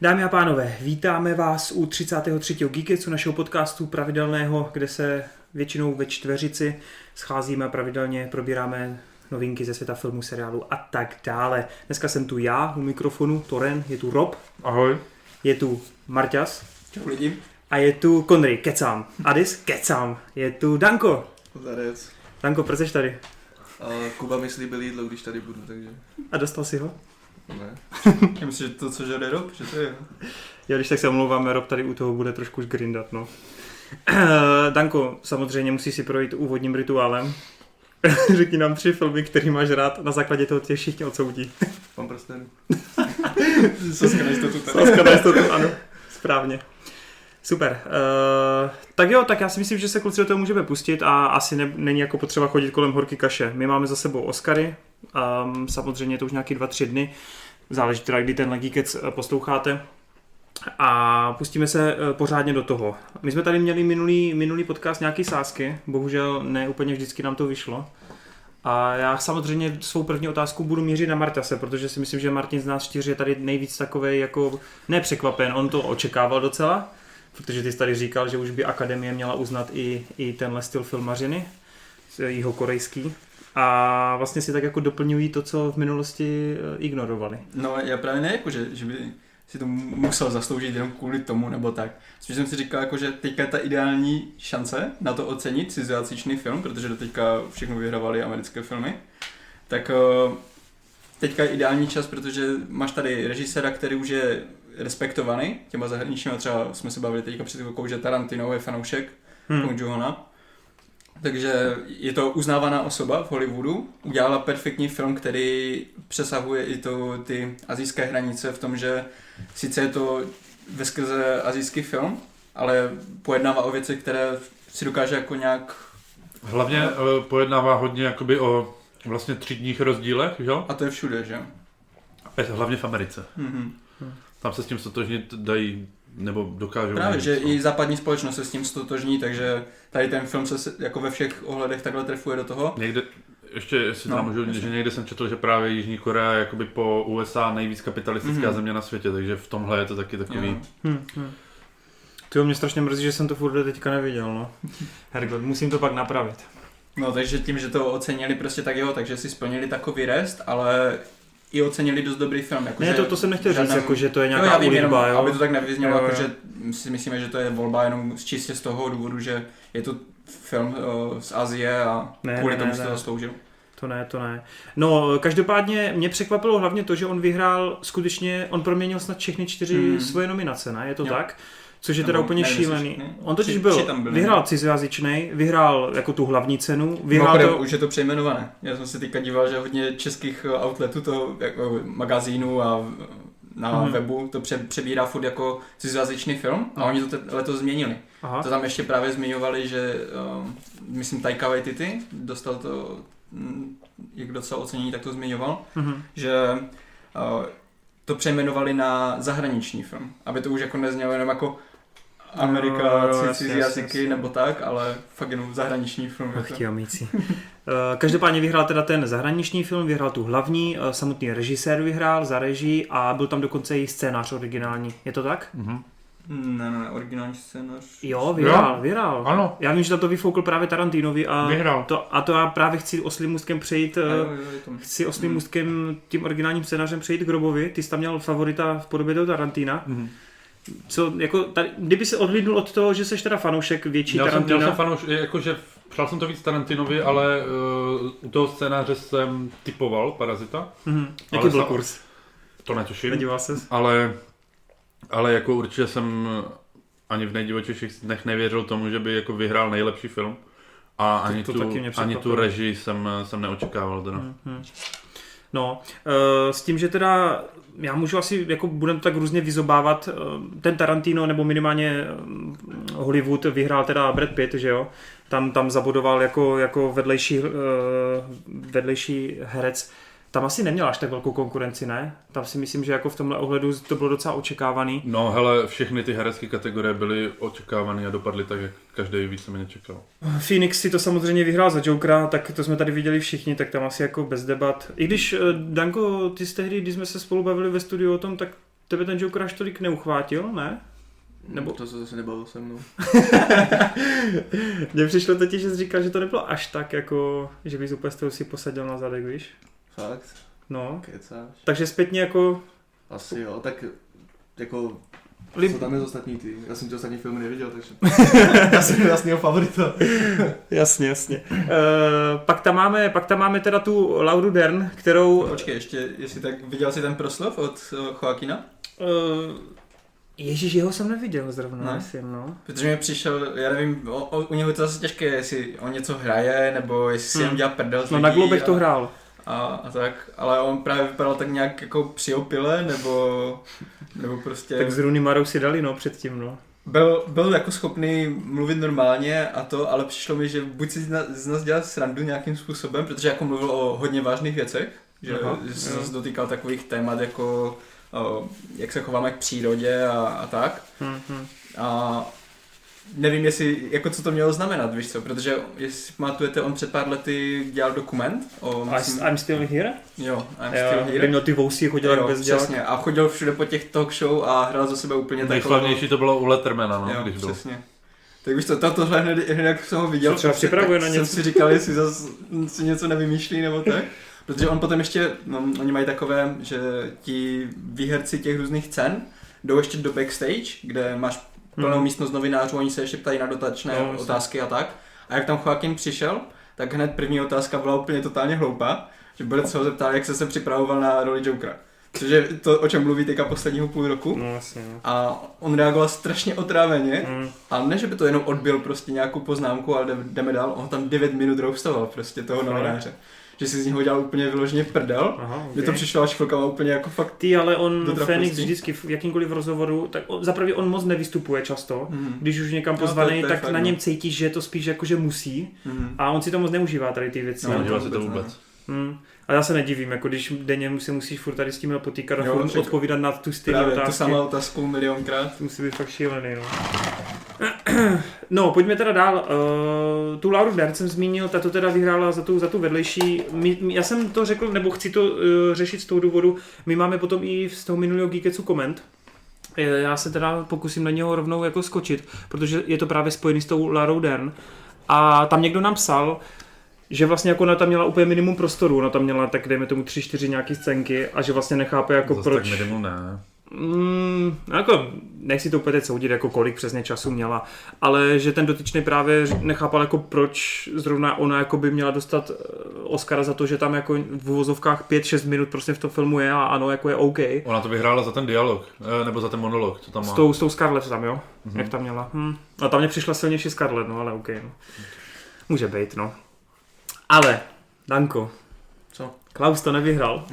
Dámy a pánové, vítáme vás u 33. Geeketsu, našeho podcastu pravidelného, kde se většinou ve čtveřici scházíme a pravidelně probíráme novinky ze světa filmu, seriálu a tak dále. Dneska jsem tu já u mikrofonu, Toren, je tu Rob. Ahoj. Je tu Marťas. Čau lidi. A je tu Konry, kecám. Adis, kecám. Je tu Danko. Zarec. Danko, proč jsi tady? A Kuba mi slíbil jídlo, když tady budu, takže A dostal si ho? Ne. Já myslím, že to, co žere Rob, že to je. Jo, když tak se omlouváme, Rob tady u toho bude trošku grindat, no. Danko, samozřejmě musí si projít úvodním rituálem. Řekni nám tři filmy, který máš rád, na základě toho tě všichni odsoudí. Mám prstenů. Saska na jistotu. Saska na jistotu, ano, správně. Super. Uh, tak jo, tak já si myslím, že se kluci do toho můžeme pustit a asi ne, není jako potřeba chodit kolem horky kaše. My máme za sebou Oscary, um, samozřejmě je to už nějaký dva, tři dny, záleží teda, kdy ten Legíkec posloucháte. A pustíme se eh, pořádně do toho. My jsme tady měli minulý, minulý podcast nějaký sásky, bohužel ne úplně vždycky nám to vyšlo. A já samozřejmě svou první otázku budu mířit na Martase, protože si myslím, že Martin z nás čtyři je tady nejvíc takový jako nepřekvapen, on to očekával docela, protože ty jsi tady říkal, že už by Akademie měla uznat i, i tenhle styl filmařiny, jeho korejský. A vlastně si tak jako doplňují to, co v minulosti eh, ignorovali. No já právě ne, jako, že, že by si to musel zasloužit jenom kvůli tomu nebo tak. Spíš jsem si říkal, jako, že teďka je ta ideální šance na to ocenit cizojazyčný film, protože do teďka všechno vyhravali americké filmy. Tak eh, teďka je ideální čas, protože máš tady režiséra, který už je respektovaný těma zahraničníma, třeba jsme se bavili teďka před chvilkou, že Tarantino je fanoušek hmm. Kong Johana. Takže je to uznávaná osoba v Hollywoodu. Udělala perfektní film, který přesahuje i to, ty azijské hranice v tom, že sice je to veskrze azijský film, ale pojednává o věci, které si dokáže jako nějak... Hlavně uh, pojednává hodně jakoby o vlastně třídních rozdílech, že jo? A to je všude, že? Hlavně v Americe. Mm-hmm. Tam se s tím stotožnit dají nebo dokážou. Právě, že no. i západní společnost se s tím stotožní, takže tady ten film se jako ve všech ohledech takhle trefuje do toho. Někde, ještě jestli No, no, můžu, že někde jsem četl, že právě Jižní Korea je jakoby po USA nejvíc kapitalistická Mhm. země na světě, takže v tomhle je to taky takový... Jo. Hmm, hmm. Ty mě strašně mrzí, že jsem to furt teďka neviděl, no. Hergot, musím to pak napravit. No takže tím, že to ocenili prostě tak jo, takže si splnili takový rest, ale i ocenili dost dobrý film. Jako Ne, to, to jsem nechtěl říct, jako, že to je Jo, nějaká já vím, jenom, ulitba, jo. aby to tak nevyznělo, Jo, jo. jako, že si myslíme, že to je volba jenom z čistě z toho důvodu, že je to film uh, z Azie a Ne, kvůli ne, tomu ne, si ne. to zasloužil. To ne, to ne. No, každopádně mě překvapilo hlavně to, že on vyhrál skutečně, on proměnil snad všechny čtyři Hmm. svoje nominace, ne? Je to Jo. tak? Což je teda úplně nevím, šílený. On totiž byl, byly, vyhrál ne? cizojazyčnej, vyhrál jako tu hlavní cenu, vyhrál Mimochodem, to... už je to přejmenované. Já jsem se teďka díval, že hodně českých eh, outletů, to, jako magazínů a na Mhm. webu to pře- přebírá furt jako cizojazyčný film a oni to letos změnili. Aha. To tam ještě právě zmiňovali, že um, myslím Taika Waititi dostal to, mm, jak docela ocenění, tak to zmiňoval, Mhm. že uh, to přejmenovali na zahraniční film, aby to už jako neznělo jenom jako Amerika, ci- jasně, cizí jazyky jasně. nebo tak, ale fakt jenom zahraniční film. Ach, ti amíci. Eh, Každopádně vyhrál teda ten zahraniční film, vyhrál tu hlavní, eh, samotný režisér vyhrál za režii a byl tam dokonce i scénář originální. Je to tak? Mhm. Ne, ne, originální scénář. Jo, vyhrál, Jo. vyhrál. Ano, Já vím, že to vyfoukl právě Tarantinovi a vyhrál. to, a to já právě chci oslým můstkem přejít, Jo, eh, jo, je to- chci oslým Hmm. můstkem tím originálním scénářem přejít k Robovi. Ty jsi tam měl favorita v podobě toho Tarantina. Mhm. Co, jako, tady, kdyby se odhlídnul od toho, že jsi teda fanoušek větší jsem, Tarantina. měl jsem fanouš, jakože přál jsem to víc Tarantinovi, ale uh, u toho scénáře jsem typoval Parazita. Mhm. Jaký byl sa- kurz? To netuším. Nedíval se? Ale, ale jako určitě jsem ani v nejdivočejších dnech nevěřil tomu, že by jako vyhrál nejlepší film. A ani, to tu, taky mě ani tu režii jsem, jsem neočekával. Teda. Mhm. No, eh, s tím, že teda já můžu asi, jako budeme to tak různě vyzobávat, eh, ten Tarantino nebo minimálně eh, Hollywood vyhrál teda Brad Pitt, že jo? Tam, tam zabudoval jako, jako vedlejší, vedlejší herec. Tam asi neměl až tak velkou konkurenci, ne? Tam si myslím, že jako v tomhle ohledu to bylo docela očekávaný. No hele, všechny ty herecké kategorie byly očekávané a dopadly tak, jak každý víceméně čekal. Phoenix si to samozřejmě vyhrál za Jokera, tak to jsme tady viděli všichni, tak tam asi jako bez debat. I když, eh, Danko, ty jsi tehdy, když jsme se spolu bavili ve studiu o tom, tak tebe ten Joker až tolik neuchvátil, ne? Nebo-. To se zase nebavil se mnou. Mně přišlo totiž, že jsi říkal, že to nebylo až tak, jako, že bys úplně si posadil na zadek, víš? Fakt? No. Kecáš? Takže zpětně jako... Asi jo, tak jako... Lib... Co tam je z ostatní ty? Já jsem ty ostatní filmy neviděl, takže... já jsem jasnýho favorita. Jasně, jasně. Uh, pak, tam máme, pak tam máme teda tu Lauru Dern, kterou... No, počkej, ještě, jestli tak viděl jsi ten proslov od uh, Joaquina? Uh, Ježíš, jeho jsem neviděl zrovna, Ne? asi, no. Protože mi přišel, já nevím, o, o, u něho je to zase těžké, jestli on něco hraje, nebo jestli si Hmm. jenom dělá prdel z No na lidí Globech a, to hrál. A, a, tak, ale on právě vypadal tak nějak jako při opile, nebo, nebo prostě... Tak s Rooney Marou si dali, no, předtím, no. Byl, byl jako schopný mluvit normálně a to, ale přišlo mi, že buď si z z nás dělal srandu nějakým způsobem, protože jako mluvil o hodně vážných věcech, že, Aha, že se zase dotýkal takových témat jako o, jak se chováme k přírodě a, a tak. Hm, hm. A nevím, jestli, jako co to mělo znamenat, víš co, protože jestli pamatujete, on před pár lety dělal dokument o... I, I'm still here? jo, I'm Jo, still here. měl ty vousy, chodil jak Jo, bez přesně. A chodil všude po těch talk show a hrál za sebe úplně takovou... Nejslavnější to bylo u Lettermana, no, jo, když byl. přesně. Tak víš co, to, tohle hned, hned jak jsem ho viděl, třeba prostě, připravuje tak na jsem něco. si říkal, jestli zase si něco nevymýšlí nebo tak. Protože on potom ještě, no, oni mají takové, že ti výherci těch různých cen jdou ještě do backstage, kde máš plnou Mhm. místnost novinářů, oni se ještě ptají na dotačné No, otázky a tak. A jak tam Joaquin přišel, tak hned první otázka byla úplně totálně hloupá, že bude se ho zeptal, jak se se připravoval na roli Jokera. Cože to, o čem mluví teďka posledního půl roku. No, jasně, no. A on reagoval strašně otráveně, Hm. a ne, že by to jenom odbil prostě nějakou poznámku, ale jde- jdeme dál, on tam 9 minut roustoval prostě toho novináře. Že si z něho dělal úplně vyloženě prdel. Aha, Mně to okay. přišlo až chvilkama úplně jako fakt... Ty, ale on, Fénix vždycky v jakýmkoliv rozhovoru, tak on, zaprvé on moc nevystupuje často. Mhm. Když už někam No, to- pozvaný, to je tak fakt, na no. něm cítíš, že je to spíš jako, že musí. Mhm. A on si to moc neužívá tady ty věci. No, No, to vůbec ne. vůbec. hmm. A já se nedivím, jako když denně se musíš furt tady s tím potýkat a Jo, furt odpovídat na tu stejnou tu otázku. samou otázku milionkrát. To musí být fakt šílený, no. No, pojďme teda dál. Uh, tu Lauru Dern jsem zmínil, ta to teda vyhrála za tu, za tu vedlejší. My, my, já jsem to řekl, nebo chci to uh, řešit z toho důvodu, my máme potom i z toho minulého Geeketsu koment. Eh, Já se teda pokusím na něho rovnou jako skočit, protože je to právě spojený s tou Larou Dern. A tam někdo nám psal, že vlastně jako ona tam měla úplně minimum prostoru, ona tam měla tak dejme tomu 3-4 nějaký scénky a že vlastně nechápe jako Zase proč. tak minimum ne. Mm, jako, nechci to úplně teď soudit, jako kolik přesně času měla, ale že ten dotyčný právě nechápal, jako proč zrovna ona jako by měla dostat eh, Oscara za to, že tam jako v uvozovkách 5-6 minut prostě v tom filmu je a ano, jako je OK. Ona to vyhrála za ten dialog, eh, nebo za ten monolog, co tam S má. tou, s tou Scarlett tam, jo? Mhm. Mm-hmm. Jak tam měla. Hm. A tam mě přišla silnější Scarlett, no ale OK. No. Může být, no. Ale, Danko. Co? Klaus to nevyhrál.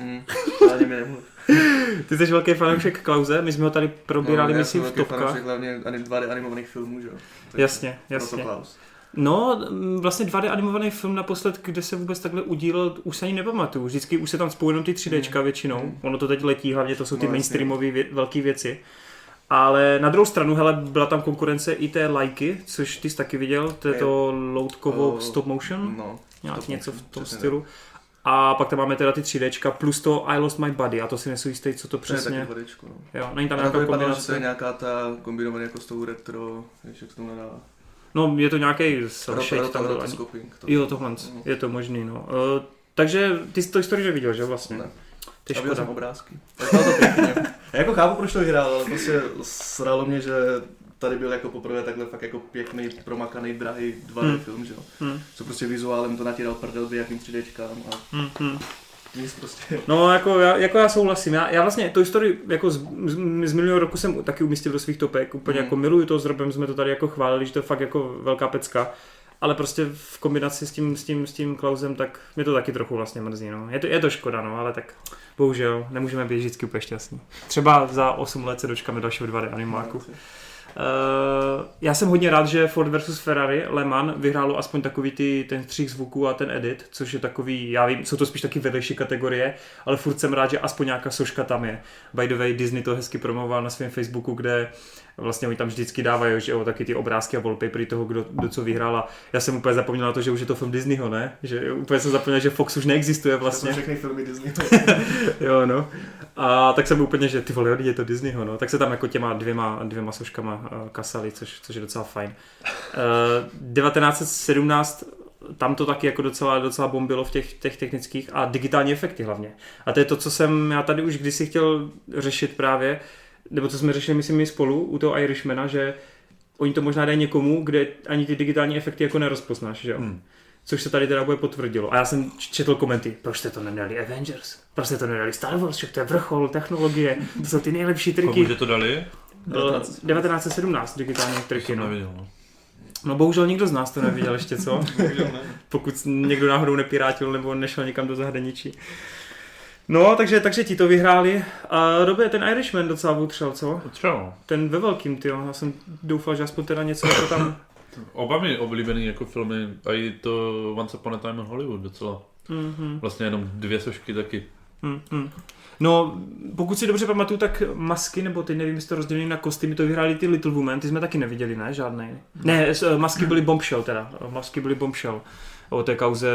Nemluv. Ty jsi velký fanoušek Klauze, my jsme ho tady probírali, já myslím, jsem v velký topkách. fanoušek hlavně ani 2D animovaných filmů, že jo. Jasně, jasně. Klaus. No, m, vlastně 2D animovaný film naposled, kde se vůbec takhle udílel, už se ani nepamatuju. Vždycky už se tam spojí jenom ty 3Dčka většinou. Mm. Ono to teď letí, hlavně to jsou ty No, mainstreamové vě- velké věci. Ale na druhou stranu, hele, byla tam konkurence i té lajky, což ty jsi taky viděl, to je to loutkovo stop motion, No. Nějak stop něco v tom přesně stylu. A pak tam máme teda ty 3Dčka plus to I Lost My Body a to si nejsou jistý, co to To je přesně. taky dvodečko, no. Jo, není tam to nějaká že to je kombinace. nějaká ta kombinovaná jako s tou retro, víš, jak se tomu nadává. No, je to nějaký cel Rot- shade rot- tam rotoscoping, to- Jo, tohle, No. je to možný, no. Uh, takže ty jsi to historii neviděl, že vlastně? Ne. Ty škoda. jsem obrázky. Vypadalo to pěkně. Já jako chápu, proč to vyhrál, ale prostě sralo mě, že tady byl jako poprvé takhle fakt jako pěkný, promakaný, drahý 2D Hmm. film, že jo. Hmm, Co prostě vizuálem to natíral prdel nějakým 3Dčkám a hmm, hmm. nic prostě. No, jako já, jako já souhlasím. Já, já vlastně tu historii jako z, z, z minulého roku jsem taky umístil do svých topek. Úplně Mm. jako miluju to s Robem, jsme to tady jako chválili, že to je fakt jako velká pecka. Ale prostě v kombinaci s tím, s tím, s tím Klausem, tak mě to taky trochu vlastně mrzí. No. Je, to, je to škoda, no, ale tak bohužel nemůžeme být vždycky úplně šťastní. Třeba za 8 let se dočkáme dalšího 2D animáku. Uh, já jsem hodně rád, že Ford versus Ferrari Le Mans vyhrálo aspoň takový ty, ten střih zvuků a ten edit, což je takový, já vím, jsou to spíš taky vedlejší kategorie, ale furt jsem rád, že aspoň nějaká soška tam je. By the way, Disney to hezky promoval na svém Facebooku, kde vlastně oni tam vždycky dávají, že jo, taky ty obrázky a wallpapery toho, kdo, kdo co vyhrál a já jsem úplně zapomněl na to, že už je to film Disneyho, ne? Že úplně jsem zapomněl, že Fox už neexistuje Vlastně. vlastně. všechny filmy Disney. Jo, no. A tak jsem byl úplně, že ty vole, je to Disneyho, no. Tak se tam jako těma dvěma, dvěma soškama uh, kasali, což, což je docela fajn. Uh, 1917 tam to taky jako docela, docela bombilo v těch, těch technických a digitální efekty hlavně. A to je to, co jsem já tady už kdysi chtěl řešit právě, nebo co jsme řešili, myslím, my spolu u toho Irishmana, že oni to možná dají někomu, kde ani ty digitální efekty jako nerozpoznáš, že jo? Hmm. Což se tady teda bude potvrdilo. A já jsem četl komenty, proč jste to nedali Avengers? Proč jste to nedali Star Wars? Že to je vrchol technologie, to jsou ty nejlepší triky. Komu že to dali? Eh, 1917 digitální triky, no. Neviděl, no. No bohužel nikdo z nás to neviděl ještě, co? Pokud někdo náhodou nepirátil nebo nešel někam do zahraničí. No, takže, takže ti to vyhráli. A dobře, ten Irishman docela utřel, co? Třeba. Ten ve velkým, ty Já jsem doufal, že aspoň teda něco jako tam... Oba mi oblíbený jako filmy, a i to Once Upon a Time in Hollywood docela. Mm-hmm. Vlastně jenom dvě sošky taky. Mm-hmm. No, pokud si dobře pamatuju, tak masky, nebo ty nevím, jestli to rozdělili na kostýmy, to vyhráli ty Little Women, ty jsme taky neviděli, ne? Žádnej. Ne, eh, masky byly Bombshell teda, masky byly Bombshell. O té kauze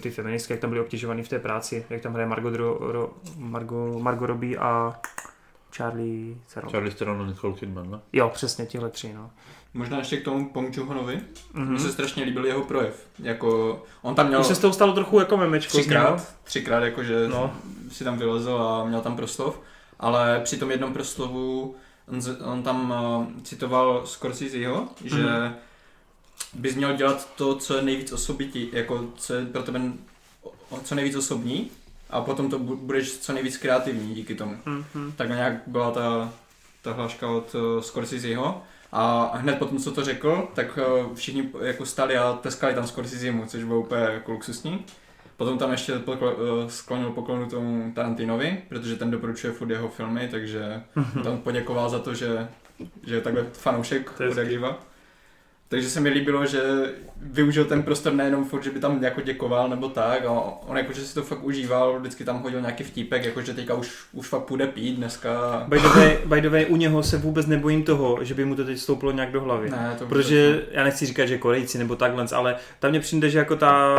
ty feministky, jak tam byly obtěžovaný v té práci, jak tam hraje Margot, Ro, Ro, Margot, Margot Robbie a Charlie Theron. Charlie Theron a Nicole Kidman, ne? Jo, přesně tihle tři, no. Možná ještě k tomu Pong Chung-honovi. Mně Mhm. se strašně líbil jeho projev. Jako, on tam měl Už se z toho stalo trochu jako memečko. třikrát, třikrát jakože No. si tam vylezl a měl tam proslov, ale při tom jednom proslovu on, on tam uh, citoval Scorseseho, že Mhm. bys měl dělat to, co je nejvíc osobití, jako co je pro tebe co nejvíc osobní a potom to bu- budeš co nejvíc kreativní díky tomu. Mhm. Tak nějak byla ta, ta hláška od uh, Scorseseho a hned potom, co to řekl, tak uh, všichni jako stali a teskali tam Scorsesemu, což bylo úplně jako luxusní. Potom tam ještě pokl- uh, sklonil poklonu tomu Tarantinovi, protože ten doporučuje furt jeho filmy, takže tam poděkoval za to, že, že je takhle fanoušek To je od jak živa. Takže se mi líbilo, že využil ten prostor nejenom furt, že by tam jako děkoval nebo tak, a on jakože si to fakt užíval, vždycky tam hodil nějaký vtípek, jakože teďka už, už fakt půjde pít dneska. By the, way, by the way, u něho se vůbec nebojím toho, že by mu to teď stouplo nějak do hlavy. Ne, to Protože já nechci říkat, že Korejci nebo takhle, ale tam mně přijde, že jako ta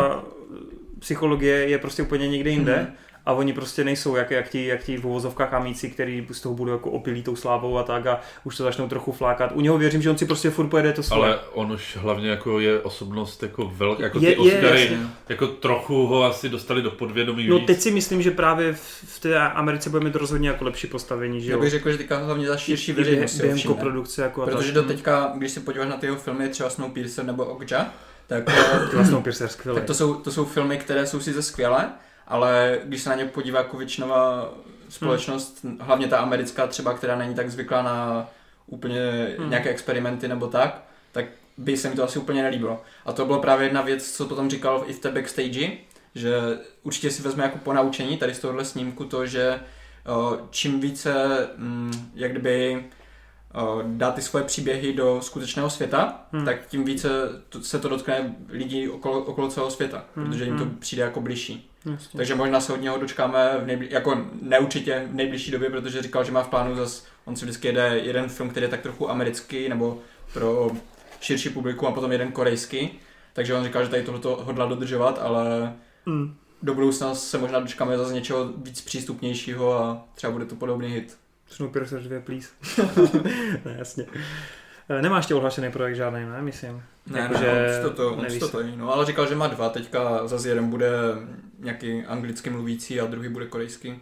psychologie je prostě úplně někde jinde Mhm. A oni prostě nejsou jak, jak, ti, jak ti v uvozovkách amíci, který z toho budou jako opilí tou slávou a tak a už to začnou trochu flákat. U něho věřím, že on si prostě furt pojede to svoje. Ale on už hlavně jako je osobnost jako velká, jako Je- ty je, Oscary, jasně. jako trochu ho asi dostali do podvědomí No víc. teď si myslím, že právě v, v té Americe bude mít rozhodně jako lepší postavení, že Já bych řekl, že teďka hlavně za širší veřejnost si během koprodukce jako Protože do teďka, když se podíváš na ty jeho filmy, třeba Snowpiercer nebo Okja, tak, vlastně tak to, jsou, to jsou filmy, které jsou sice skvělé, ale když se na ně podívá jako většinová společnost, Hmm. hlavně ta americká třeba, která není tak zvyklá na úplně Hmm. nějaké experimenty nebo tak, tak by se mi to asi úplně nelíbilo. A to bylo právě jedna věc, co potom říkal i v té backstage, že určitě si vezme jako ponaučení tady z tohohle snímku to, že čím více, mm, jak kdyby dá ty svoje příběhy do skutečného světa, Hmm. hmm. tak tím více to, se to dotkne lidí okolo, okolo celého světa, Hmm, protože jim to hmm. přijde jako bližší. Jasně. Takže možná se od něho dočkáme v nejbli- jako neurčitě v nejbližší době, protože říkal, že má v plánu zas, on si vždycky jede jeden film, který je tak trochu americký nebo pro širší publikum a potom jeden korejský. Takže on říkal, že tady tohoto hodla dodržovat, ale Mm. do budoucna se možná dočkáme zase něčeho víc přístupnějšího a třeba bude to podobný hit. Snowpiercer 2, please. ne, jasně. Eh, Nemá ještě ohlašený projekt žádný, ne, myslím. Ne, Jakože ne, on to, on to, to no, ale říkal, že má dva, teďka zase jeden bude nějaký anglicky mluvící a druhý bude korejský. Uh,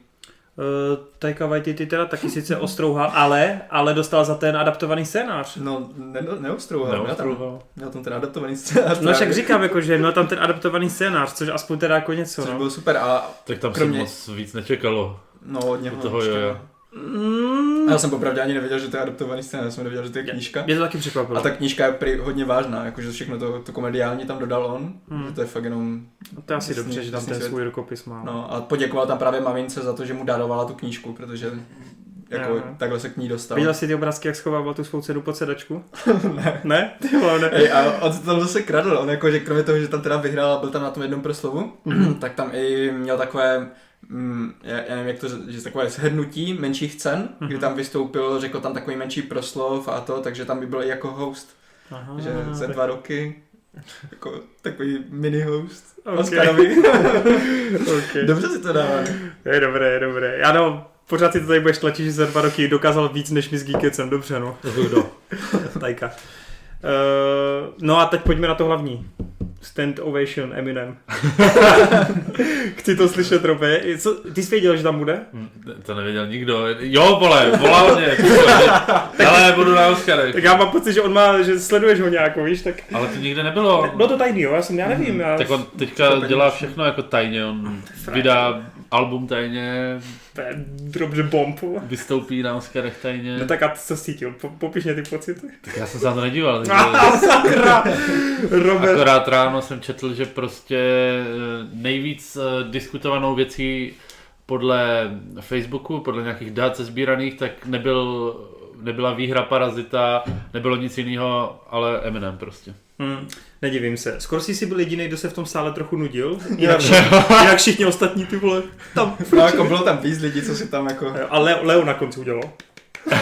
Taika Waititi teda taky sice ostrouhal, ale, ale dostal za ten adaptovaný scénář. No, ne, neostrouhal, měl tam, Neostrouhal. měl tam ten adaptovaný scénář. No však říkám, jako, že měl tam ten adaptovaný scénář, což aspoň teda jako něco, Což no. bylo super a Tak tam Kromě- se moc víc nečekalo. no od něho Od toho, jo, jo. Mm, A já jsem popravdě ani nevěděl, že to je adaptovaný scénář, já jsem nevěděl, že to je knížka. mě to taky překvapilo. A ta knížka je prý hodně vážná, jakože všechno to, to komediální tam dodal on, Hmm. že to je fakt jenom, to je asi jasný- dobře, že tam ten svět. svůj rukopis má. no a poděkoval tam právě mamince za to, že mu darovala tu knížku, protože jako Jo. takhle se k ní dostal. Viděl jsi ty obrázky, jak schovával tu svou dceru pod sedačku? ne. Ne? Ty vole, ne. Ej, a on se tam zase kradl, on jako, že kromě toho, že tam teda vyhrál a byl tam na tom jednom proslovu, tak tam i měl takové, mm, já, já nevím jak to, říct, že takové shrnutí menších cen, kdy tam vystoupil, řekl tam takový menší proslov a to, takže tam by byl jako host, Aha, že za tak- dva roky, jako takový mini host Ok. Oscarovi. okay. Dobře si to dává. Je dobré, je dobré. Ano, Pořád si to tady budeš tlačit, že za dva roky dokázal víc než my s Geekecem. Dobře, no. Kdo? Tajka. Uh, no a teď pojďme na to hlavní. Stand Ovation Eminem. Chci to slyšet, Robe. Co, ty jsi věděl, že tam bude? Hm, To nevěděl nikdo. Jo, vole, volal mě. Ale budu na Oscarech. Tak já mám pocit, že on má, že sleduješ ho nějak, víš, tak... Ale to nikde nebylo. No to tajný, jo, já jsem, já nevím. Já... Tak on teďka dělá všechno jako tajně. On vydá album tajně, To je dobře bomb. vystoupí na Oscarech tajně. No tak a co cítil? Po, popiš mě ty pocity. Tak já jsem se to nedíval. Sakra! Robert. Akorát ráno jsem četl, že prostě eh, nejvíc eh, diskutovanou věcí podle Facebooku, podle nějakých dat sbíraných, tak nebyl, nebyla výhra Parazita, nebylo nic jiného, ale Eminem prostě. Hmm, nedivím se. Skoro jsi si byl jediný, kdo se v tom sále trochu nudil. Jinak, jinak všichni ostatní ty vole. Tam. No jako bylo tam víc lidí, co si tam jako... A Leo, Leo na konci udělal.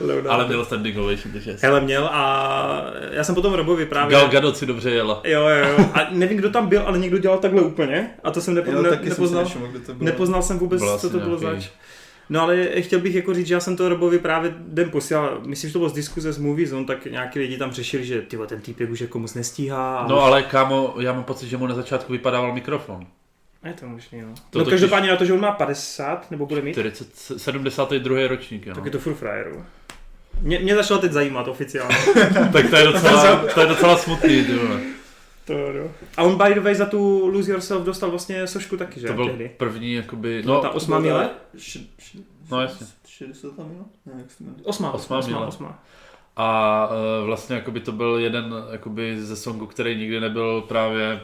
Leo na- Ale měl standing ovation, takže. Hele, měl a já jsem potom Robovi právě... Gal Gadot si dobře jela. Jo, jo, jo. A nevím, kdo tam byl, ale někdo dělal takhle úplně. A to jsem nepo, Jo, ne, taky jsem si nepoznal. nevšiml, kdo to bylo. Nepoznal jsem vůbec, Byl co to bylo nějaký- zač. No ale chtěl bych jako říct, že já jsem to Robovi právě den posílal, myslím, že to bylo z diskuze z Movie Zone, tak nějaký lidi tam řešili, že tyjo, ten týpek už jako moc nestíhá. A No ale kámo, já mám pocit, že mu na začátku vypadával mikrofon. Je to možný, no. To no totiž- každopádně na to, že on má 50, nebo bude mít, 40, 72. ročník, jo. tak je to furt frajeru. Mě, mě začalo teď zajímat oficiálně. tak to je docela, to je docela smutný, ty vole. To, no. A on by the way za tu Lose Yourself dostal vlastně sošku taky, že? To byl tehdy. první, jakoby, No, no, ta osmá míle? Š- š- No, jasně. 60 míle? Ne, jak se to jmenuje? Osmá, Osmá osmá, míle. osmá. A uh, vlastně jakoby to byl jeden jakoby ze songů, který nikdy nebyl právě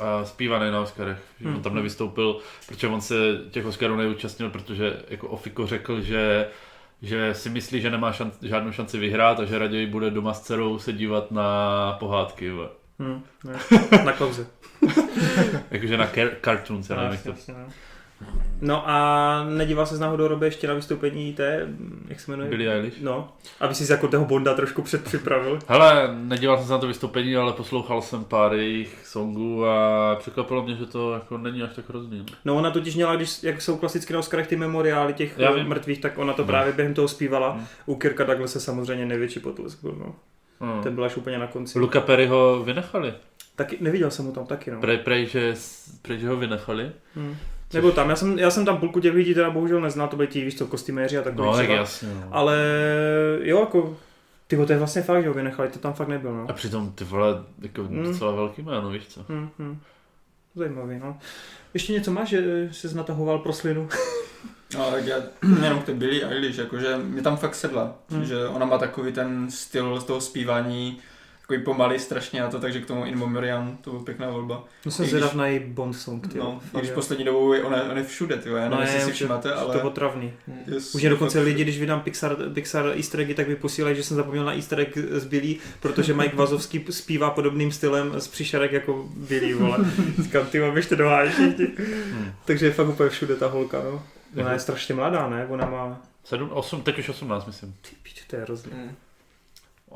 uh, zpívaný na Oscarech. Hmm. Hmm. On tam nevystoupil, protože on se těch Oscarů neúčastnil, protože jako Ofiko řekl, že že si myslí, že nemá šanc, žádnou šanci vyhrát a že raději bude doma s dcerou se dívat na pohádky. Hm, ne. Na klauze. Jakože na car- cartoons, já nevím, jak Jasně, to... jasně, no. No a nedíval se náhodou Robe ještě na vystoupení té, jak se jmenuje? Billie Eilish? No, aby si jako toho Bonda trošku předpřipravil. Hele, nedíval jsem se na to vystoupení, ale poslouchal jsem pár jejich songů a překvapilo mě, že to jako není až tak hrozný. no. No ona totiž měla, když, jak jsou klasicky na Oscarech ty memoriály těch eh, mrtvých, tak ona to No. právě během toho zpívala. Hmm. U Kirka Douglasa samozřejmě největší potlesk byl, no. Hmm. Ten byl až úplně na konci. Luka Perryho vynechali. Taky, neviděl jsem ho tam taky, no. Prej, prej, že, prej, že ho vynechali. Hmm. Nebo tam, já jsem, já jsem tam půlku těch lidí teda bohužel neznal, to byli ti, víš co, kostýméři a takový No, tak třeba. jasně. No. Ale jo, jako, ty to je vlastně fakt, že ho vynechali, to tam fakt nebyl, no. A přitom ty vole, jako Hmm. docela velký jméno, víš co? Hmm, hmm. Zajímavý, no. Ještě něco máš, že jsi natahoval pro slinu? No, tak já jenom k té Billie Eilish, jakože mě tam fakt sedla, Hmm. že ona má takový ten styl z toho zpívání, takový pomalý strašně a to, takže k tomu In Memoriam, to byla pěkná volba. No jsem I zvědav na její Bond song, ty. No, fakt, když poslední dobou je, ona, ona je všude, ty, já nevím, No jestli je, si všimáte, ale... to otravný. je Už mě dokonce lidi, když vydám Pixar, Pixar easter eggy, tak mi posílají, že jsem zapomněl na easter egg z Billy, protože Mike Vazovský zpívá podobným stylem z příšerek jako Billy, vole. Říkám, ty mám ještě všichni. Hmm. Takže je fakt úplně všude ta holka, no. Ona je strašně mladá, ne? Ona má... 7, 8, teď už 18, myslím. Ty pič, to je hrozný. Hmm.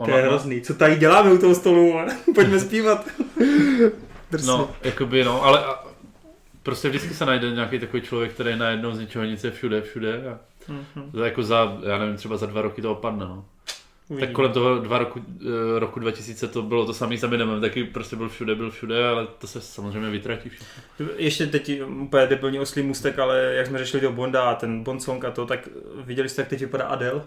To je hrozný. Co tady děláme u toho stolu? Pojďme zpívat. Drsný. No, jakoby no, ale a, prostě vždycky se najde nějaký takový člověk, který najednou z ničeho nic je všude, všude a Mhm. to jako za, já nevím, třeba za dva roky to opadne, no. Uvidíme. Tak kolem toho dva roku, eh, roku 2000 to bylo to samý s Eminem, taky prostě byl všude, byl všude, ale to se samozřejmě vytratí všechno. Ještě teď úplně debilní oslý můstek, ale jak jsme řešili do Bonda a ten Bond song a to, tak viděli jste, jak teď vypadá Adele?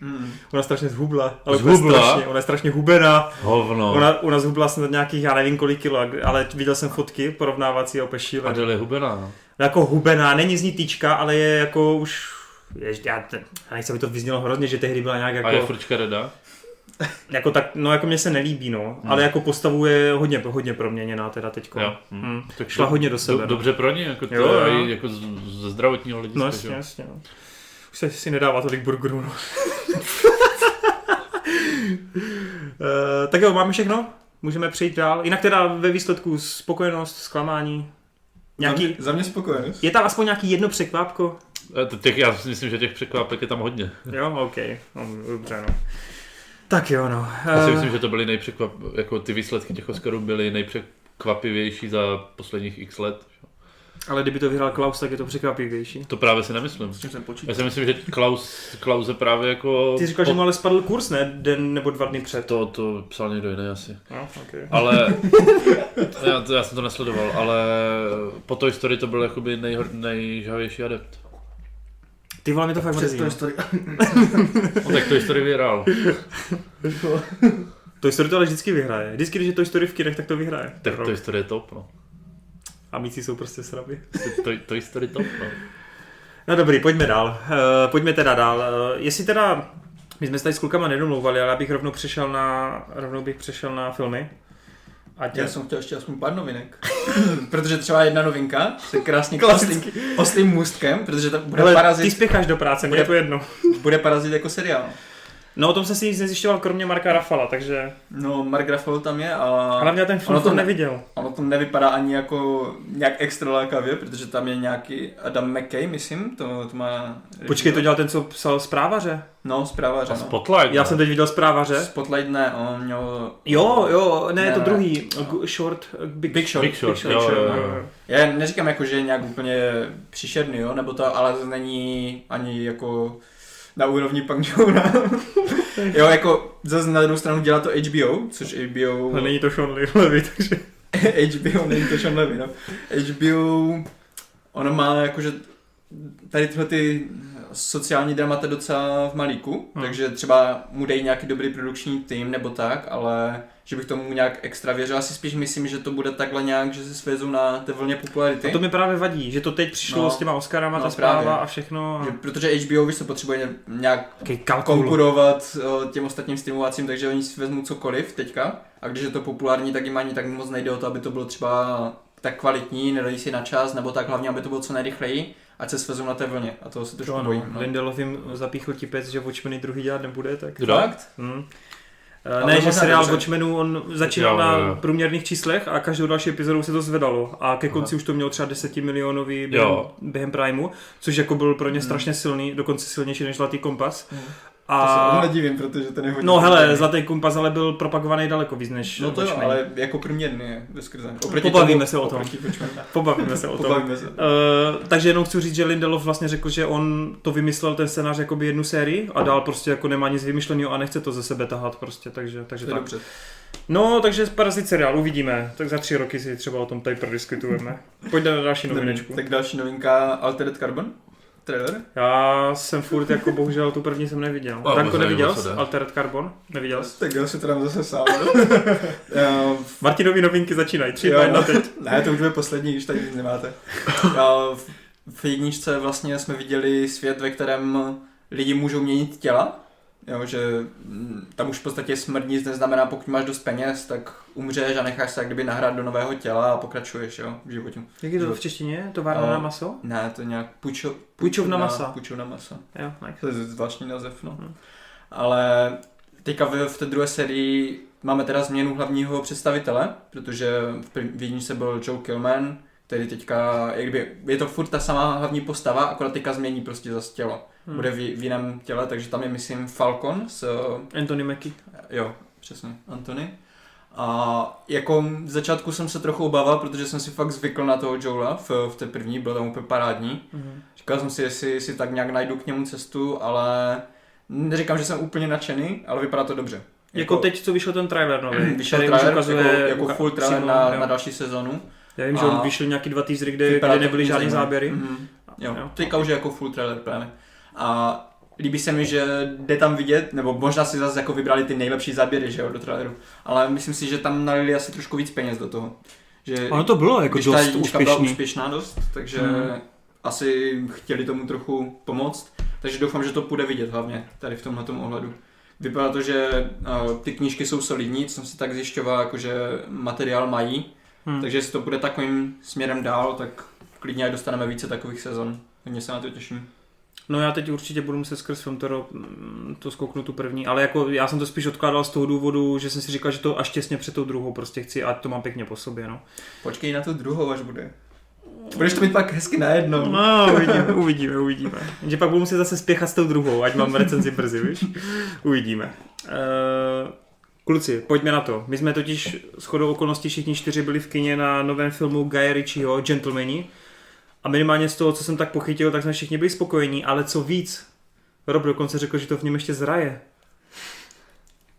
Hmm. Ona strašně zhubla, ale Zhubla? strašně, ona je strašně hubená. Hovno. Ona, ona zhubla snad nějakých, já nevím kolik kilo, ale viděl jsem fotky porovnávací a opět šílený. Adele je hubená, no. Jako hubená, není z ní týčka, ale je jako už, jež, já, ten, já nechci, aby to vyznělo hrozně, že tehdy byla nějak A je jako, furt škaredá? jako tak, no jako mně se nelíbí, no, Hmm. ale jako postavu je hodně, hodně proměněná teda teďko. Jo. Hm. Hmm. Tak Šla do- hodně do sebe, no. Dobře pro ně, jako to Jo, jo. jo, jako z, ze zdravotního hlediska. No jasně, jo. jasně. No. Už se si nedává tolik burgerů. No. Eh, tak jo, máme všechno? Můžeme přejít dál. Jinak teda ve výsledku spokojenost, zklamání. Nějaký, Za mě, za mě spokojenost. je tam aspoň nějaký jedno překvápko? Eh, Těch, já si myslím, že těch překvapek je tam hodně. Jo, OK. No, dobře, no. Tak jo, no. Já si Eh, myslím, že to byly nejpřekvap... jako ty výsledky těch Oscarů byly nejpřekvapivější za posledních x let. Ale kdyby to vyhrál Klaus, tak je to překvapivější. To právě si nemyslím. S čím jsem Já si myslím, že Klaus, Klause právě jako... Ty říkal, že mu ale spadl kurz, ne? Den nebo dva dny před. To, to psal někdo jiný asi. No, okay. Ale já, to, já jsem to nesledoval, ale po Toy Story to byl jakoby nejhor, nejžavější adept. Ty vole, mi to fakt Přes mrzí. to no. story. No, tak Toy Story vyhrál. Toy Story to ale vždycky vyhraje. Vždycky, když je Toy Story v kinech, tak to vyhraje. Tak Toy Story je top, no. A míci jsou prostě sraby. Toy, Toy Story top, no. No dobrý, pojďme dál. Uh, pojďme teda dál. Uh, jestli teda, my jsme se tady s klukama nedomlouvali, ale já bych rovnou přešel na, rovnou bych přešel na filmy. Ať Já jsem chtěl ještě aspoň pár novinek. protože třeba jedna novinka se krásně oslým, oslým můstkem, protože to bude Hele, ty parazit, spěcháš do práce, je to jedno. bude parazit jako seriál. No o tom jsem si nic nezjišťoval, kromě Marka Rafala, takže... No, Mark Ruffalo tam je a Hlavně ten film ono to ne- neviděl. ono to nevypadá ani jako nějak extra lákavě, protože tam je nějaký Adam McKay, myslím, to, to má... Počkej, to dělal ten, co psal zprávaře? No, zprávaře, A no. Spotlight, Já ne? jsem teď viděl zprávaře. Spotlight ne, on měl... Jo, jo, ne, Ne, to ne. druhý. Gu- Short, uh, Big, Big Short. Big Short, jo, jo, jo. Já neříkám jako, že je nějak úplně příšerný, jo, nebo to, ale to není ani jako na úrovni Pang Joona. jo, jako zase na druhou stranu dělá to HBO, což HBO... Ale není to Sean Levy, takže... HBO, není to Sean Levy, no. HBO, ono má jakože tady tyhle ty sociální dramata docela v malíku, Hmm. takže třeba mu dej nějaký dobrý produkční tým nebo tak, ale že bych tomu nějak extra věřil. Asi spíš myslím, že to bude takhle nějak, že se svezou na té vlně popularity. A to mi právě vadí, že to teď přišlo No. s těma Oscarama, No, ta zpráva právě. a všechno. Že, protože HBO, víš, se potřebuje nějak konkurovat o, těm ostatním streamovacím, takže oni si vezmou cokoliv teďka. A když je to populární, tak jim ani tak moc nejde o to, aby to bylo třeba tak kvalitní, nedají si na čas, nebo tak hlavně, aby to bylo co nejrychleji, ať se svezou na té vlně. A toho se To trošku ano, bojím. No. Lindelof jim zapíchl tipec, že Watchmeny druhý dělat nebude, tak... Fakt? Hmm. Ale Ne, že seriál dobře. Watchmenů on začínal na jo, průměrných číslech a každou další epizodou se to zvedalo a ke konci už to mělo třeba 10 milionový během, Jo. během Primeu, což jako byl pro ně strašně silný, dokonce silnější než Zlatý kompas. Hmm. To se A... tomu nedivím, protože to nehodí. No hele, Zlatý kompas ale byl propagovaný daleko víc než No to jo, ale jako průměrný je ve skrze. Pobavíme se o tom. Pobavíme se o tom. Pobavíme se. Uh, takže jenom chci říct, že Lindelof vlastně řekl, že on to vymyslel ten scénář jako by jednu sérii a dál prostě jako nemá nic vymyšleného a nechce to ze sebe tahat prostě, takže, takže To je tak. dobře. No, takže Parazit seriál, uvidíme. Tak za tři roky si třeba o tom tady prodiskutujeme. Pojďme na další novinečku. Tak další novinka Altered Carbon. Trailer. Já jsem furt jako bohužel tu první jsem neviděl. A, Danko, neviděl jsi. Altered Carbon? Neviděl jsi? Tak já si to dám zase sám. Martinovi novinky začínají. Tři, Jo. dva, jedna teď. Ne, to už bude poslední, když tady nic nemáte. Já v, v jedničce vlastně jsme viděli svět, ve kterém lidi můžou měnit těla. Jo, že mm, tam už v podstatě smrt nic neznamená, pokud máš dost peněz, tak umřeš a necháš se jak kdyby nahrát do nového těla a pokračuješ jo, v životě. Jak je to v češtině? Továrna No. na maso? Ne, to je nějak půjčo, Půjčovna masa. Půjčovna masa. Jo, nice. To je zvláštní název, no. Hmm. Ale teďka v, v té druhé sérii máme teda změnu hlavního představitele, protože v, prv- v jedničce byl Joe Killman, který teďka, jak kdyby, je to furt ta samá hlavní postava, akorát teďka změní prostě zase tělo. Hmm. Bude v, v jiném těle, takže tam je, myslím, Falcon s, Anthony Mackie. jo, přesně, Antony. A jako v začátku jsem se trochu obával, protože jsem si fakt zvykl na toho Joela v, v té první, byl tam úplně parádní. Mhm. Říkal jsem si, jestli si tak nějak najdu k němu cestu, ale neříkám, že jsem úplně nadšený, ale vypadá to dobře. Jako teď, co vyšel ten trailer nový, vyšel trailer, ukazuje jako, jako full trailer na, jo. na další sezonu. Já vím, že A- on vyšel nějaký dva teasery, kde, kde nebyly žádné záběry. Mhm. Jo, Jo. teďka už je jako full trailer právě. A líbí se mi, že jde tam vidět, nebo možná si zase jako vybrali ty nejlepší záběry, že jo, do traileru. Ale myslím si, že tam nalili asi trošku víc peněz do toho. Že Ono to bylo jako ta dost jednička byla úspěšný. úspěšná dost, takže Mhm. asi chtěli tomu trochu pomoct. Takže doufám, že to půjde vidět hlavně tady v tomhle ohledu. Vypadá to, že uh, ty knížky jsou solidní, co jsem si tak zjišťoval, jakože materiál mají. Hmm. Takže jestli to bude takovým směrem dál, tak klidně ať dostaneme více takových sezon. Hodně se na to těším. No já teď určitě budu muset skrz film to, to zkouknu tu první, ale jako já jsem to spíš odkládal z toho důvodu, že jsem si říkal, že to až těsně před tou druhou prostě chci, ať to mám pěkně po sobě, no. Počkej na tu druhou, až bude. Budeš to mít pak hezky najednou. No, uvidíme, uvidíme, uvidíme. Že pak budu muset zase spěchat s tou druhou, ať mám recenzi brzy, víš? Uvidíme. Uh, kluci, pojďme na to. My jsme totiž s chodou okolností všichni čtyři byli v kině na novém filmu Guy Ritchieho Gentlemani. A minimálně z toho, co jsem tak pochytil, tak jsme všichni byli spokojení, ale co víc, Rob dokonce řekl, že to v něm ještě zraje.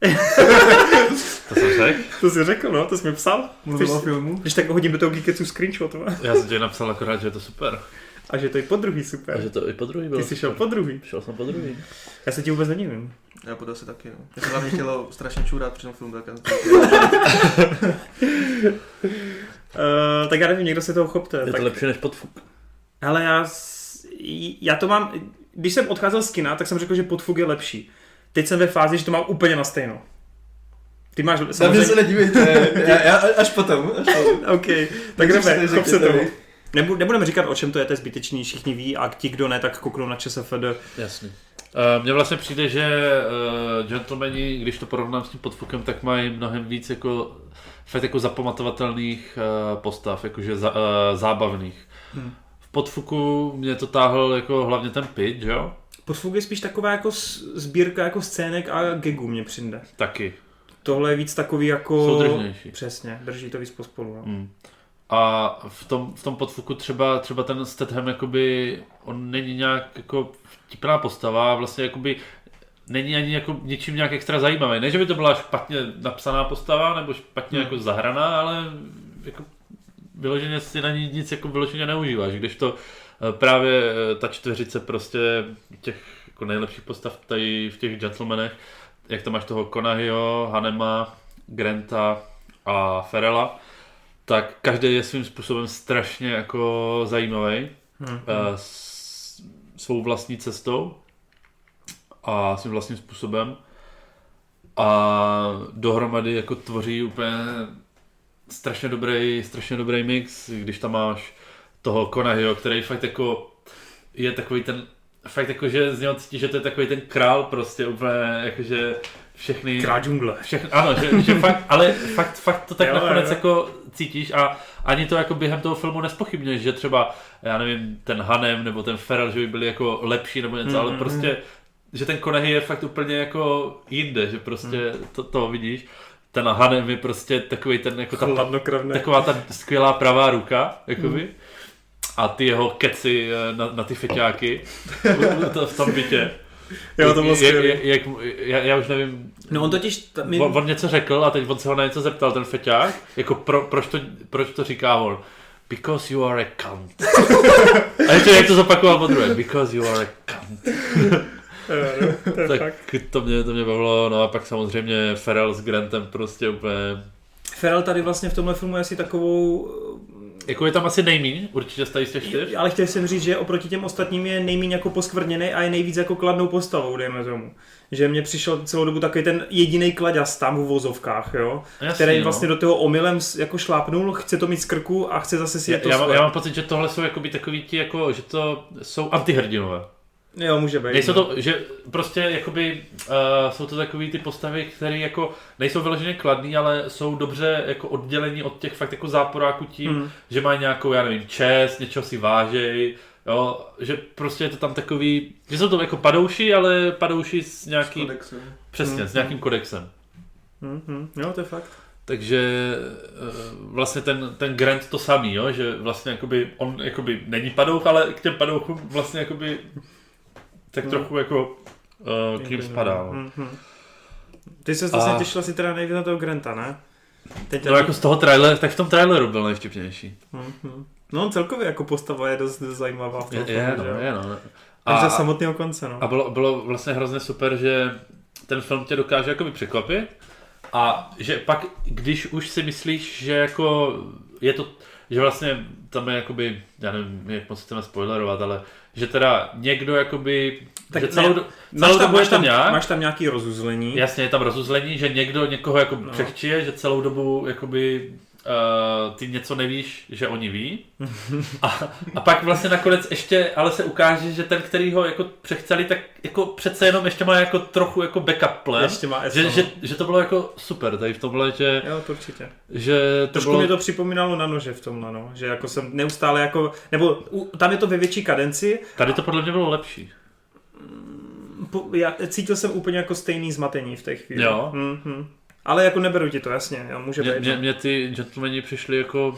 To jsem řekl. To jsi řekl, no, to jsi mi psal. Mluvil o filmu? když tak hodím do toho Geeketsu screenshot, no. Já jsem ti napsal akorát, že je to super. A že to je po druhý A super. že to i po druhý bylo Ty jsi šel super. po druhý. Šel jsem po druhý. Já se ti vůbec nedivím. Já budu asi taky, no. Já jsem hlavně chtěl strašně čůrat při tom filmu, tak já Uh, tak já nevím, někdo se toho chopte. Je tak... to lepší než podfuk. Hele, já, já to mám, když jsem odcházel z kina, tak jsem řekl, že podfuk je lepší. Teď jsem ve fázi, že to mám úplně na stejno. Ty máš Na mě samozřejmě... se nedívejte, já, já, až potom. Až potom. OK, tak jdeme, chop se tomu. nebudeme říkat, o čem to je, to je zbytečný, všichni ví a ti, kdo ne, tak kouknou na ČSFD. Jasně. Uh, Mně vlastně přijde, že uh, gentlemani, když to porovnám s tím podfukem, tak mají mnohem víc jako fakt jako zapamatovatelných uh, postav, jakože za, uh, zábavných. Hmm. V podfuku mě to táhl jako hlavně ten pit, jo? Podfuk je spíš taková jako sbírka jako scének a gagů mě přijde. Taky. Tohle je víc takový jako... Soudržnější. Přesně, drží to víc pospolu. No. Hmm. A v tom, v tom podfuku třeba, třeba ten Statham, jakoby, on není nějak jako vtipná postava, vlastně jakoby není ani jako něčím nějak extra zajímavý. Ne, že by to byla špatně napsaná postava, nebo špatně Hmm. jako zahraná, ale jako vyloženě si na ní nic jako vyloženě neužíváš, když to právě eh, ta čtveřice prostě těch jako nejlepších postav tady v těch gentlemanech, jak tam máš toho Conahyho, Hanema, Granta a Ferela, tak každý je svým způsobem strašně jako zajímavý Hmm. eh, svou vlastní cestou a svým vlastním způsobem. A dohromady jako tvoří úplně strašně dobrý, strašně dobrý mix, když tam máš toho Conahyho, který fakt jako je takový ten fakt jako, že z něho cítí, že to je takový ten král prostě úplně, jakože všechny... Král džungle. Všechno, ano, že, že fakt, ale fakt, fakt to tak Jo, nakonec jo. jako cítíš a ani to jako během toho filmu nespochybňuješ, že třeba, já nevím, ten Hanem nebo ten Ferrell, že by byli jako lepší nebo něco, mm, ale Mhm. prostě, že ten Konehy je fakt úplně jako jinde, že prostě to, to vidíš. Ten Hanem je prostě takový ten jako ta, taková ta skvělá pravá ruka, jakoby. A ty jeho keci eh, na, na ty feťáky to v tom bytě. Jo, to bylo jak, jak, jak, já, já už nevím, No on totiž... Ta, my, On, on něco řekl a teď on se ho na něco zeptal, ten feťák, jako pro, proč, to, proč to říká on? Because you are a cunt. A ještě jak to zopakoval po druhé, because you are a cunt. No, to tak fakt. to mě, to mě bavilo, no a pak samozřejmě Ferrell s Grantem prostě úplně, Ferrell tady vlastně v tomhle filmu je asi takovou... jako je tam asi nejmíň, určitě z z těch čtyř. Ale chtěl jsem říct, že oproti těm ostatním je nejméně jako poskvrněný a je nejvíc jako kladnou postavou, dejme tomu. Že mně přišel celou dobu takový ten jediný klaďas tam v vozovkách, jo, Jasný, který no. vlastně do toho omylem jako šlápnul, chce to mít z krku a chce zase si já, to já, já mám pocit, že tohle jsou jakoby takový ti, jako, že to jsou antihrdinové. Jo, může být. Nejsou no. to, že prostě jakoby uh, jsou to takový ty postavy, které jako nejsou vyloženě kladný, ale jsou dobře jako oddělení od těch fakt jako záporáků tím, Hmm. že mají nějakou, já nevím, čest, něčeho si vážej, jo, že prostě je to tam takový, že jsou to jako padouši, ale padouši s nějakým, Kodexem. přesně, s nějakým kodexem. Hmm, hmm. Jo, to je fakt. Takže eh, vlastně ten, ten Grant to samý, jo? že vlastně jakoby, on jakoby není padouch, ale k těm padouchům vlastně jakoby tak Hmm. trochu jako uh, k ním spadá. No. Hmm, hmm. Ty se zase A- těšil si teda nejvíc na toho Granta, ne? Teď No jako z toho traileru, tak v tom traileru byl nejvtipnější. Hmm, hmm. No on celkově jako postava je dost zajímavá v tom Je, filmu, je, že no, je, no. Až A, do samotného konce, no. a bylo, bylo vlastně hrozně super, že ten film tě dokáže jakoby překvapit a že pak, když už si myslíš, že jako je to, že vlastně tam je jakoby, já nevím, jak moc chceme spoilerovat, ale že teda někdo jakoby, Tak že ne, celou, Máš celou tam, dobu je máš, tam, nějak, máš tam nějaký rozuzlení. jasně je tam rozuzlení, že někdo někoho jako no. přechčije, že celou dobu jakoby uh, ty něco nevíš, že oni ví. A, a pak vlastně nakonec ještě, ale se ukáže, že ten, který ho jako přechceli, tak jako přece jenom ještě má jako trochu jako backup plan. Ještě má Že, že, že, to bylo jako super tady v tomhle, že, Jo, to určitě. že to Trošku bylo... mě to připomínalo na nože v tomhle, no. Že jako jsem neustále jako, nebo u, tam je to ve větší kadenci, Tady to podle mě bylo lepší. po, já cítil jsem úplně jako stejný zmatení v té chvíli. Jo. Hmm, hmm. Ale jako neberu ti to, jasně, jo, může Mně, být. mě, no. mě ty gentlemani přišli jako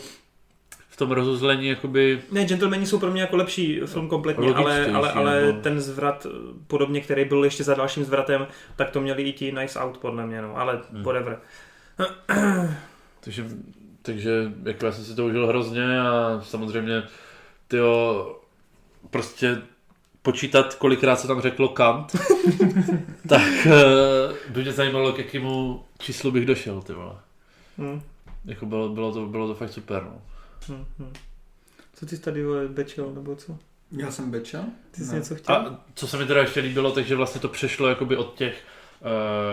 v tom rozuzlení jakoby... Ne, Gentlemani jsou pro mě jako lepší film kompletně, ale, Logičtější, ale, ale nebo- ten zvrat, podobně, který byl ještě za dalším zvratem, tak to měli i ti Nice Out podle mě, no, ale Hmm. whatever. Takže, takže jako já jsem si to užil hrozně a samozřejmě tyjo, prostě počítat, kolikrát se tam řeklo Kant, tak eh, by mě zajímalo, k jakému číslu bych došel, ty vole. Hm, Jako bylo, bylo, to, bylo to fakt super, no. hm, hm. Co ty jsi tady vole, bečel, nebo co? Já jsem Beča. Ty jsi Ne. něco chtěl? A co se mi teda ještě líbilo, takže vlastně to přešlo jakoby od těch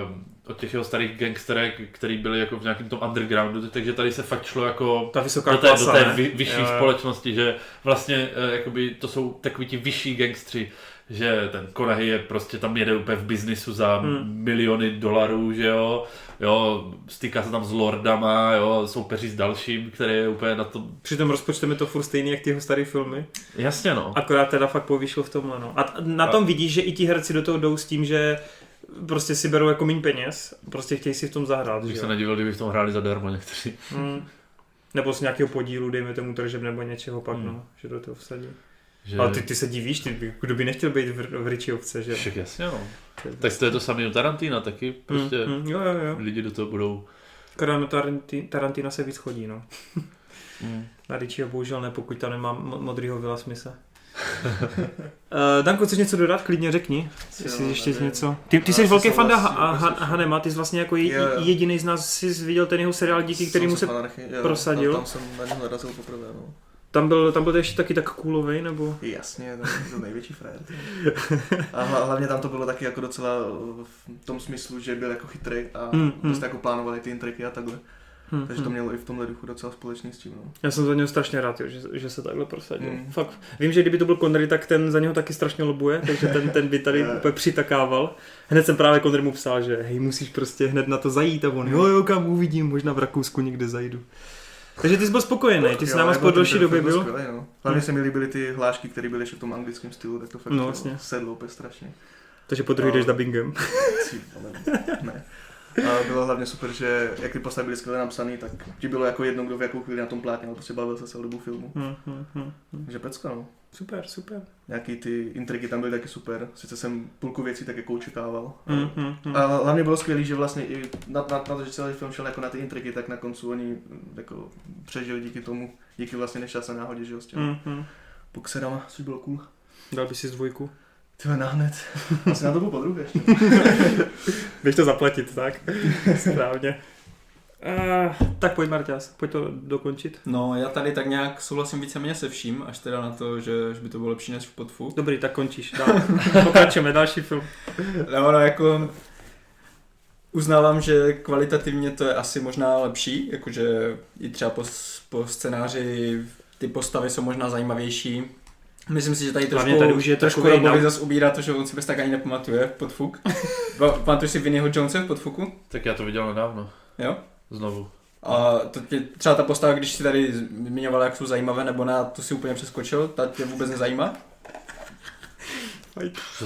uh, od těch jeho starých gangsterek, který byli jako v nějakém tom undergroundu, takže tady se fakt šlo jako Ta vysoká do té, klasa, do té vy, vyšší Jo, společnosti, že vlastně uh, jakoby to jsou takový ti vyšší gangstři, že ten Konahy je prostě tam jede úplně v biznisu za Hmm. miliony dolarů, že jo, jo, stýká se tam s lordama, jo, soupeří s dalším, který je úplně na to... Při tom rozpočtem je to furt stejný, jak ty jeho staré filmy. Jasně no. Akorát teda fakt povýšil v tomhle, no. A na tom vidíš, že i ti herci do toho jdou s tím, že prostě si berou jako méně peněz, prostě chtějí si v tom zahrát, Bych že se nedivil, kdyby v tom hráli zadarmo někteří. Hmm. Nebo z nějakého podílu, dejme tomu tržeb nebo něčeho pak, Hmm. no, že do toho vsadí. Že... Ale ty, ty se divíš, ty, by- kdo by nechtěl být v, v Richiovce, že? Však jasně no. Tak to je to samé u Tarantina taky, prostě Hmm, hmm, jo, jo, jo. lidi do toho budou... Akorát na Taranti- Tarantina se víc chodí, no. Na Richieho bohužel ne, pokud tam nemá mo- modrýho Vila Smise. Uh, Danko, chceš něco dodat? Klidně řekni. Jo, Jestli ještě nevím. něco. Ty, ty jsi si velký fan prostě Han-. Hanema, ty jsi vlastně jako je, jediný z nás si viděl ten jeho seriál, díky kterému se... Anarchy, jo, prosadil. Tam, tam jsem na něho narazil poprvé, no. Tam byl, tam byl ještě taky tak coolovej, nebo... Jasně, to to největší frajer. A hla- hlavně tam to bylo taky jako docela v tom smyslu, že byl jako chytrý a Hmm, hmm, hmm. prostě jako plánovali ty intriky a takhle. Hm, Takže to hm. mělo i v tomhle duchu docela společný s tím, no. Já jsem za něho strašně rád, jo, že, že se takhle prosadil. Mm. Fakt. Vím, že kdyby to byl Connery, tak ten za něho taky strašně lobuje, takže ten, ten by tady úplně přitakával. Hned jsem právě Connery mu psal, že hej, musíš prostě hned na to zajít a on, jo, jo, kam uvidím, možná v Rakousku někde zajdu. Takže ty jsi byl spokojený, ty jsi Jo, náma jako po delší době byl. Skvělý, no. Hlavně se mi líbily ty hlášky, které byly ještě v tom anglickém stylu, tak to fakt No, no, vlastně. sedlo úplně strašně. Takže po druhý No. jdeš dubbingem. Cí, ale ne. A bylo hlavně super, že jak ty postavy byly skvěle napsaný, tak ti bylo jako jedno, kdo v jakou chvíli na tom plátně, ale prostě bavil se celou dobu filmu. Hm, hm, hm, hm. Takže pecka, no. Super, super. Nějaký ty intriky tam byly taky super. Sice jsem půlku věcí tak jako očekával. Hm, hm, hm. A hlavně bylo skvělé, že vlastně i na, na, na, to, že celý film šel jako na ty intriky, tak na koncu oni mm, jako přežili díky tomu, díky vlastně nešťastné náhodě, že jo, s těmi Hm, hm. boxerama, což bylo cool. Dal by si z dvojku. Ty náhned. Asi na to byl podruhé ještě. Běž to zaplatit, tak? Správně. Uh, tak pojď Marťas, pojď to dokončit. No, já tady tak nějak souhlasím víceméně se vším, až teda na to, že, že by to bylo lepší než v podfu. Dobrý, tak končíš. Dál. Pokračujeme, další film. No, no, jako uznávám, že kvalitativně to je asi možná lepší, jakože i třeba po, po scénáři ty postavy jsou možná zajímavější. Myslím si, že tady trošku, Hlavně tady už je trošku nav- zase ubírá to, že on si bez tak ani nepamatuje podfuk. Pa- Pamatuješ si Vinnyho Jonese v podfuku? Tak já to viděl nedávno, Jo? znovu. A to tě, třeba ta postava, když si tady zmiňovala, jak jsou zajímavé, nebo na to si úplně přeskočil, ta tě vůbec nezajímá? To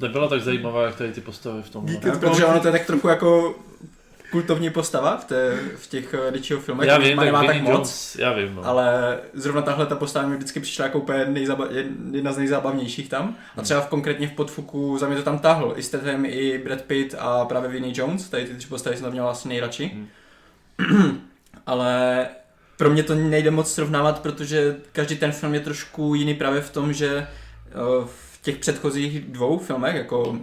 nebyla tak zajímavá, jak tady ty postavy v tom. Díky. Protože ono to je tak trochu jako kultovní postava v, té, v těch uh, Ditchiho filmech, Já vím, tak nemá tak moc, Jones, já vím, no. ale zrovna tahle ta postava mi vždycky přišla jako úplně nejzaba, jedna z nejzábavnějších tam. A třeba v, konkrétně v podfuku za mě to tam tahl. I Statham, i Brad Pitt a právě Vinnie Jones, tady ty tři postavy jsem tam měl asi nejradši. ale pro mě to nejde moc srovnávat, protože každý ten film je trošku jiný právě v tom, že eh, v těch předchozích dvou filmech, jako uh,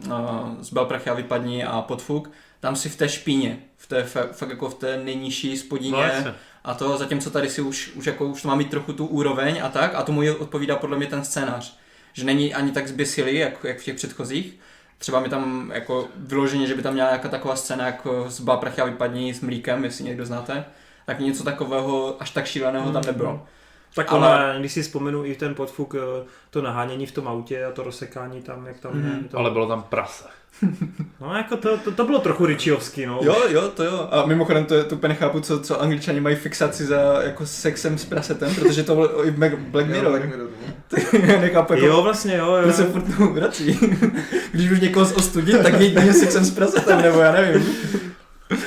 Zbal prachy a vypadni a Podfuk, tam si v té špíně, v té, fa- fakt jako v té nejnižší spodině no a to zatímco tady si už, už, jako, už to má mít trochu tu úroveň a tak a tomu je odpovídá podle mě ten scénář. Že není ani tak zběsilý, jak, jak v těch předchozích. Třeba mi tam jako vyloženě, že by tam měla nějaká taková scéna jako z prachy a vypadní s mlíkem, jestli někdo znáte. Tak něco takového až tak šíleného tam nebylo. Tak Ale- ale... když si vzpomenu i ten podfuk, eh, to nahánění v tom autě a to rozsekání tam, jak tam Mhm. je. To... Ale bylo tam prase. No jako to, to, to bylo trochu Richiovský, no. Jo, jo, to jo. A mimochodem to, to úplně nechápu, co, co angličani mají fixaci za jako sexem s prasetem, protože to bylo i Black Black Jo, Mirror. Black Mirror, nechápu, jako, Jo, vlastně jo, jo. Se furt tomu vrací. Když už někoho ostudit, tak jedině sexem s prasetem, nebo já nevím.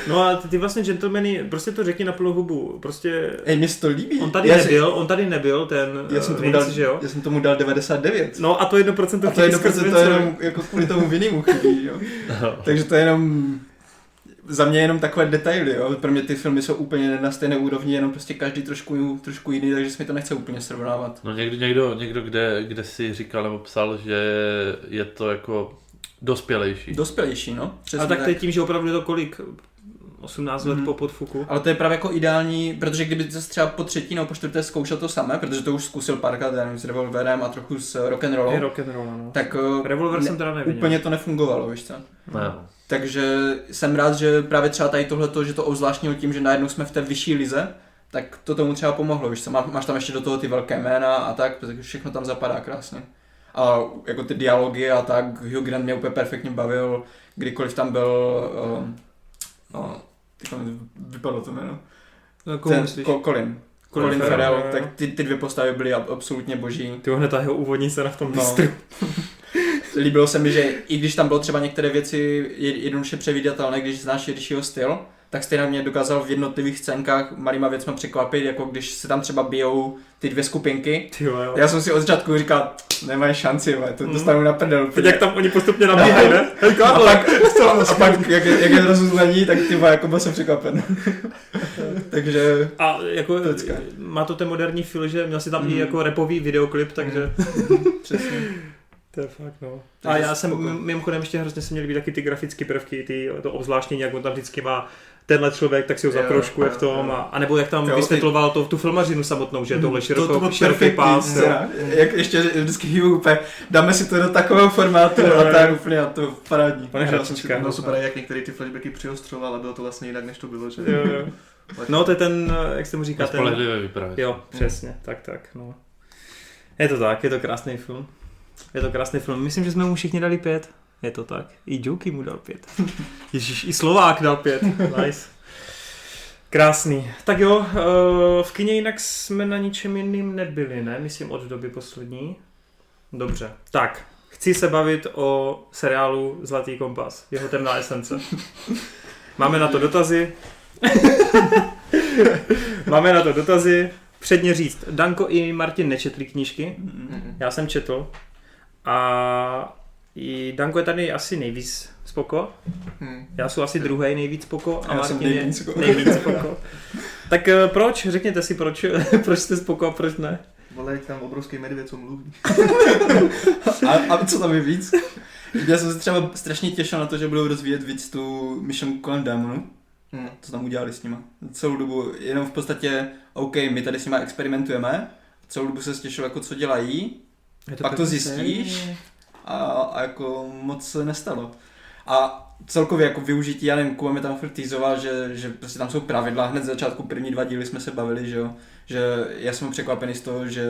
No a ty, ty vlastně gentlemany, prostě to řekni na plnou hubu. Prostě Ej, mně se to líbí. on tady já nebyl, on tady nebyl, ten já jsem, eh, tomu Vince, dal, že jo? já jsem tomu dal 99. No a to 1% a to je chybí skrz 1% to jenom jako kvůli tomu Vinimu chybí, jo. Takže to je jenom za mě jenom takové detaily, jo. Pro mě ty filmy jsou úplně na stejné úrovni, jenom prostě každý trošku, trošku jiný, takže se mi to nechce úplně srovnávat. No někdy, někdo, někdo kde, kde si říkal nebo psal, že je to jako dospělejší. Dospělejší, no. Přesně Ale tak to je tím, že opravdu je to kolik? 18 let Mhm. po podfuku. Ale to je právě jako ideální, protože kdyby se třeba po třetí nebo po čtvrté zkoušel to samé, protože to už zkusil párkrát, já nevím, s revolverem a trochu s rock and Je rollou, rock and roll, no. tak eh, Revolver ne- jsem teda neviděl. úplně to nefungovalo, víš co? Ne. Takže jsem rád, že právě třeba tady tohleto, že to ozvláštnilo tím, že najednou jsme v té vyšší lize, tak to tomu třeba pomohlo, víš co? Má- Máš tam ještě do toho ty velké jména a tak, takže všechno tam zapadá krásně. A jako ty dialogy a tak, Hugh Grant mě úplně perfektně bavil, kdykoliv tam byl, um, no, teď mi vypadlo to jméno. No, koho Ten? Ko- Colin. Colin Colin Farrell, Farrell, tak ty, ty dvě postavy byly ab- absolutně boží. Ty hned ta jeho úvodní scéna v tom No. Líbilo se mi, že i když tam bylo třeba některé věci je- jednoduše předvídatelné, když znáš Jiřího styl, tak stejně mě dokázal v jednotlivých scénkách malýma věcma překvapit, jako když se tam třeba bijou ty dvě skupinky. Ty jo. Já jsem si od začátku říkal, nemají šanci, vole, to Mm. dostanu na prdel. Teď jak tam oni postupně nabíhají, ne? Hej, a pak, a pak jak, je- jak je rozuzlení, tak ty jako byl jsem překvapen. Takže A jako Pecka. má to ten moderní feel, že měl si tam i Mhm. jako repový videoklip, takže přesně. to je fakt no. A já jsem mimochodem ještě hrozně se mě líbí taky ty grafické prvky, ty, to obzvláštnění, jak on tam vždycky má tenhle člověk, tak si ho jo, v tom, jo. a, a nebo jak tam Jo, ty- vysvětloval to, tu filmařinu samotnou, že tohle široko, to, to široký pás. jo. Jak ještě vždycky Hugh úplně, dáme si to do takového formátu Jo, a tak úplně a to parádní. Pane Hrál jsem si Hračička. Bylo moc super, jak některé ty flashbacky přiostroval, ale bylo to vlastně jinak, než to bylo, že? Jo, jo. No to je ten, jak se mu říká, ten... Spolehlivě vyprávět. Jo, přesně, tak, tak, no. Je to tak, je to krásný film. Je to krásný film. Myslím, že jsme mu všichni dali pět. Je to tak. I Joky mu dal pět. Ježíš, i Slovák dal pět. Nice. Krásný. Tak jo, eh, v kině jinak jsme na ničem jiným nebyli, ne? Myslím od doby poslední. Dobře. Tak, chci se bavit o seriálu Zlatý kompas. Jeho temná esence. Máme na to dotazy. Máme na to dotazy. Předně říct, Danko i Martin nečetli knížky, Mhm. já jsem četl. A i Danko je tady asi nejvíc spoko. Hmm. Já jsem asi druhý nejvíc spoko a Já jsem Martin nejvíc je spoko. nejvíc spoko. Tak eh, proč? Řekněte si, proč, proč jste spoko a proč ne? Vole, tam obrovský medvěd, co mluví. A, a co tam je víc? Já jsem se třeba strašně těšil na to, že budou rozvíjet víc tu Mission kolem démonu, Hmm. co tam udělali s nima. Celou dobu, jenom v podstatě, OK, my tady s nima experimentujeme, celou dobu se těšil, jako co dělají, Je Pak to zjistíš? A, a jako moc se nestalo. A celkově jako využití, já nevím, Kuba mi tam furt týzoval, že, že prostě tam jsou pravidla, hned z začátku první dva díly jsme se bavili, že jo, že já jsem překvapený z toho, že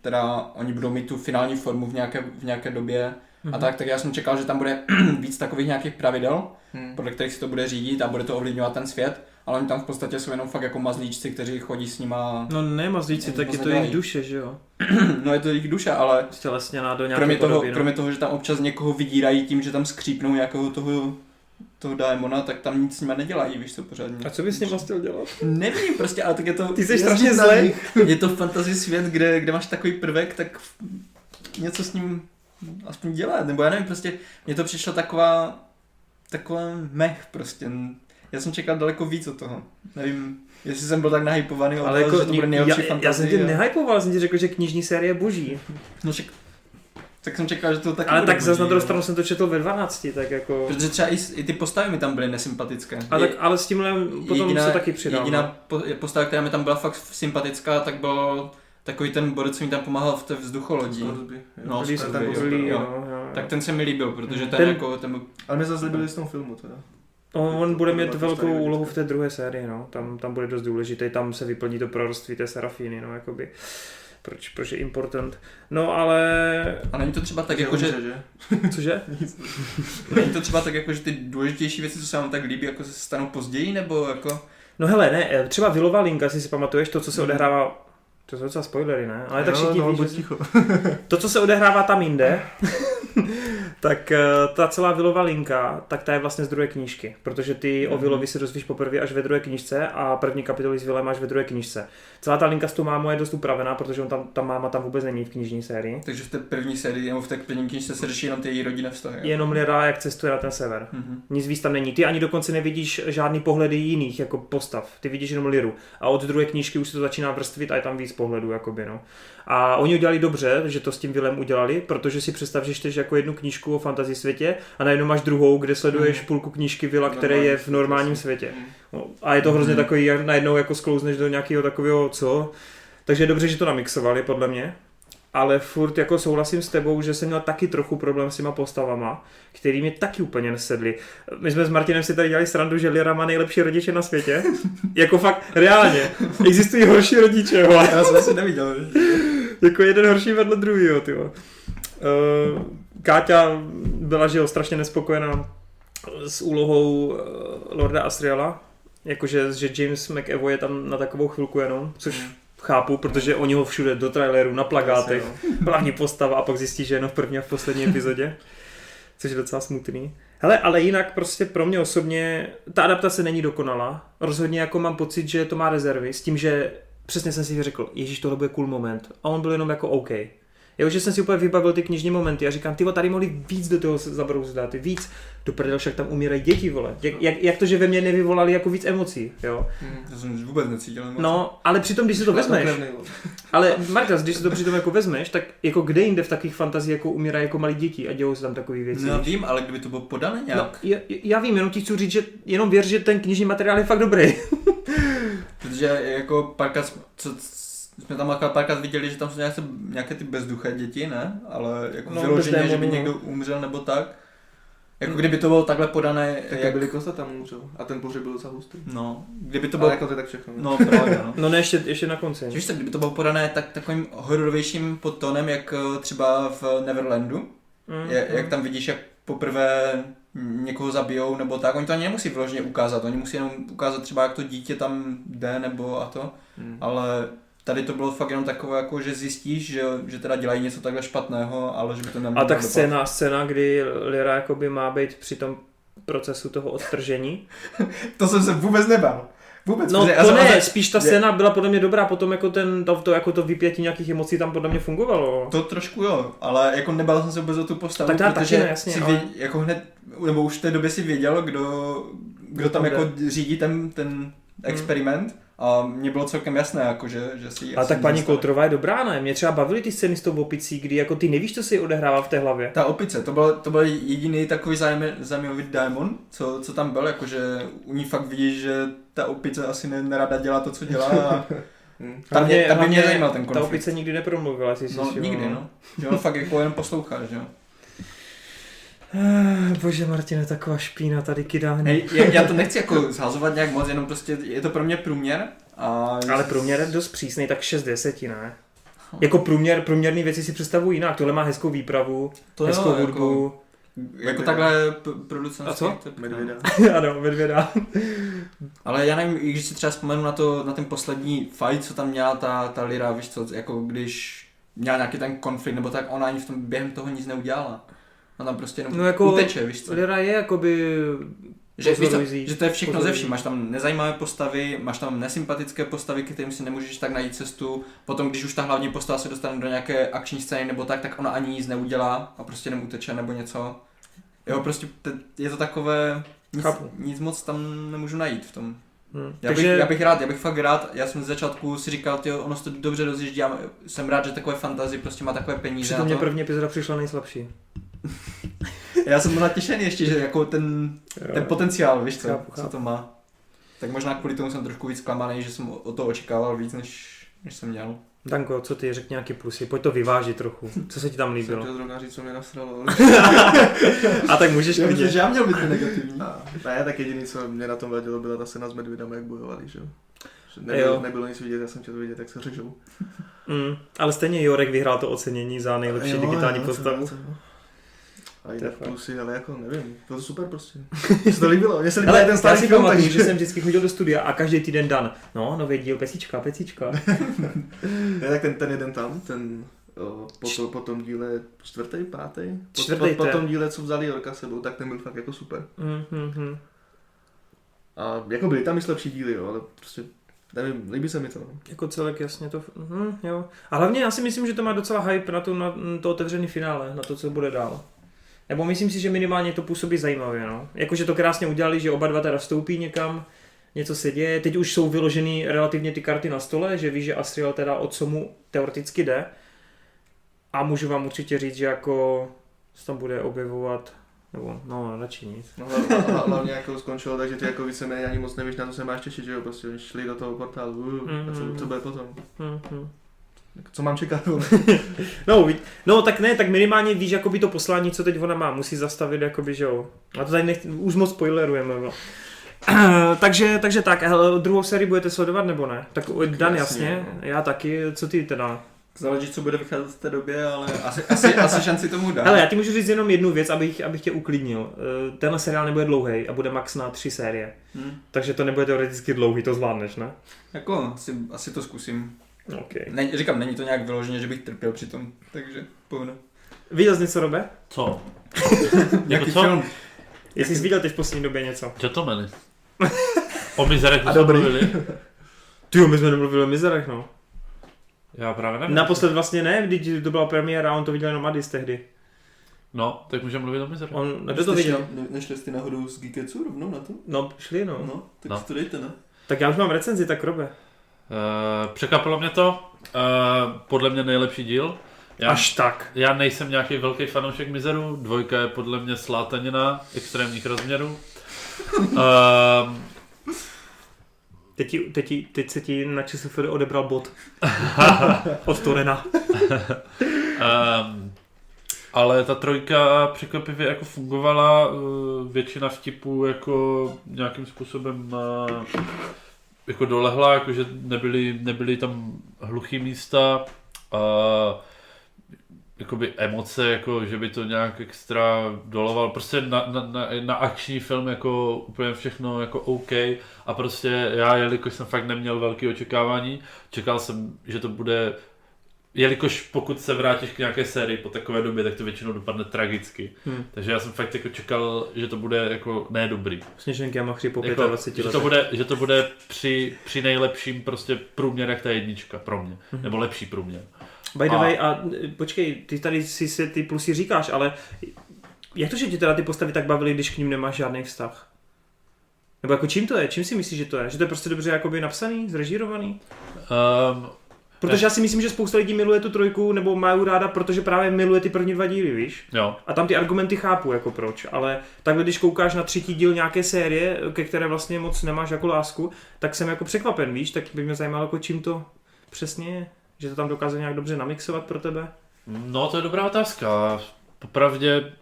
teda oni budou mít tu finální formu v nějaké, v nějaké době Mhm. a tak, tak já jsem čekal, že tam bude víc takových nějakých pravidel, Hmm. podle kterých se to bude řídit a bude to ovlivňovat ten svět, ale oni tam v podstatě jsou jenom fakt jako mazlíčci, kteří chodí s nima, No ne, mazlíci, tak je to jejich duše, že jo? no je to jejich duše, ale Stělesněná do nějaké kromě toho, podoby, no. kromě toho, že tam občas někoho vydírají tím, že tam skřípnou nějakého toho, toho démona, tak tam nic s nima nedělají, víš co, pořádně. A co bys s ním vlastně chtěl dělat? Nevím, prostě, ale tak je to... Ty jsi strašně zlej. Je to fantasy svět, kde, kde máš takový prvek, tak něco s ním aspoň dělat, nebo já nevím, prostě mně to přišlo taková, taková mech prostě. Já jsem čekal daleko víc od toho. Nevím, jestli jsem byl tak nahypovaný, Ale jako, že to bude nejlepší já, fantasy. já jsem tě a- nehypoval, jsem ti řekl, že knižní série je boží. No, však, tak jsem čekal, že to taky Ale bude tak zase na boží, druhou stranu jsem to četl ve 12, tak jako... Protože třeba i, i ty postavy mi tam byly nesympatické. A Je- tak, ale s tímhle potom se taky přidal. Jediná no. po, postava, která mi tam byla fakt sympatická, tak byl takový ten borec, co mi tam pomáhal v té vzducholodí. Jo. No, Lee jo. jo. no, jo. Tak ten se mi líbil, protože ten, Ten- jako, ten Ale mě zase líbili z tom filmu teda. On, on bude mít velkou úlohu v té druhé sérii, no. Tam, tam bude dost důležitý, tam se vyplní to proroctví té Serafíny, no, jakoby. Proč, proč je important. No, ale... A není to třeba tak Že jako, že, že? Cože? není to třeba tak jako, že ty důležitější věci, co se vám tak líbí, jako se stanou později, nebo jako... No hele, ne, eh, třeba Vilova Linka, jestli si pamatuješ, to, co se odehrává to jsou docela spoilery, ne? Ale tak Jo, všichni no, ví, buď že... ticho. To, co se odehrává tam jinde, tak eh, ta celá Vilová linka, tak ta je vlastně z druhé knížky, protože ty o Vilovi si dozvíš poprvé až ve druhé knížce a první kapitoly s Vilem až ve druhé knížce. Celá ta linka s tou mámou je dost upravená, protože on tam, ta máma tam vůbec není v knižní sérii. Takže v té první sérii, nebo v té první knižce se řeší jenom ty její rodinné vztahy. jo? Jenom Lira, jak cestuje na ten sever. Mhm. Nic víc tam není. Ty ani dokonce nevidíš žádný pohledy jiných jako postav. Ty vidíš jenom Liru. A od druhé knížky už se to začíná vrstvit a je tam víc pohledů. Jakoby, no. A oni udělali dobře, že to s tím Vilem udělali, protože si představ, že čteš jako jednu knížku o fantasy světě a najednou máš druhou, kde sleduješ Mhm. půlku knížky Vila, V který je v normálním světě. Mm. No, a je to hrozně Mhm. takový, jak najednou jako sklouzneš do nějakého takového co. Takže je dobře, že to namixovali, podle mě. Ale furt jako souhlasím s tebou, že jsem měl taky trochu problém s těma postavama, který mi taky úplně nesedli. My jsme s Martinem si tady dělali srandu, že Lira má nejlepší rodiče na světě. jako fakt, reálně. Existují horší rodiče, vole. Já jsem asi neviděl. Jako jeden horší vedle druhého, ty. Uh, Káťa byla, že jo, strašně nespokojená s úlohou uh, Lorda Asriela, jakože že James McAvoy je tam na takovou chvilku jenom, což Hmm. chápu, protože oni ho všude do traileru, na plagátech, hlavní postava a pak zjistí, že je jenom v první a v poslední epizodě, což je docela smutný. Hele, ale jinak prostě pro mě osobně ta adaptace není dokonalá. Rozhodně jako mám pocit, že to má rezervy s tím, že přesně jsem si řekl, ježíš, tohle bude cool moment. A on byl jenom jako OK. Jo, že jsem si úplně vybavil ty knižní momenty a říkám, ty tady mohli víc do toho zabrouzit dát, víc. Do prdel, však tam umírají děti, vole. Jak, jak, jak, to, že ve mně nevyvolali jako víc emocí, jo. Já jsem vůbec necítil emoce. No, ale přitom, když si to vezmeš, ale Marta, když si to přitom jako vezmeš, tak jako kde jinde v takových fantazích jako umírají jako malí děti a dějou se tam takové věci. No, vím, ale kdyby to bylo podané No, nějak, já, já vím, jenom ti chci říct, že jenom věř, že ten knižní materiál je fakt dobrý. protože jako párkrát, co, jsme tam párkrát viděli, že tam jsou nějaké, nějaké ty bezduché děti, ne? Ale jako No, no, vyloženě, že by někdo no. umřel nebo tak. Jako Hmm. kdyby to bylo takhle podané, Tak jak... byli Kosta tam umřel. A ten pohřeb byl docela hustý. No, kdyby to bylo... bylo jako to je tak všechno. No, právě, no. No ne, ještě, ještě na konci. Víš co, kdyby to bylo podané tak, takovým hororovějším podtónem, jak eh, třeba v Neverlandu, Mm, je, mm. jak tam vidíš, jak poprvé někoho zabijou nebo tak, oni to ani nemusí vyloženě ukázat, oni musí jenom ukázat třeba, jak to dítě tam jde nebo a to, Mm. ale tady to bylo fakt jenom takové, jako, že zjistíš, že, že teda dělají něco takhle špatného, ale že by to nemělo A tak scéna, scéna, kdy Lyra jakoby má být při tom procesu toho odtržení. To jsem se vůbec nebál. Vůbec. No to ne, spíš ta je- scéna byla podle mě dobrá, potom jako, ten, to, to, jako to vypětí nějakých emocí tam podle mě fungovalo. To trošku jo, ale jako nebál jsem se vůbec o tu postavu, Tak protože taky ne, jasně, si ale- vě, jako hned, nebo už v té době si věděl, kdo, kdo tam tam jako řídí ten, ten experiment a mně bylo celkem jasné, jako, že, že si A tak paní. Koutrová je dobrá, ne? Mě třeba bavily ty scény s tou opicí, kdy jako ty nevíš, co se odehrává v té hlavě. Ta opice, to byl, to byl jediný takový zajímavý, démon, co, co tam byl, jakože u ní fakt vidíš, že ta opice asi ne, nerada dělá to, co dělá a Mm. tam, mě, tam by mě zajímal ten Ta konflikt. opice nikdy nepromluvila, jestli No, si nikdy, všiml. no. Že on fakt jako jenom poslouchá, že jo. Eh, Bože Martine, taková špína tady kydání. Hej, já, já to nechci jako zhazovat nějak moc, jenom prostě je to pro mě průměr. A Ale průměr je dost přísný, tak 6 deseti, ne? Jako průměr, průměrný věci si představuji jinak. Tohle má hezkou výpravu, to hezkou jo, hudbu. Jako, jako takhle p- producentský. A co? Medvěda. ano, medvěda. Ale já nevím, i když si třeba vzpomenu na, to, na ten poslední fight, co tam měla ta, ta Lira, víš co, jako když měla nějaký ten konflikt, nebo tak ona ani v tom během toho nic neudělala. Ona tam prostě jenom No jako- uteče, víš co. Lira je jakoby... Že, víš co, že to je všechno ze Pozorující. vším. Máš tam nezajímavé postavy, máš tam nesympatické postavy, kterým si nemůžeš tak najít cestu. Potom, když už ta hlavní postava se dostane do nějaké akční scény nebo tak, tak ona ani nic neudělá a prostě jenom uteče nebo něco. Jo, prostě te- je to takové, nic, Chápu. nic moc tam nemůžu najít v tom. Hm. Já, bych, já bych rád, já bych fakt rád, já jsem z začátku si říkal, tyjo, ono se to dobře rozjíždí, já jsem rád, že takové fantazy prostě má takové peníze Přitom mě první epizoda přišla nejslabší. Já jsem byl natěšený ještě, že jako ten, ten potenciál, víš co, Chápu, co chápu. to má. Tak možná kvůli tomu jsem trošku víc zklamaný, že jsem o to očekával víc, než, než jsem měl. Danko, co ty, řekni nějaký plusy, pojď to vyvážit trochu. Co se ti tam Jsem líbilo? chtěl zrovna říct, co mě nasralo. A tak můžeš klidně. já měl být negativní. A, ne, tak jediný, co mě na tom vadilo, byla ta scéna s medvědama, jak bojovali, že jo. Že Jo. Nebylo, nebylo nic vidět, já jsem chtěl vidět, jak se řežou. Mm, ale stejně Jorek vyhrál to ocenění za nejlepší Jo, digitální jo, postavu. co- co- A To fakt. plusy, ale jako nevím, bylo to super prostě. Mně se to líbilo, mně se líbil Ale ten já starý si film, pamatuju, takže... že jsem vždycky chodil do studia a každý týden dan. No, nový díl, pecíčka, pecíčka. Ne, tak ten, ten jeden tam, ten O, po, to, po tom díle čtvrtý, pátý? Po, Čtvrtý, po, po, to tom díle, co vzali Jorka sebou, tak ten byl fakt jako super. Mm, mm, mm. A jako byly tam i lepší díly, jo, ale prostě nevím, líbí se mi to. no. Jako celek jasně to, hm, jo. A hlavně já si myslím, že to má docela hype na to, na to otevřený finále, na to, co bude dál. Nebo myslím si, že minimálně to působí zajímavě, no. Jakože to krásně udělali, že oba dva teda vstoupí někam, něco se děje. Teď už jsou vyloženy relativně ty karty na stole, že ví, že Asriel teda o co mu teoreticky jde. A můžu vám určitě říct, že jako se tam bude objevovat, nebo no, radši nic. No, hla- hla- hlavně jako skončilo, takže ty jako víceméně ani moc nevíš, na co se máš těšit, že jo, prostě šli do toho portálu, uh, a co, co bude potom. Hm, hm. Jako, Co mám čekat? No, no, tak ne, tak minimálně víš jakoby to poslání, co teď ona má, musí zastavit, jakoby, že jo. A to tady nech, už moc spoilerujeme, no. takže, takže tak, hele, druhou sérii budete sledovat nebo ne? Tak Dan jasně, jasně, no. já taky, co ty teda? Záleží, co bude vycházet v té době, ale asi, asi, asi šanci tomu dá. Hele, já ti můžu říct jenom jednu věc, abych, abych tě uklidnil. Eh, Tenhle seriál nebude dlouhý a bude max na tři série. Hm. Takže to nebude teoreticky dlouhý, to zvládneš, ne? Jako, asi, asi to zkusím. Okay. Ne, říkám, není to nějak vyloženě, že bych trpěl při tom, takže pohodě. Viděl jsi něco, Robe? Co? Nějaký co? film. Jestli jsi viděl teď v poslední době něco? Gentlemany. O mizerech jsme dobrý. mluvili. Ty jo, my jsme nemluvili o mizerech, no. Já právě nevím. Naposled vlastně ne, když to byla premiéra, on to viděl jenom Adis tehdy. No, tak můžeme mluvit o mizerech. On, kdo to viděl? Ne, nešli jste náhodou z Geeketsu rovnou na to? No, šli, no. No, tak No. to dejte, ne? Tak já už mám recenzi, tak robe. Uh, překvapilo mě to. Uh, podle mě nejlepší díl. Já, Až tak. já nejsem nějaký velký fanoušek Mizeru. Dvojka je podle mě slátanina extrémních rozměrů. Uh, Teď, ti, teď, ti, teď se ti na ČSFD odebral bod. Od Torena. Um, ale ta trojka překvapivě jako fungovala, většina vtipů jako nějakým způsobem uh, jako dolehla, jakože nebyly, nebyly tam hluchý místa, uh, jakoby emoce, jako že by to nějak extra doloval, prostě na, na, na, na akční film jako úplně všechno jako OK a prostě já, jelikož jsem fakt neměl velké očekávání, čekal jsem, že to bude jelikož pokud se vrátíš k nějaké sérii po takové době, tak to většinou dopadne tragicky. Hmm. Takže já jsem fakt jako čekal, že to bude jako ne dobrý. Sněženky a machři po Jako, 25 že, to bude, že to bude při, při nejlepším prostě průměr, jak ta jednička pro mě. Mhm. Nebo lepší průměr. By the A- way, a počkej, ty tady si se ty plusy říkáš, ale jak to, že tě teda ty postavy tak bavily, když k ním nemáš žádný vztah? Nebo jako čím to je? Čím si myslíš, že to je? Že to je prostě dobře jakoby napsaný, zrežírovaný? Um, Protože já si myslím, že spousta lidí miluje tu trojku, nebo mají ráda, protože právě miluje ty první dva díly, víš? jo. A tam ty argumenty chápu, jako proč, ale takhle, když koukáš na třetí díl nějaké série, ke které vlastně moc nemáš jako lásku, tak jsem jako překvapen, víš, tak by mě zajímalo, jako čím to přesně je, že to tam dokázal nějak dobře namixovat pro tebe. No to je dobrá otázka. Popravdě,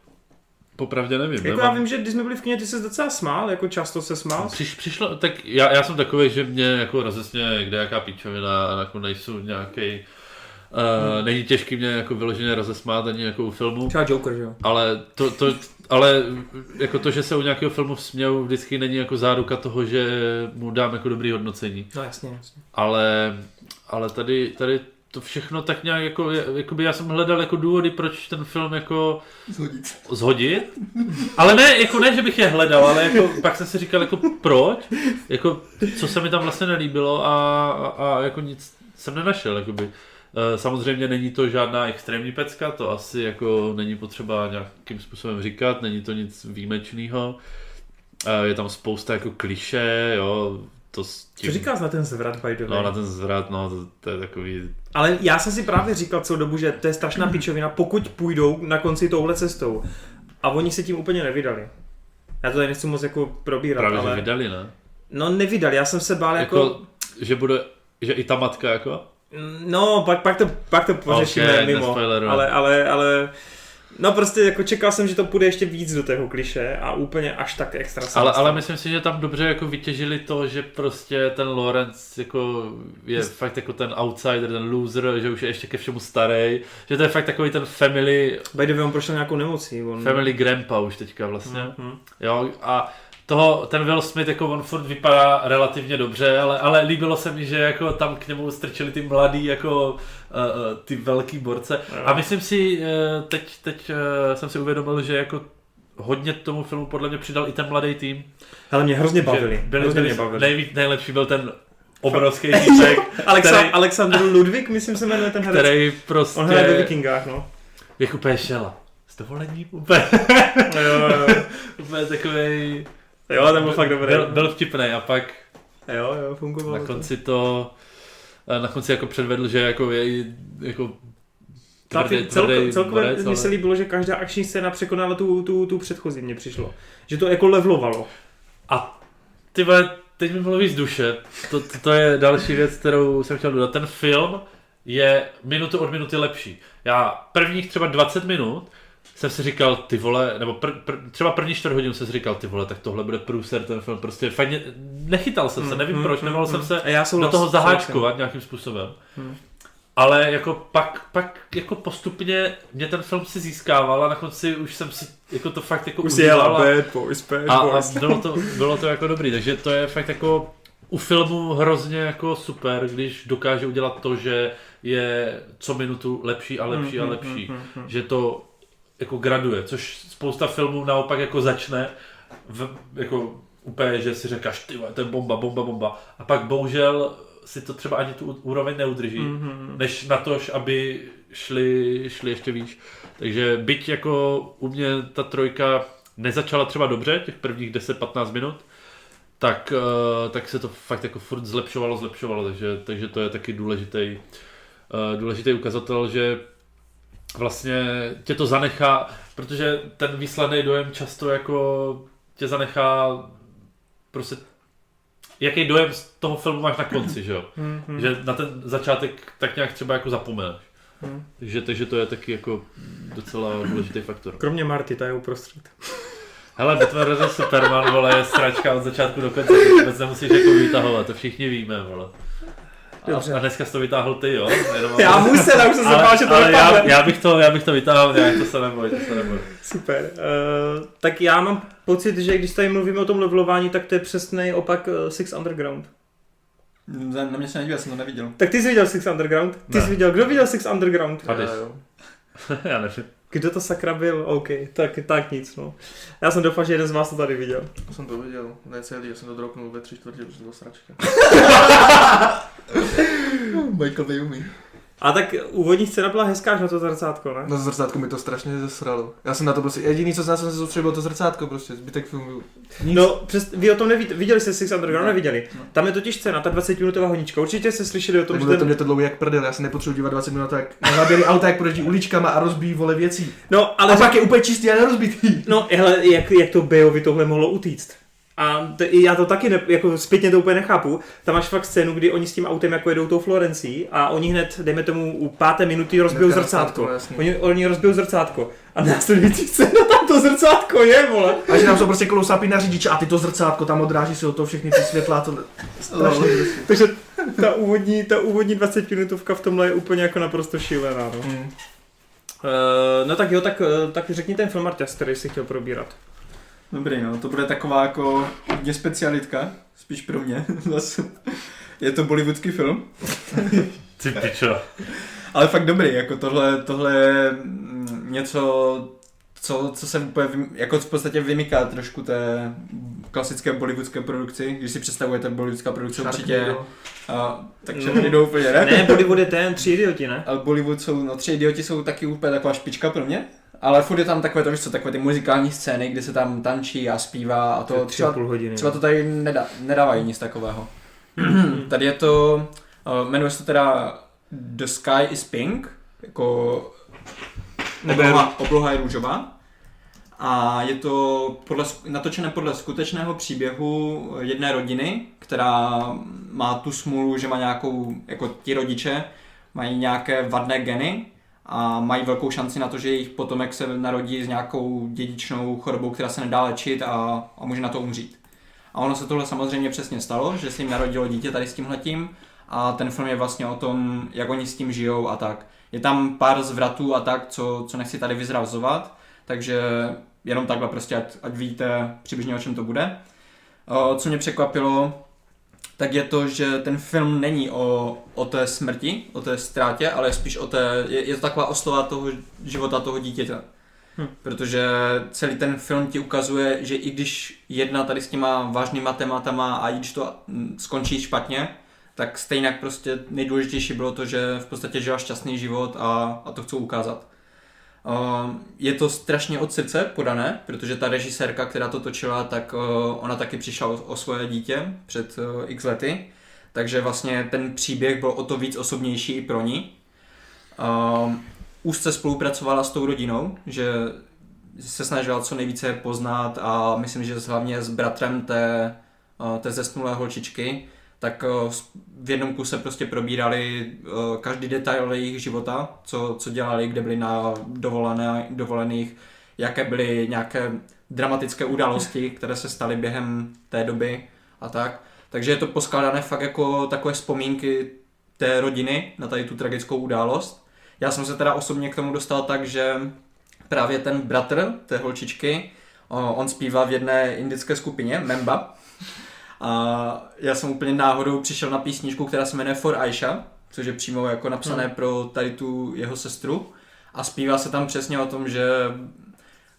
popravdě nevím. Jako nemám- já vím, že když jsme byli v kině, ty se docela smál, jako často se smál. Přiš, přišlo, tak já, já jsem takový, že mě jako rozesně kde jaká píčovina a jako nejsou nějaký Uh, Hmm. Není těžký mě jako vyloženě rozesmát ani jako u filmu, Třeba Joker, že jo? ale to, to, ale jako to, že se u nějakého filmu směju, vždycky není jako záruka toho, že mu dám jako dobrý hodnocení. No jasně, jasně. Ale, ale tady, tady to všechno tak nějak jako, jakoby já jsem hledal jako důvody, proč ten film jako Zhodit. zhodit. Ale ne, jako ne, že bych je hledal, ale jako pak jsem si říkal, jako proč, jako co se mi tam vlastně nelíbilo a, a, a jako nic jsem nenašel, jakoby. Eh, Samozřejmě není to žádná extrémní pecka, to asi jako není potřeba nějakým způsobem říkat, není to nic výjimečného. Eh, Je tam spousta jako kliše, jo, to s tím, Co říkáš na ten zvrat, by the way? No na ten zvrat, no to, to je takový, Ale já jsem si právě říkal celou dobu, že to je strašná pičovina, pokud půjdou na konci touhle cestou. A oni se tím úplně nevydali. Já to tady nechci moc jako probírat, právě ale... že vydali, ne? No nevydali, já jsem se bál jako... Jako, že bude, že i ta matka jako? No, pak, pak, to, pak to pořešíme Ok, mimo. Ale, ale, ale... No prostě jako čekal jsem, že to půjde ještě víc do toho kliše a úplně až tak extra Ale, nestalo. ale myslím si, že tam dobře jako vytěžili to, že prostě ten Lawrence jako je fakt jako ten outsider, ten loser, že už je ještě ke všemu starý, že to je fakt takový ten family, By the way, on prošel nějakou nemocí. On... family grandpa už teďka vlastně. Mhm. Jo, a toho, ten Will Smith jako on furt vypadá relativně dobře, ale, ale líbilo se mi, že jako tam k němu strčili ty mladý jako uh, uh, ty velký borce. A myslím si, uh, teď, teď jsem si uvědomil, že jako hodně tomu filmu podle mě přidal i ten mladý tým. Ale mě hrozně bavili. Byli, hrozně byli, mě bavili. nejvíc, nejlepší byl ten obrovský týpek, Alexa, který- myslím se jmenuje ten herec. který prostě... On hraje ve Vikingách, no. Jak úplně šel. S dovolením úplně, Jo, jo, úplně takovej... jo, ten byl fakt dobrý. Byl, byl vtipný a pak Jo, jo, fungovalo. na to. konci to... Na konci jako předvedl, že jako je jako Ta, tvrdý, celko, tvrdý celkově borec, mi se ale- líbilo, že každá akční scéna překonala tu, tu, tu předchozí, mně přišlo. Že to jako levlovalo. A ty vole, teď mi mluví z duše. To, to, to, je další věc, kterou jsem chtěl dodat. Ten film je minutu od minuty lepší. Já prvních třeba 20 minut jsem si říkal, ty vole, nebo pr, pr, třeba první čtvrt hodinu jsem si říkal, ty vole, tak tohle bude průser ten film. Prostě fakt mě, nechytal jsem se, nevím Mm, proč, mm, nemohl mm, jsem se A já do toho zaháčkovat nějakým způsobem. Hmm. Ale jako pak, pak jako postupně mě ten film si získával a na konci už jsem si jako to fakt jako Už užíval a- Bad Boys, Bad a, a Boys. bylo, to, bylo to jako dobrý, takže to je fakt jako u filmu hrozně jako super, když dokáže udělat to, že je co minutu lepší a lepší a Mm, lepší. mm, mm, mm. Že to jako graduje, což spousta filmů naopak jako začne v, jako úplně, že si říkáš, ty to je bomba, bomba, bomba. A pak bohužel si to třeba ani tu úroveň neudrží, Mhm. než na to, aby šli, šli ještě výš. Takže byť jako u mě ta trojka nezačala třeba dobře, těch prvních 10-15 minut, tak, eh, tak se to fakt jako furt zlepšovalo, zlepšovalo, takže, takže to je taky důležitý, eh, důležitý ukazatel, že vlastně tě to zanechá, protože ten výsledný dojem často jako tě zanechá prostě jaký dojem z toho filmu máš na konci, že jo? Mhm. Že na ten začátek tak nějak třeba jako zapomeneš. Mhm. Takže, takže to je taky jako docela důležitý faktor. Kromě Marty, ta je uprostřed. Hele, Batman vs. Superman, vole, je sračka od začátku do konce, vůbec nemusíš jako vytahovat, to všichni víme, vole. Dobře. A, a dneska jsi to vytáhl ty, jo? Jenom, Já musel, já už jsem se bál, že to ale já, já, bych to, já bych to vytáhl nějak, to se neboj, to se neboj. Super. Uh, tak já mám pocit, že když tady mluvíme o tom levelování, tak to je přesný opak uh, Six Underground. Na na mě se nedíval, jsem to neviděl. Tak ty jsi viděl Six Underground? Ty Ne. jsi viděl, kdo viděl Six Underground? Já, jo. já nevím. Kdo to sakra byl? OK, tak, tak nic, no. Já jsem doufal, že jeden z vás to tady viděl. To jsem to viděl, ne celý, já jsem to dropnul ve tři čtvrtě, protože to byla sračka. Michael Bay umí. A tak úvodní scéna byla hezká až na to zrcátko, ne? No zrcátko mi to strašně zesralo. Já jsem na to prostě, jediný co jsem se soustředil bylo to zrcátko prostě, zbytek filmu. Nic. No, přes, vy o tom nevíte, viděli jste Six Underground, Ne. neviděli. No. Tam je totiž scéna, ta 20 minutová honička. Určitě jste slyšeli o to, tom, že bude to ten... mě to dlouho jak prdel, já se nepotřebuji dívat 20 minut tak na záběry auta, jak projíždí uličkama a rozbíjí vole věcí. No, Ale ale pak je úplně čistý a nerozbitý. No, hele, jak, jak to Bejovi tohle mohlo utíct. A to, já to taky ne, jako zpětně to úplně nechápu. Tam máš fakt scénu, kdy oni s tím autem jako jedou tou Florencí a oni hned, dejme tomu, u páté minuty rozbijou zrcátko. Oni, oni rozbijou zrcátko. A následující scéna tam to zrcátko je, vole. A že tam jsou prostě klousapy na řidiče a ty to zrcátko, tam odráží se o to všechny ty světla, to strašně prostě. Takže ta úvodní, ta úvodní 20 minutovka v tomhle je úplně jako naprosto šílená, no. Mm. Uh, no tak jo, tak, uh, tak řekni ten film, Marťas, který jsi chtěl probírat. Dobrý, no, to bude taková jako hodně specialitka, spíš pro mě zase. Je to bollywoodský film, Ty pičo. ale fakt dobrý, jako tohle, tohle je mm, něco, co, co se úplně, jako v podstatě vymyká trošku té klasické bollywoodské produkci, když si představujete bollywoodská produkce určitě, a, tak Sharknado úplně ne? Ne, Bollywood je ten, tři idioti, ne? Ale Bollywood jsou, no tři idioti jsou taky úplně taková špička pro mě. Ale furt je tam takové to, víš co, takové ty muzikální scény, kde se tam tančí a zpívá a to tři a třeba, půl hodiny. třeba to tady nedá, nedávají nic takového. tady je to, uh, jmenuje se to teda The Sky is Pink, jako obloha, obloha je růžová. A je to podle, natočené podle skutečného příběhu jedné rodiny, která má tu smůlu, že má nějakou, jako ti rodiče, mají nějaké vadné geny a mají velkou šanci na to, že jejich potomek se narodí s nějakou dědičnou chorobou, která se nedá léčit a, a může na to umřít. A ono se tohle samozřejmě přesně stalo, že se jim narodilo dítě tady s tímhletím a ten film je vlastně o tom, jak oni s tím žijou a tak. Je tam pár zvratů a tak, co, co nechci tady vyzrazovat, takže jenom takhle prostě, ať, ať víte přibližně o čem to bude. O, co mě překvapilo, tak je to, že ten film není o, o té smrti, o té ztrátě, ale spíš o té, je, je to taková oslova toho života toho dítěte. Hm. Protože celý ten film ti ukazuje, že i když jedna tady s těma vážnýma tématama a i když to mm, skončí špatně, tak stejně prostě nejdůležitější bylo to, že v podstatě žila šťastný život a, a to chci ukázat. Uh, je to strašně od srdce podané, protože ta režisérka, která to točila, tak uh, ona taky přišla o, svoje dítě před uh, x lety, takže vlastně ten příběh byl o to víc osobnější i pro ní. Úzce spolupracovala s tou rodinou, že se snažila co nejvíce poznat a myslím, že hlavně s bratrem té, té zesnulé holčičky, tak uh, v jednom kuse prostě probírali uh, každý detail jejich života, co, co dělali, kde byli na dovolené, dovolených, jaké byly nějaké dramatické události, které se staly během té doby a tak. Takže je to poskládané fakt jako takové vzpomínky té rodiny na tady tu tragickou událost. Já jsem se teda osobně k tomu dostal tak, že právě ten bratr té holčičky, o, on zpívá v jedné indické skupině, Memba, a já jsem úplně náhodou přišel na písničku, která se jmenuje For Aisha, což je přímo jako napsané Hmm. pro tady tu jeho sestru. A zpívá se tam přesně o tom, že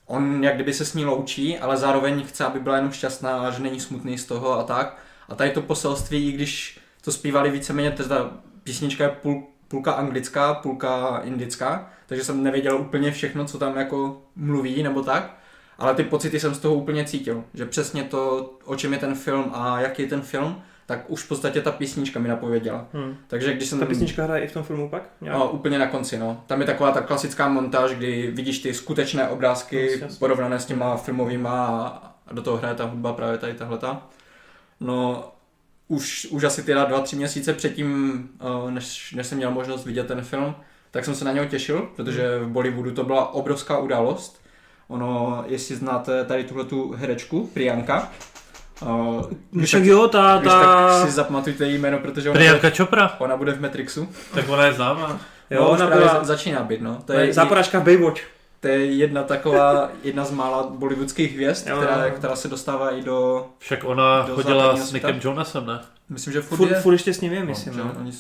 on jak kdyby se s ní loučí, ale zároveň chce, aby byla jenom šťastná a že není smutný z toho a tak. A tady to poselství, i když to zpívali víceméně, teda písnička je půl, půlka anglická, půlka indická, takže jsem nevěděl úplně všechno, co tam jako mluví nebo tak. Ale ty pocity jsem z toho úplně cítil, že přesně to, o čem je ten film a jaký je ten film, tak už v podstatě ta písnička mi napověděla. Hm. Takže když jsem Ta písnička hraje i v tom filmu pak? Nějak? No, úplně na konci, no. Tam je taková ta klasická montáž, kdy vidíš ty skutečné obrázky Jasně, jasně. porovnané s těma filmovýma a, a do toho hraje ta hudba právě tady tahleta. No, už, už asi teda dva, tři měsíce předtím, eh, než, než jsem měl možnost vidět ten film, tak jsem se na něho těšil, protože v Bollywoodu to byla obrovská událost. Ono, jestli znáte tady tuhle tu herečku, Priyanka, uh, No však jo, ta, když tak ta... si zapamatujte její jméno, protože ona, Priyanka bude, Chopra, ona bude v Matrixu. tak ona je známá. Jo, no, ona byla- za- začíná být, no. To je, Záporážka v Baywatch. to je jedna taková, jedna z mála bollywoodských hvězd, Jo, která, jo. která se dostává i do, Však ona Do chodila s světa? Nickem Jonasem, ne? myslím, že furt, Furt, je. furt ještě s ním je, myslím. no, No, že oni,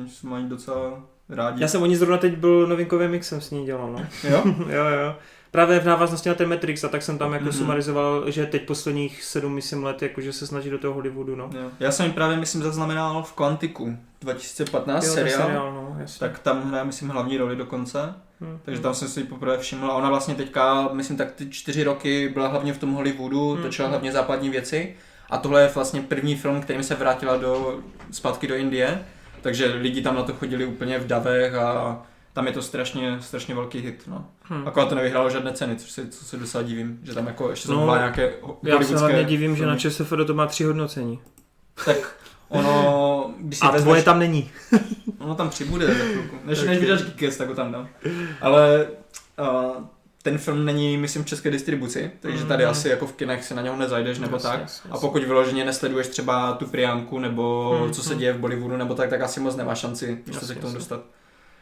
oni se mají docela rádi. Já jsem o ní zrovna teď byl novinkový mix, jsem s ní dělal, no. Jo? jo, jo. Právě v návaznosti na ten Matrix a tak jsem tam jako Mhm. mm-hmm. sumarizoval, že teď posledních sedm, myslím, let, jakože se snaží do toho Hollywoodu, no. jo. Já jsem ji právě, myslím, zaznamenal v Kvantiku 2015 jo, seriál, seriál, no, jasně. tak tam hraje, myslím, hlavní roli dokonce. Hm, Takže tam jsem si ji poprvé všiml a ona vlastně teďka, myslím tak ty čtyři roky byla hlavně v tom Hollywoodu, Hmm, točila hmm. hlavně západní věci a tohle je vlastně první film, kterým se vrátila do, zpátky do Indie, takže lidi tam na to chodili úplně v davech a tam je to strašně, strašně velký hit, no. Hm. Akorát to nevyhrálo žádné ceny, což se, co se docela divím, že tam jako ještě No, nějaké Já se hlavně divím, že na filmy. ČSFD to má tři hodnocení. Tak ono, když si A vezmeš, tvoje tam není. ono tam přibude za chvilku. Než, než vydáš Geekest, tak ho tam dám. Ale uh, ten film není, myslím, v české distribuci, takže tady Mhm. asi jako v kinech si na něho nezajdeš nebo Jasně, tak. jasně, A pokud vyloženě nesleduješ třeba tu Priyanku nebo Mhm. co se děje v Bollywoodu nebo tak, tak asi moc nemá šanci ještě se k tomu jasně. dostat.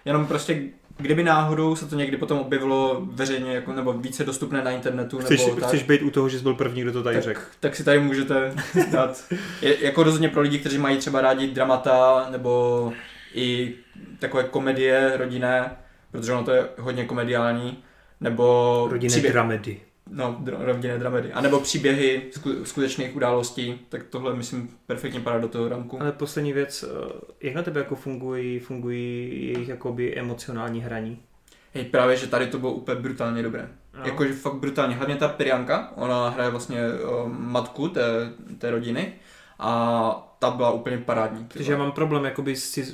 Jenom prostě, kdyby náhodou se to někdy potom objevilo veřejně jako, nebo více dostupné na internetu Chceš, nebo tak, chceš být u toho, že jsi byl první, kdo to tady řekl. tak si tady můžete dát. Je, jako rozhodně pro lidi, kteří mají třeba rádi dramata nebo i takové komedie rodinné, protože ono to je hodně komediální, nebo Rodinné příběh, dramedy. No, dr- rodinné dramedy, a nebo příběhy sku, skutečných událostí, tak tohle myslím perfektně padá do toho ranku. Ale poslední věc, eh, jak na tebe jako fungují, fungují jejich jakoby emocionální hraní? Hej, právě, že tady to bylo úplně brutálně dobré. No. Jakože fakt brutálně. Hlavně ta Priyanka, ona hraje vlastně uh, matku té, té rodiny a ta byla úplně parádní. Protože já mám problém jakoby si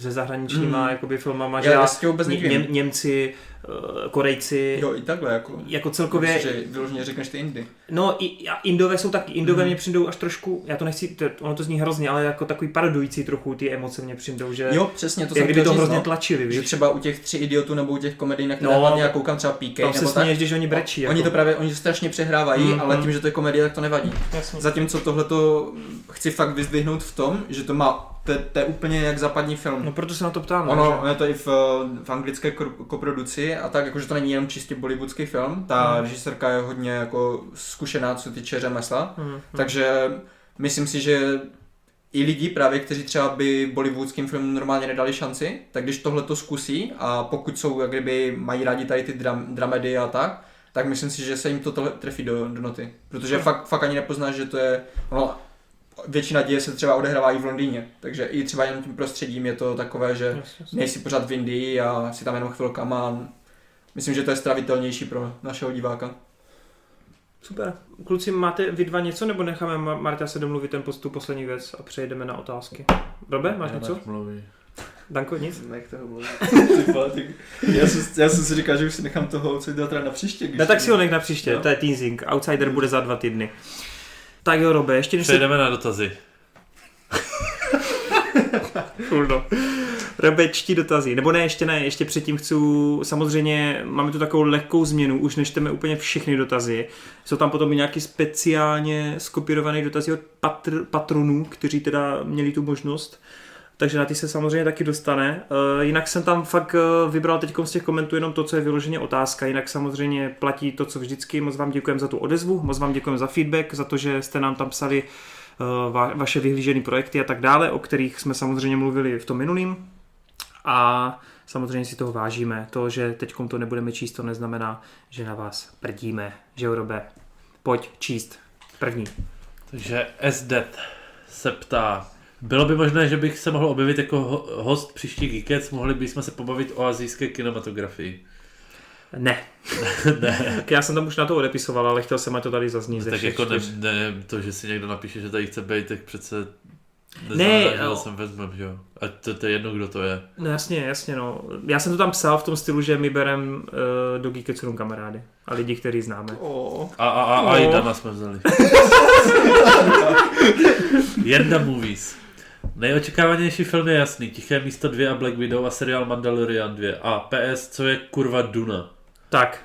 se zahraničníma Mm. jakoby filmama, že já, já, já Ně, nevím. Něm, Němci, eh, Korejci, Jo, i takhle, jako. jako celkově, Myslím, že vyloženě řekneš ty Indy. no i a Indové jsou taky, Indové Mhm. mě přijdou až trošku, já to nechci, to, ono to zní hrozně, ale jako takový paradující trochu ty emoce mě přijdou, že Jo, přesně, to jak kdyby to hrozně no. tlačili, Že víš. třeba u těch tři idiotů nebo u těch komedií, na které No, hlavně já koukám třeba se nebo tak, směješ, když oni brečí. oni jako. to právě, oni to strašně přehrávají, Mhm. ale tím, že to je komedie, tak to nevadí. Jasně. Zatímco tohle to chci fakt vyzdvihnout v tom, že to má to, je- to je úplně jak západní film. No proto se na to ptám. Ono, že? je to i v, v anglické koproduci a tak, jakože to není jenom čistě bollywoodský film. Ta Hmm. režisérka je hodně jako zkušená, co týče řemesla. Hmm, hmm. Takže myslím si, že i lidi právě, kteří třeba by bollywoodským filmům normálně nedali šanci, tak když tohle to zkusí a pokud jsou, jak kdyby mají rádi tady ty dram, dramedy a tak, tak myslím si, že se jim to trefí do, do noty. Protože Hmm. fakt, fakt ani nepoznáš, že to je, ono, většina děje se třeba odehrává i v Londýně, takže i třeba jenom tím prostředím je to takové, že Jasně, jasně. nejsi pořád v Indii a si tam jenom chvilkama. a Myslím, že to je stravitelnější pro našeho diváka. Super. Kluci, máte vy dva něco, nebo necháme Ma- Marta se domluvit ten postup poslední věc a přejdeme na otázky? Robe, máš něco? Máš mluví. Danko, nic? Nechte ho mluvit. Ty vole, ty- já, jsem, já jsem si říkal, že už si nechám toho outsider teda na příště. Když Ne, tak si ho nech na příště, Jo. to je teasing. Outsider bude za dva týdny. Tak jo, Robe, ještě než se... Přejdeme na dotazy. Cool, no. Robe, čtí dotazy. Nebo ne, ještě ne, ještě předtím chci, samozřejmě máme tu takovou lehkou změnu, už nečteme úplně všechny dotazy. Jsou tam potom i nějaký speciálně skopírované dotazy od patr, patronů, kteří teda měli tu možnost. Takže na ty se samozřejmě taky dostane. Uh, jinak jsem tam fakt uh, vybral teď z těch komentů jenom to, co je vyloženě otázka. Jinak samozřejmě platí to, co vždycky. Moc vám děkujeme za tu odezvu, moc vám děkujeme za feedback, za to, že jste nám tam psali va- vaše vyhlížené projekty a tak dále, o kterých jsme samozřejmě mluvili v tom minulým. A samozřejmě si toho vážíme. To, že teď to nebudeme číst, to neznamená, že na vás prdíme. Že jo, Robe? Pojď číst. První. Takže SDET se ptá, bylo by možné, že bych se mohl objevit jako ho- host příští Geekets, mohli bychom se pobavit o azijské kinematografii. Ne. ne, Já jsem tam už na to odepisoval, ale chtěl jsem, ať to tady zazní ze tak všech jako ne, ne, to, že si někdo napíše, že tady chce být, tak přece Ne, neznamená, že jo. ho sem vezmem, že jo. A to, to je jedno, kdo to je. No jasně, jasně, no. Já jsem to tam psal v tom stylu, že my berem uh, do Geeketsu jenom kamarády a lidi, který známe. Oh. A, a, a, a No. i Dana jsme vzali. Jedna Movies. Nejočekávanější film je jasný. Tiché místo 2 a Black Widow a seriál Mandalorian 2. A PS, co je kurva Duna? Tak,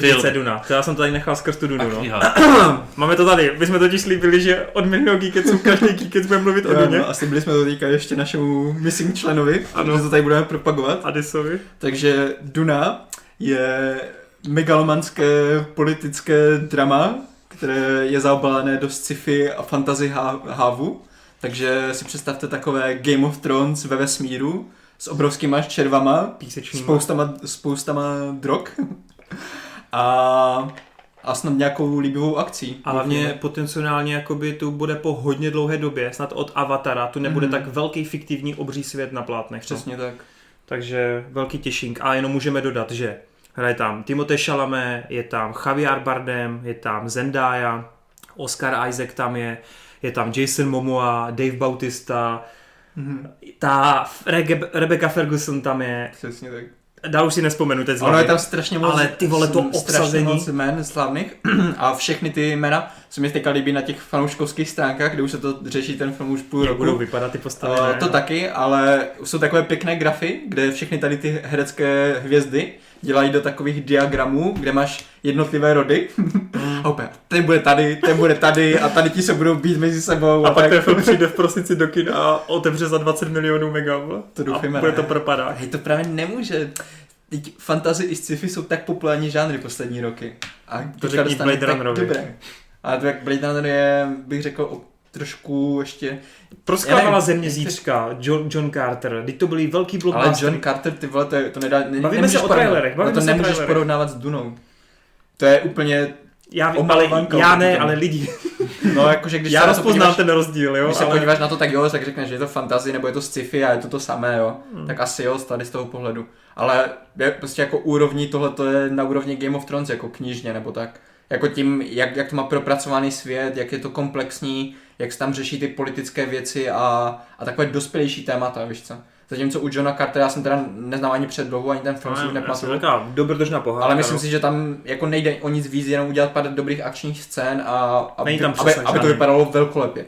více Duna. To já jsem to tady nechal skrz tu Dunu, A no. Máme to tady. My jsme totiž slíbili, že od minulého Geeketsu každý Geekets bude mluvit o Jo, Duně. no, asi byli jsme to týka ještě našemu missing členovi, Ano. že to tady budeme propagovat. Adisovi. Takže Duna je megalomanské politické drama, které je zaobalené do sci-fi a fantasy há- hávu. Takže si představte takové Game of Thrones ve vesmíru s obrovskýma červama, Písečný. spoustama, spoustama drog a, a snad nějakou líbivou akcí. A hlavně potenciálně jakoby tu bude po hodně dlouhé době, snad od Avatara, tu nebude Mhm. tak velký fiktivní obří svět na plátnech. no. Přesně tak. Takže velký těšink. A jenom můžeme dodat, že hraje tam Timothée Chalamet, je tam Javier Bardem, je tam Zendaya, Oscar Isaac tam je, je tam Jason Momoa, Dave Bautista, Mhm. ta Rege- Rebecca Ferguson tam je, Přesně tak. dál už si nespomenu teď Ono je tam strašně moc, Ale ty vole, to strašně obsazení. moc jmen slavných a všechny ty jména se mi teďka líbí na těch fanouškovských stránkách, kde už se to řeší ten film už půl Jak budou roku. vypadat ty postavy. Uh, to taky, ale jsou takové pěkné grafy, kde všechny tady ty herecké hvězdy dělají do takových diagramů, kde máš jednotlivé rody. a úplně, ten bude tady, ten bude tady a tady ti se budou být mezi sebou. A pak tak. ten film přijde v prosinci do kin a otevře za 20 milionů mega. To doufejme, A bude ne. to propadat. Hej, to právě nemůže. Teď fantasy i sci-fi jsou tak populární žánry poslední roky. A teďka řekni Blade Runnerovi. Dobré. Ale to jak Blade Runner je, bych řekl, o trošku ještě... Nevím, země zítřka, John, John Carter, teď to byly velký Ale blockbuster. John Carter, ty vole, to, je, to nedá... Ne, Bavíme se o trailerech, bavíme No se to o nemůžeš trailerech. porovnávat s Dunou. To je úplně... Já vím, o ale já ne, ale lidi. No jakože když já se rozpoznám podíváš, ten rozdíl, jo. když se ale... podíváš na to, tak jo, tak řekneš, že je to fantasy nebo je to sci-fi a je to to samé, jo. Hmm. Tak asi jo, tady z toho pohledu. Ale je prostě jako úrovní, tohle to je na úrovni Game of Thrones, jako knižně nebo tak. Jako tím, jak, jak to má propracovaný svět, jak je to komplexní, jak se tam řeší ty politické věci a, a takové dospělejší témata, víš co. Zatímco u Johna Cartera já jsem teda neznal ani předlohu, ani ten film si už No, jsem nepamatuju. taková dobrodržná pohádka. Ale myslím no. si, že tam jako nejde o nic víc, jenom udělat pár dobrých akčních scén a aby, tam aby, přesah aby to vypadalo velkolepě.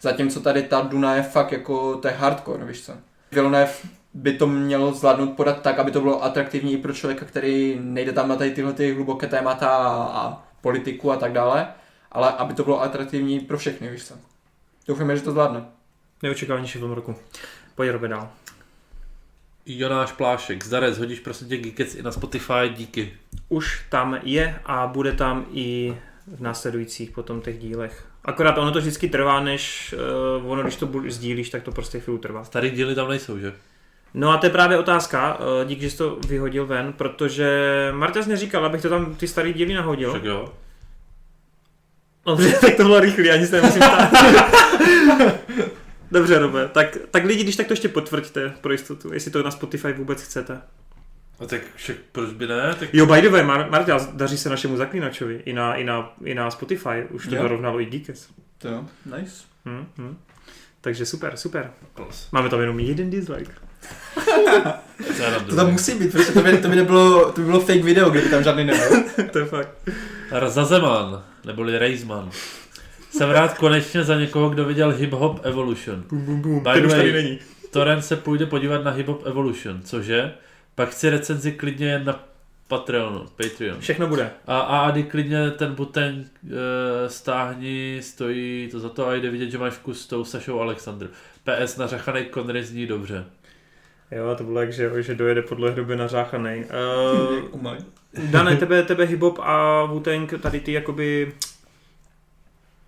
Zatímco tady ta Duna je fakt jako, to je hardcore, víš co. Villeneuve by to mělo zvládnout podat tak, aby to bylo atraktivní i pro člověka, který nejde tam na tady tyhle ty hluboké témata a, a politiku a tak dále, ale aby to bylo atraktivní pro všechny, víš co. Doufujeme, že to zvládne. Neočekávanější film roku. Pojď Robe dál. Jonáš Plášek, zdarec, hodíš prosím tě Geekets i na Spotify, díky. Už tam je a bude tam i v následujících potom těch dílech. Akorát ono to vždycky trvá, než uh, ono, když to sdílíš, tak to prostě chvíli trvá. Starý díly tam nejsou, že? No a to je právě otázka, uh, díky, že jsi to vyhodil ven, protože Marta neříkal, abych to tam ty starý díly nahodil. Však jo. Dobře, tak to bylo rychlý, ani se nemusím ptát. Dobře, Robe, tak, tak lidi, když tak to ještě potvrďte pro jistotu, jestli to na Spotify vůbec chcete. A tak však proč by ne? Tak Jo, by the way, Mar- Marta, daří se našemu zaklínačovi i na, i na, i na Spotify, už to dorovnalo i Geekes. To jo, nice. Hm, hm. Takže super, super. plus. Máme tam jenom jeden dislike. To, To tam musí být, protože to by, to by, nebylo, to by bylo fake video, kdyby tam žádný nebyl. to je fakt. Razazeman, neboli Reisman. Jsem rád konečně za někoho, kdo viděl Hip Hop Evolution. Bum, bum, bum. By Ten už tady way- není. Toren se půjde podívat na Hip Hop Evolution, cože? Pak chci recenzi klidně jen na Patreonu, Patreon. Všechno bude. A, a Ady klidně ten button e, stáhni, stojí to za to a jde vidět, že máš vkus s tou Sašou Alexandr. PS nařachanej Connery zní dobře. Jo, to bylo jak, že, že dojede podle hruby nařáchanej. Uh, Umaj. Dané, tebe, tebe hip-hop a wu tady ty jakoby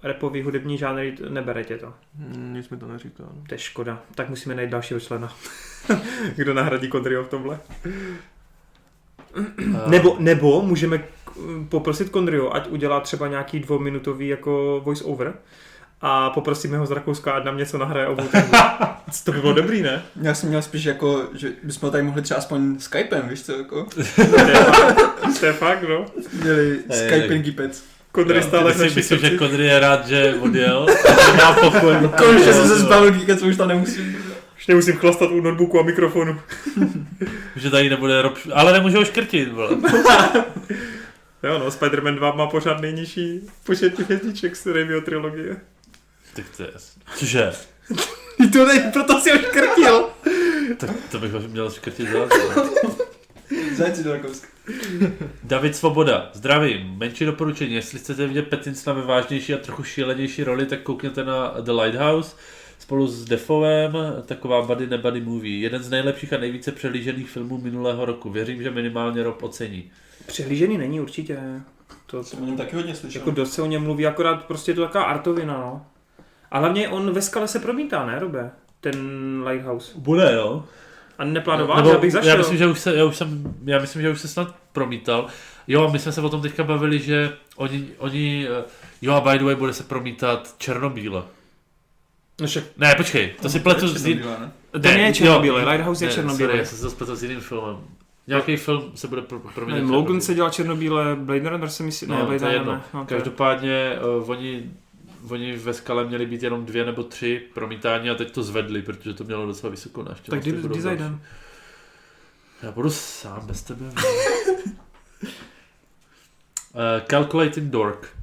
repový hudební žánry nebere tě to. Hmm, Nic mi to neříká. no. To je škoda. Tak musíme najít dalšího člena. Kdo nahradí Kondryho v tomhle. A, Nebo, nebo můžeme poprosit Kondrio, ať udělá třeba nějaký dvouminutový jako voice over a poprosíme ho z Rakouska, ať nám něco nahraje o To by bylo dobrý, ne? Já jsem měl spíš jako, že bychom ho tady mohli třeba aspoň Skypem, víš co, jako. To je fakt, no. Měli Hej, Skyping Gipec. Kondry stále v myslím, že. Connery je rád, že odjel. a že má pokoj. Konečně jsem se zbavil Geekec, už tam nemusím. Už nemusím chlastat u notebooku a mikrofonu. Že tady nebude rob... Ale nemůže ho škrtit, vole. Jo no, Spider-Man 2 má pořád nejnižší počet těch hvězdiček z Raimiho trilogie. Tak to je jasný. Cože? To nej, proto si ho škrtil. Tak to bych ho měl škrtit za Zajci do Rakouska. David Svoboda, zdravím. Menší doporučení, jestli chcete vidět Patinsona ve vážnější a trochu šílenější roli, tak koukněte na The Lighthouse spolu s Defovem, taková buddy nebuddy movie. Jeden z nejlepších a nejvíce přehlížených filmů minulého roku. Věřím, že minimálně Rob ocení. Přehlížený není určitě. To, Jsem o něm taky hodně slyšel. jako dost se o něm mluví, akorát prostě je to taková artovina, no. A hlavně on ve skale se promítá, ne, Robe? Ten Lighthouse. Bude, jo. A neplánoval, že abych zašel. já myslím, že už se, já už jsem, já myslím, že už se snad promítal. Jo, a my jsme se o tom teďka bavili, že oni, oni eh, jo a by the way bude se promítat Černobíle. No však, Ne, počkej, to si pletu s jiným. Ne? to není Černobíle, Lighthouse je ne, Černobíle. Sorry, já jsem se to spletl s jiným filmem. Nějaký film se bude pro, promítat. Nevím, Logan se dělal Černobíle, Blade Runner se myslí, ne, No, Blade to je Runner jedno. ne. No, je- Každopádně uh, oni, oni ve skale měli být jenom dvě nebo tři promítání a teď to zvedli, protože to mělo docela vysokou návštěvu. Tak kdy, kdy zajdem? Já budu sám bez tebe. uh, Calculating Dork.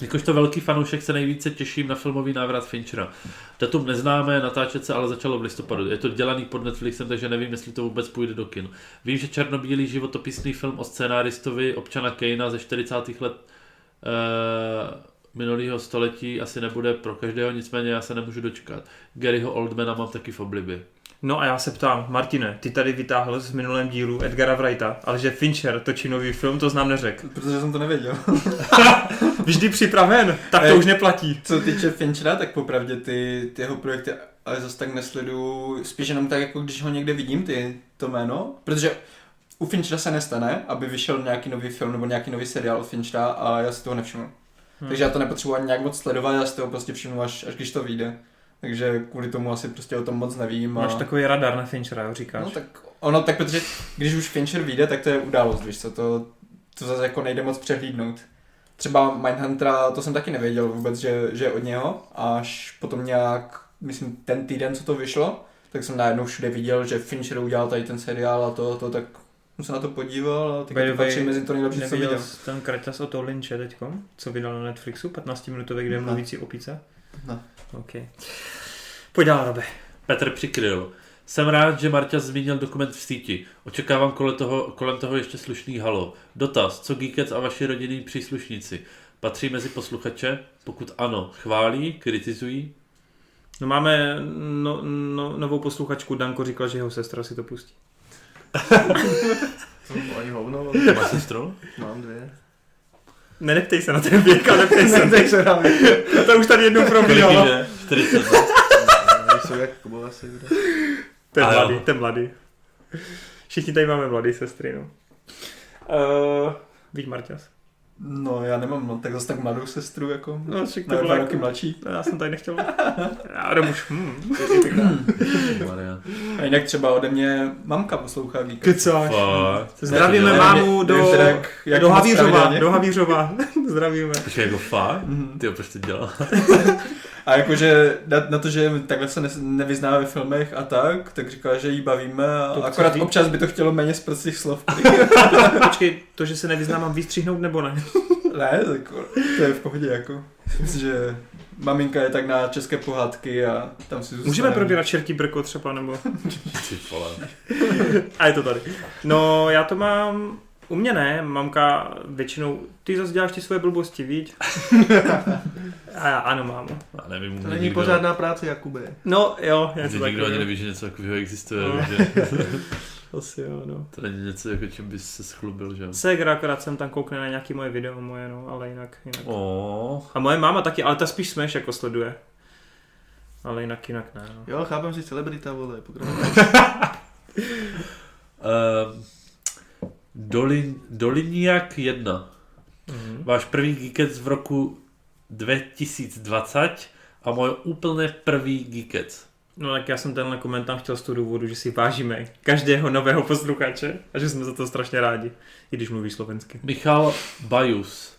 Jakožto velký fanoušek se nejvíce těším na filmový návrat Finchera. Datum neznáme, natáčet se ale začalo v listopadu. Je to dělaný pod Netflixem, takže nevím, jestli to vůbec půjde do kin. Vím, že černobílý životopisný film o scénáristovi občana Kejna ze 40. let uh, minulého století asi nebude pro každého, nicméně já se nemůžu dočkat. Garyho Oldmana mám taky v oblibě. No a já se ptám, Martine, ty tady vytáhl z minulém dílu Edgara Wrighta, ale že Fincher točí nový film, to znám neřekl. Protože jsem to nevěděl. Vždy připraven, tak to Ej. už neplatí. Co týče Finchera, tak popravdě ty, ty jeho projekty ale zase tak nesleduju, spíš jenom tak, jako když ho někde vidím, ty, to jméno, protože u Finchera se nestane, aby vyšel nějaký nový film nebo nějaký nový seriál od Finchera a já si toho nevšimnu. Hmm. Takže já to nepotřebuji ani nějak moc sledovat, já si toho prostě všimnu až, až když to vyjde. Takže kvůli tomu asi prostě o tom moc nevím. A... Máš takový radar na Finchera, jo, říkáš. No tak ono, tak protože když už Fincher vyjde, tak to je událost, víš co, to, to zase jako nejde moc přehlídnout. Třeba Mindhuntera, to jsem taky nevěděl vůbec, že, že je od něho, až potom nějak, myslím ten týden, co to vyšlo, tak jsem najednou všude viděl, že Fincher udělal tady ten seriál a to, to tak jsem se na to podíval a teď to patří mezi to nejlepší, co Neviděl viděl. ten Kraťas o toho Lynche teďko, co vydal na Netflixu, 15 minutový, kde je Ne. mluvící opice? Ne. OK. Pojď dál, Robe. Petr přikryl. Jsem rád, že Marta zmínil dokument v síti. Očekávám kolem toho, kolem toho ještě slušný halo. Dotaz, co Geekets a vaši rodinní příslušníci? Patří mezi posluchače? Pokud ano, chválí, kritizují? No máme no, no, novou posluchačku, Danko říkal, že jeho sestra si to pustí. Ani hovno, Máš sestru? mám dvě. Neneptej se na ten věk, ale neptej se. Tak se nám to už tady jednou Kolik probíhalo. je? 40 let? jsou jak Kubo asi. kdo? Ten A jo. mladý, ten mladý. Všichni tady máme mladý sestry, no. Uh, víš, Marťas? No, já nemám no, tak zase tak mladou sestru, jako. No, však to bylo dva jako... roky mladší. No, já jsem tady nechtěl. Já jdu už. Hmm. A jinak třeba ode mě mamka poslouchá Geek. Kecáš. Fakt. Zdravíme Ne, mámu do, jak- jak do Havířova. Do Havířova. Zdravíme. Počkej, jako fakt? Mhm. Ty proč to dělá? A jakože na, na to, že takhle se ne, nevyzná ve filmech a tak, tak říkala, že jí bavíme a To akorát říct. občas by to chtělo méně z prostých slov. Počkej, to, že se nevyznám, mám vystřihnout nebo ne? ne, tak to je v pohodě jako. Myslím, že maminka je tak na české pohádky a tam si zůstane. Můžeme probírat čertí brko třeba, nebo... A je to tady. No, já to mám... U mě ne, mamka většinou... Ty zase děláš ty svoje blbosti, víš? A já, ano, mámo. Já nevím, To není nikdo- pořádná práce, Jakube. No, jo, něco nikdo ani neví, že něco takového existuje, No. že Asi jo, no. to není něco, jako čím bys se schlubil, že jo. Segra, akorát jsem tam koukne na nějaký moje video moje, no, ale jinak, jinak. Oh. A moje máma taky, ale ta spíš Smash jako sleduje. Ale jinak, jinak ne, no. Jo, chápem si celebrita, vole, pokračuj. Uh, Dolin, Doliniak 1. Mhm. Váš prvý Geekec v roku 2020 a můj úplně prvý Geekec. No tak já jsem tenhle komentář chtěl z toho důvodu, že si vážíme každého nového posluchače a že jsme za to strašně rádi, i když mluvíš slovensky. Michal Bajus.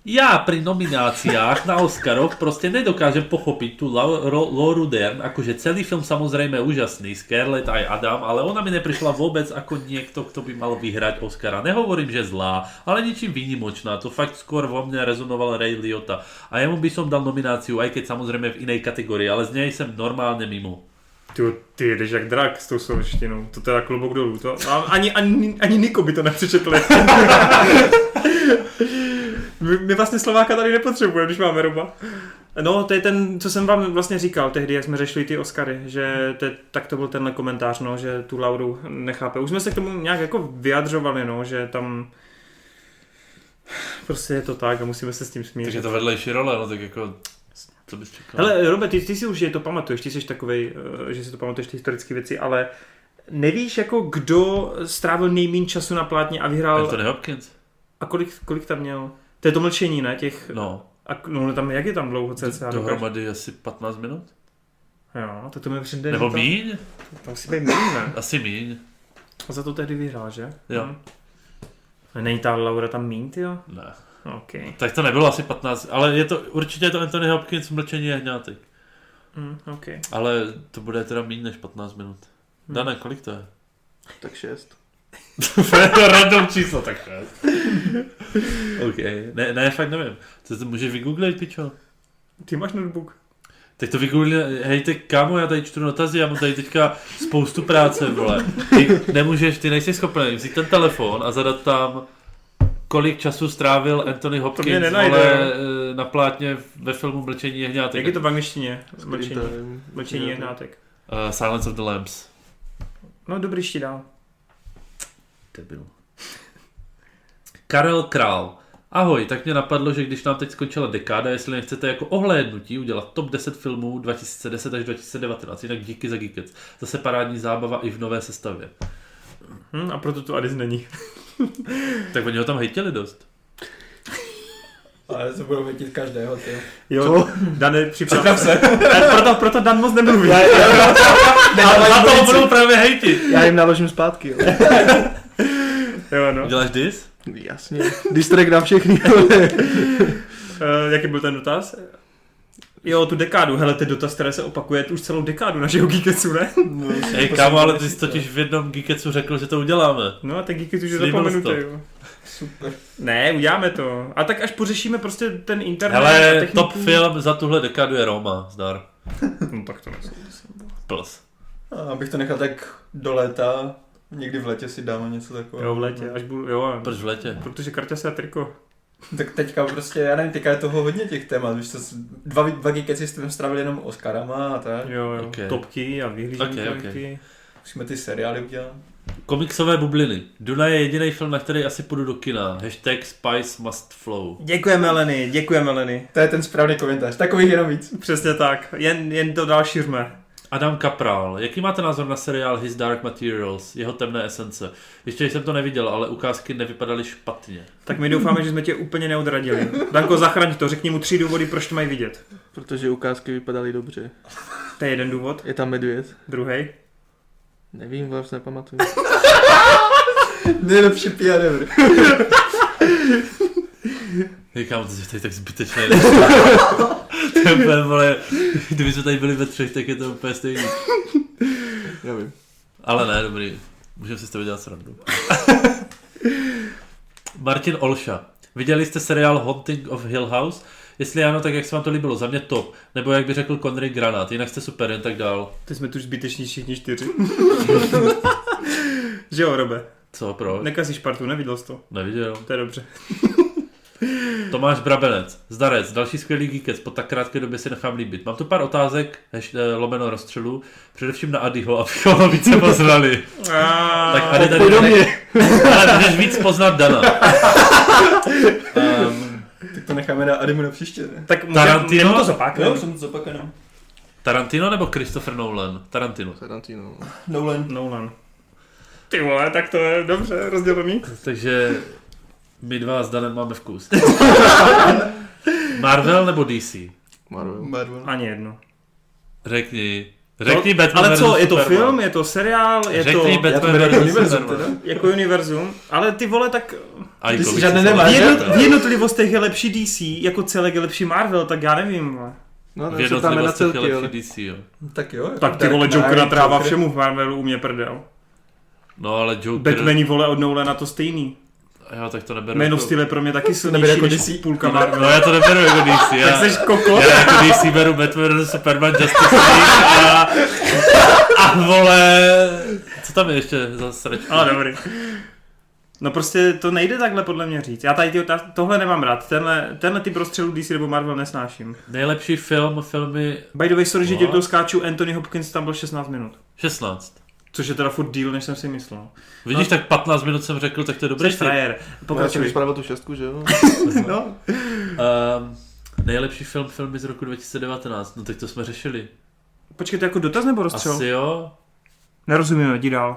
Ja pri nomináciách na Oscaroch proste nedokážem pochopiť tú Lauru Dern, akože celý film samozrejme úžasný, Scarlett aj Adam, ale ona mi neprišla vôbec ako niekto, kto by mal vyhrať Oscara. Nehovorím, že zlá, ale ničím výnimočná, to fakt skôr vo mne rezonoval Ray Liotta. A jemu by som dal nomináciu, aj keď samozrejme v inej kategórii, ale z nej som normálne mimo. Ty, ty jedeš jak drak s tou slovenštinou, to teda klobouk dolů. To, a ani, ani, ani Niko by to nepřečetl. my, my vlastně Slováka tady nepotřebujeme, když máme Roba. No, to je ten, co jsem vám vlastně říkal tehdy, jak jsme řešili ty Oscary, že to, je- tak to byl tenhle komentář, no, že tu Lauru nechápe. Už jsme se k tomu nějak jako vyjadřovali, no, že tam prostě je to tak a musíme se s tím smířit. Takže to vedlejší role, no tak jako, co bys čekal? Hele, Robert, ty, ty si už že to pamatuješ, ty jsi takovej, eh, že si to pamatuješ ty historické věci, ale nevíš jako kdo strávil nejméně času na plátně a vyhrál, Anthony Hopkins? a kolik, kolik tam měl? To je to mlčení, ne? Těch, No, a, no tam, jak je tam dlouho cca? dohromady asi 15 minut? Jo, to to mi přijde, Nebo míň? to musí být míň, ne? Asi míň. A za to tehdy vyhrál, že? Jo. Hm. A Není ta Laura tam míň, ty jo? Ne. OK. Tak to nebylo asi 15, ale je to, určitě je to Anthony Hopkins mlčení jehňátek. Hm, OK. Ale to bude teda méně než 15 minut. Hm. Dane, kolik to je? Tak šest. To je to random číslo, tak šest. OK, ne, ne, fakt nevím. To, to můžeš vygooglit, pičo. Ty máš notebook. Teď to vygoogli, hej, ty kámo, já tady čtu notazy, já mám tady teďka spoustu práce, vole. Ty nemůžeš, ty nejsi schopný vzít ten telefon a zadat tam, kolik času strávil Anthony Hopkins, vole, eh, na plátně ve filmu Mlčení jehňátek. Jak je to v angličtině? Mlčení. Mlčení time. je hnátek. Uh, Silence of the Lambs. No dobrý, ještě dál. Debil. Karel Král. Ahoj, tak mě napadlo, že když nám teď skončila dekáda, jestli nechcete jako ohlédnutí udělat top 10 filmů 2010 až 2019, jinak díky za Geekec. Zase parádní zábava i v nové sestavě. Hm, a proto tu Adis není. Tak oni ho tam hejtili dost. Ale to budou vědět každého, ty. Jo, Dane, připrav se. proto, proto Dan moc nemluví. Ale na to budou právě hejtit. Já jim naložím zpátky, jo. Jo, no. Uděláš dis? Jasně. Distrek na všechny. Uh, jaký byl ten dotaz? Jo, tu dekádu. Hele, ten dotaz, který se opakuje už celou dekádu našeho Geeketsu, ne? No, Hej, kámo, ale ty jsi totiž v jednom Geekecu řekl, že to uděláme. No a ten Geeketsu už je zapomenutý, to. jo. Super. Ne, uděláme to. A tak až pořešíme prostě ten internet a Hele, techniku. top film za tuhle dekádu je Roma, zdar. No tak to nesouhlasím. Plus. A abych to nechal tak do léta, někdy v létě si dáme něco takového. Jo, v létě, až budu, jo. Proč v létě? Protože karťa se a triko. Tak teďka prostě, já nevím, teďka je toho hodně těch témat, víš, to s- dva, dva geekeci jste strávili jenom Oscarama a tak. Jo, jo. Ok. Topky a vyhlížení Ok, ok. projekty. Musíme ty seriály udělat. Komiksové bubliny. Duna je jediný film, na který asi půjdu do kina. Hashtag Spice Must Flow. Děkujeme Leny, děkujeme Leny. To je ten správný komentář, takových jenom víc. Přesně tak, jen, jen to dál šířme. Adam Kapral. Jaký máte názor na seriál His Dark Materials? Jeho temné esence. Ještě jsem to neviděl, ale ukázky nevypadaly špatně. Tak my doufáme, že jsme tě úplně neodradili. Danko, zachraň to, řekni mu tři důvody, proč to mají vidět. Protože ukázky vypadaly dobře. To je jeden důvod, Je tam medvěd? druhý. Nevím, vlastně nepamatuju. Nejlepší PR ever. Říkám, to je tak zbytečné. to je úplně, vole, kdyby jsme tady byli ve třech, tak je to úplně stejný. Nevím. Ale ne, dobrý. Můžeme si z toho dělat srandu. Martin Olša. Viděli jste seriál Haunting of Hill House? Jestli ano, tak jak se vám to líbilo? Za mě top. Nebo jak by řekl Connery Granát. Jinak jste super, jen tak dál. Ty jsme tu už zbyteční všichni čtyři. že jo, Robe? Co, proč? Nekazíš partu, neviděl jsi to. Neviděl. To je dobře. Tomáš Brabenec, Zdarec, další skvělý geekec, po tak krátké době si nechám líbit. Mám tu pár otázek, heš, eh, lomeno rozstřelu, především na Adyho, abychom ho více poznali. Tak Ady tady. Ale můžeš víc poznat Dana. To necháme na Adimu na příště, ne? Tak můžeme Tarantino? to zopakovat. Jo, jsem to zopakoval. Tarantino nebo Christopher Nolan? Tarantino. Tarantino. Nolan. Nolan. Ty vole, tak to je dobře rozdělený. Takže my dva s Danem máme vkus. Marvel nebo DC? Marvel. Marvel. Ani jedno. Řekni. Řekni Batman Ale co, je to Superman. film, je to seriál, je Řekni to Batman jako univerzum teda. jako univerzum, ale ty vole, tak A Ty si žádné nemáš, v, lepší. že? jedno, v jednotlivostech je lepší DC, jako celek je lepší Marvel, tak já nevím. vole. No, V na jednotlivostech je celky, ale... lepší DC, jo. Tak jo. Tak ty vole, Joker natrává všemu v Marvelu, u mě prdel. No ale Joker... Batmany vole od Nolana to stejný. Jo, tak to neberu. Man jako- of Steel je pro mě taky silnější jako než DC. půlka No, Marvelu. no já to neberu jako DC. Já, Tak jsi kokot. já jako DC beru Batman Superman Justice League a, a vole... Co tam je ještě za sračku? Ale dobrý. No prostě to nejde takhle podle mě říct. Já tady ty otáz- tohle nemám rád. Tenhle, tenhle ty prostřelů DC nebo Marvel nesnáším. Nejlepší film, filmy By the way, sorry, že tě to skáču, Anthony Hopkins tam byl 16 minut. 16. Což je teda furt díl, než jsem si myslel. Vidíš, tak 15 minut jsem řekl, tak to je dobrý Jsi frajer. No, já jsem Pokračuj. tu šestku, že jo? No. Um, nejlepší film, filmy z roku 2019. No tak to jsme řešili. Počkej, to je jako dotaz nebo rozstřel? Asi jo. Nerozumíme, jdi dál.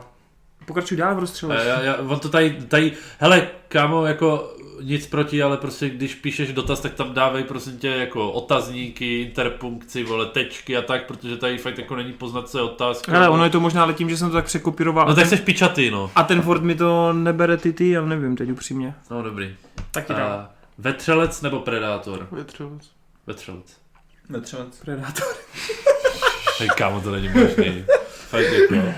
Pokračuj dál v rozstřelu. A já, já, on to tady, tady, hele, kámo, jako nic proti, ale prostě když píšeš dotaz, tak tam dávej prosím tě jako otazníky, interpunkci, vole, tečky a tak, protože tady fakt jako není poznat, co je otázka. Hele, ono je to možná ale tím, že jsem to tak překopíroval. No tak jsi pičatý, no. A ten Ford mi to nebere ty ty, já nevím teď upřímně. No dobrý. Tak ti dál. A vetřelec nebo predátor? Větřovec. Vetřelec. Netřelec. Predátor. Hej, kámo, to není možný. Fakt jako.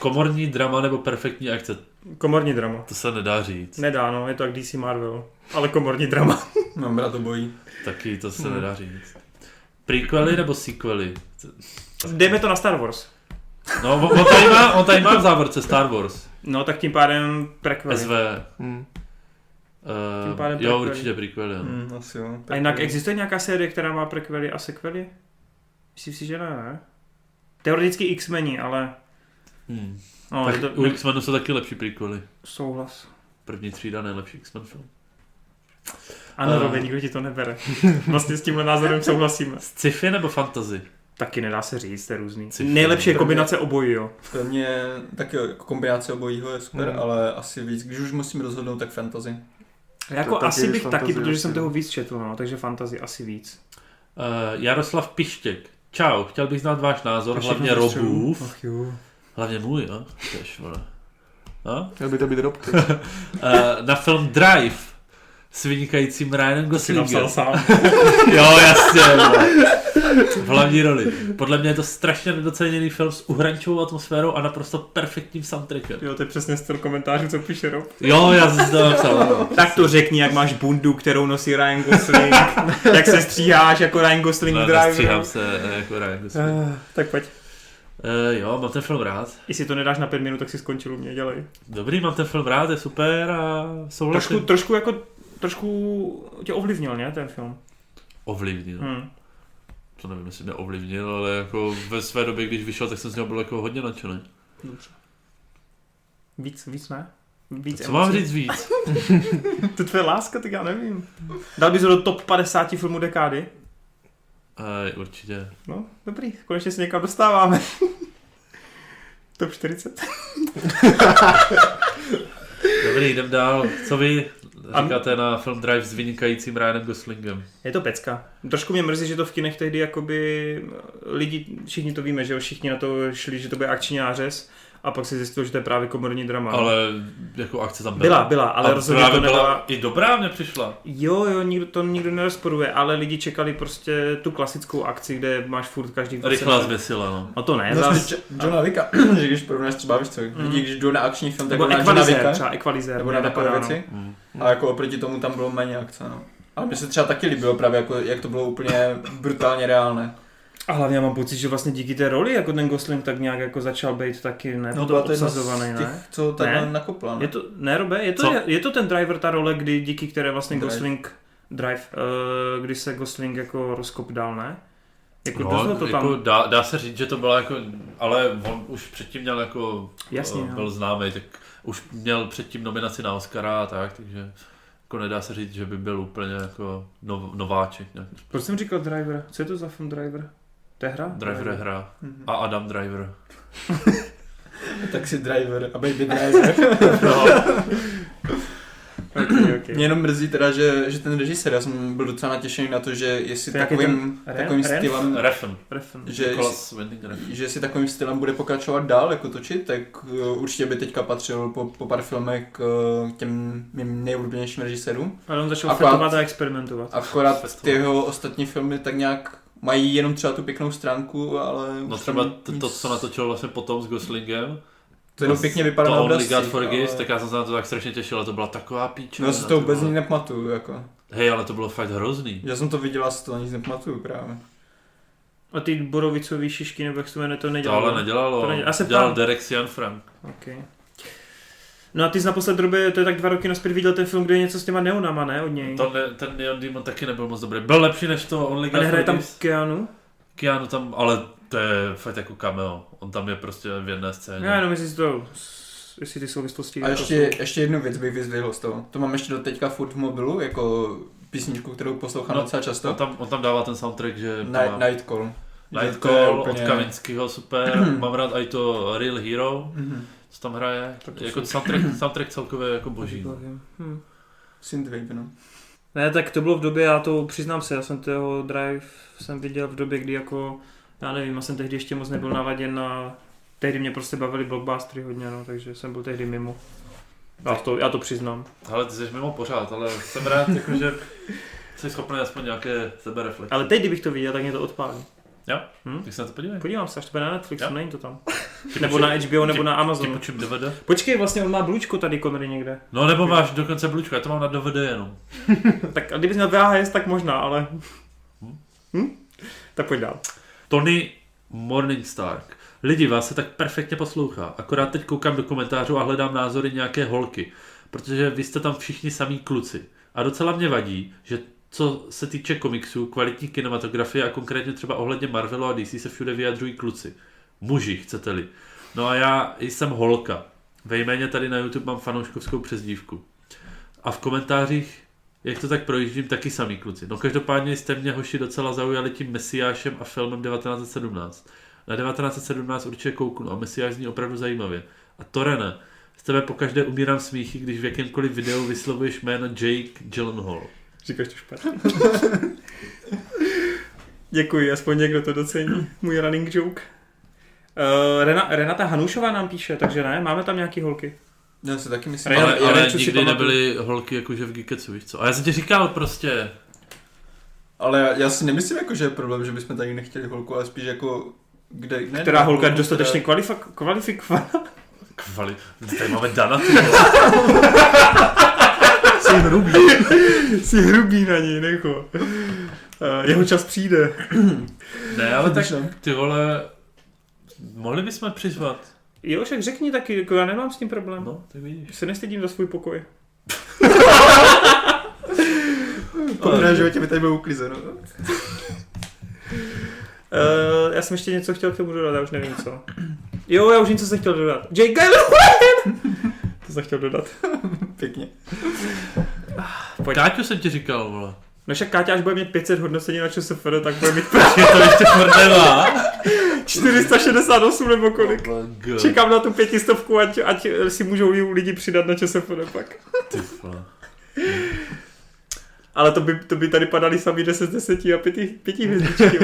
Komorní drama nebo perfektní akce? Komorní drama. To se nedá říct. Nedá, no, je to jak DC Marvel. Ale komorní drama. Mám rád obojí. Taky to se Hmm. nedá říct. Prequely nebo sequely? Dejme to na Star Wars. No, on, on, tady má, on tady má v závorce Star Wars. No, tak tím pádem prequely. SV. Hmm. Uh, Tím pádem jo, prequely. určitě prequely. jo. Hmm, asi jo. A jinak existuje nějaká série, která má prequely a sequely? Myslím si, že ne, ne? Teoreticky X-meni, ale... Hmm. No, tak to... u X-Menu jsou taky lepší prequely. Souhlas. První třída nejlepší X-Men film. Ano, A- Robe, nikdo ti to nebere. Vlastně s tímhle názorem souhlasíme. Sci-fi nebo fantasy? Taky nedá se říct, to je různý. Sci-fi. Nejlepší je kombinace obojí, jo. Pro mě taky jako kombinace obojího je super, Hmm. ale asi víc, když už musím rozhodnout, tak fantasy. Jako taky asi bych taky, protože jsem toho víc četl, no, takže fantasy asi víc. Uh, Jaroslav Pištěk. Čau, chtěl bych znát váš názor, A všechno hlavně. Robův. Ach jo. Hlavně můj, jo? Tež, vole. No? Měl by to být robky. Uh, na film Drive s vynikajícím Ryanem Goslingem. sám. Jo, jasně. vole. V hlavní roli. Podle mě je to strašně nedoceněný film s uhrančovou atmosférou a naprosto perfektním soundtrackem. Jo, to je přesně styl komentářů, co píše Rob. Jo, já jsem to napsal. Tak to řekni, jak máš bundu, kterou nosí Ryan Gosling, jak se stříháš jako Ryan Gosling No, v Drive. nestříhám se eh, jako Ryan Gosling. Uh, tak pojď. Uh, jo, mám ten film rád. Jestli to nedáš na pět minut, tak si skončil u mě, dělej. Dobrý, mám ten film rád, je super a souhlasím. Trošku, trošku jako trošku tě ovlivnil, ne, ten film? Ovlivnil. Hmm. To nevím, jestli mě ovlivnil, ale jako ve své době, když vyšel, tak jsem z něho byl jako hodně nadšený. Dobře. Víc, víc ne? Víc Co mám říct víc? To tvoje láska, tak já nevím. Dal bys ho do top 50 filmů dekády? Ej, určitě. No, dobrý, konečně se někam dostáváme. top 40. Dobrý, jdem dál. Co vy A- říkáte na film Drive s vynikajícím Ryanem Goslingem? Je to pecka. Trošku mě mrzí, že to v kinech tehdy jakoby lidi, všichni to víme, že jo, všichni na to šli, že to bude akční nářez a pak se zjistilo, že to je právě komorní drama. Ale jako akce tam byla, byla. byla, ale A rozhodně právě to nebyla... byla i dobrá mě přišla. Jo, jo, nikdo, to nikdo nerozporuje, ale lidi čekali prostě tu klasickou akci, kde máš furt každý 20 Rychlá minut. zvěsila, no. No to ne, zas, Jo- Johna Vicka, že když porovnáš třeba, víš co, lidi, když jdou na akční film, tak nebo jdou na Johna Vicka, třeba Equalizer. nebo na takové napadá, no. věci. Mm. A jako oproti tomu tam bylo méně akce, no. Ale mně se třeba taky líbilo právě, jako, jak to bylo úplně brutálně reálné. A hlavně já mám pocit, že vlastně díky té roli, jako ten Gosling tak nějak jako začal být taky ne, no, byla to jedna obsazovaný, těch, ne? co takhle Ne? nakopla, no. Je to, ne, Robe, je to, Co? je, je to ten driver, ta role, kdy díky které vlastně Drive. Gosling, drive, uh, kdy se Gosling jako rozkop dal, ne? Jako No, to tam, jako dá, dá, se říct, že to byla jako, ale on už předtím měl jako, Jasně, jo. byl známý, tak už měl předtím nominaci na Oscara a tak, takže jako nedá se říct, že by byl úplně jako nov, nováček. proč jsem říkal driver? Co je to za film driver? To je hra? Driver je hra. Mhm. A Adam Driver. Taxi driver a baby driver. No, Okay, okay. Mě jenom mrzí teda, že, že ten režisér, já jsem byl docela natěšený na to, že jestli To takovým, ten- takovým Ren- stylem, Refn. Refn. že, že jestli takovým stylem bude pokračovat dál jako točit, tak uh, určitě by teďka patřil po, po pár filmech k uh, těm mým nejoblíbenějším režisérům. Ale on začal Akorát- fetovat a experimentovat. Akorát ty jeho ostatní filmy tak nějak mají jenom třeba tu pěknou stránku, ale... No třeba to, nic- to, co natočil vlastně potom s Goslingem, To jenom pěkně vypadá to na Only obrazcích, God Forgives, ale- tak já jsem se na to tak strašně těšil, ale to byla taková píče. No, já si to vůbec nic nepamatuju, jako. Hej, ale to bylo fakt hrozný. Já jsem to viděl a si to nic nepamatuju právě. A ty borovicový šišky, nebo jak se to jmenuje, to To nedělalo. ale nedělalo. To nedělalo. Já se Dělal ptám. Derek Sian Frank. Okay. No a ty jsi naposled době, to je tak dva roky naspět viděl ten film, kde je něco s těma neonama, ne, od něj? To ne, ten Neon Demon taky nebyl moc dobrý. Byl lepší než to Only a God nehraje tam Forgives. Keanu? Keanu tam, ale to je fakt jako cameo. On tam je prostě v jedné scéně. Já jenom jestli si to, jestli ty souvislosti... A jako ještě, jsou- ještě jednu věc bych vyzdvihl z toho. To mám ještě do teďka furt v mobilu, jako písničku, kterou poslouchám No, docela On často. tam, on tam dává ten soundtrack, že Night, má Night Call. Že Night to je Call úplně- od Kavinského, super. Mám rád i to Real Hero, Mhm. Co tam hraje. Tak to Jako soundtrack, soundtrack celkově jako boží. no. Hm. Synthwave, no. Ne, tak to bylo v době, já to přiznám se, já jsem toho Drive jsem viděl v době, kdy jako, já nevím, já jsem tehdy ještě moc nebyl navaděn na, tehdy mě prostě bavili blockbustery hodně, no, takže jsem byl tehdy mimo. Já to, já to přiznám. Ale ty jsi mimo pořád, ale jsem rád, jako, že jsi schopný aspoň nějaké sebereflexe. Ale teď, kdybych to viděl, tak mě to odpálí. Jo? Hm? Tak se na to podívej. Podívám se, až to bude na Netflixu, Jo. není to tam. Nebo na HBO, nebo na Ti Amazonu. počím DVD? Počkej, vlastně on má blůčko tady Connery někde. No nebo máš dokonce blůčko, já to mám na DVD jenom. Tak a kdybys měl VHS, tak možná, ale... Hm? Tak pojď dál. Tony Morningstark. Lidi, vás se tak perfektně poslouchá. Akorát teď koukám do komentářů a hledám názory nějaké holky. Protože vy jste tam všichni samý kluci. A docela mě vadí, že co se týče komiksů, kvalitní kinematografie a konkrétně třeba ohledně Marvelu a DC se všude vyjadřují kluci. Muži, chcete-li. No a já jsem holka. Ve jméně tady na YouTube mám fanouškovskou přezdívku. A v komentářích, jak to tak projíždím, taky samý kluci. No každopádně jste mě hoši docela zaujali tím Mesiášem a filmem 1917. Na 1917 určitě kouknu a Mesiáš zní opravdu zajímavě. A Torene, z tebe po každé umírám smíchy, když v jakémkoliv videu vyslovuješ jméno Jake Gyllenhaal. Říkáš to špatně. Děkuji, aspoň někdo to docení. Můj running joke. Uh, Rena, Renata Hanušová nám píše, takže ne, máme tam nějaký holky. Já si taky myslím. Ale, já ale si nikdy pamatuju. nebyly holky jakože v Geeketsu, víš co? A já jsem ti říkal prostě, Ale já, já si nemyslím, jako, že je problém, že bychom tady nechtěli holku, ale spíš jako, kde, ne, Která holka je dostatečně kvalifik- kvalifikovaná. kvali... Tady máme Dana. Jsi hrubý. Jsi hrubý na něj, necho. Jeho čas přijde. Ne, ale tak no? ty vole, mohli bychom přizvat. Jo, však řekni taky, jako já nemám s tím problém. No. Tak vidíš. Se nestydím za svůj pokoj. Poprvé v životě by tady bylo uklizeno. Uh, já jsem ještě něco chtěl k tomu dodat, já už nevím co. Jo, já už něco jsem chtěl dodat. Jake Gyllenhaal! To jsem chtěl dodat. Pěkně. Pojď. Káťu jsem ti říkal, vole. No však Káťa, až bude mít 500 hodnocení na ČSFD, tak bude mít Je to ještě prdela. 468 nebo kolik. Oh. Čekám na tu pětistovku, ať, ať si můžou lidi přidat na ČSFD pak. Ale to by, to by tady padaly sami 10 z 10 a 5, 5 hvězdičky.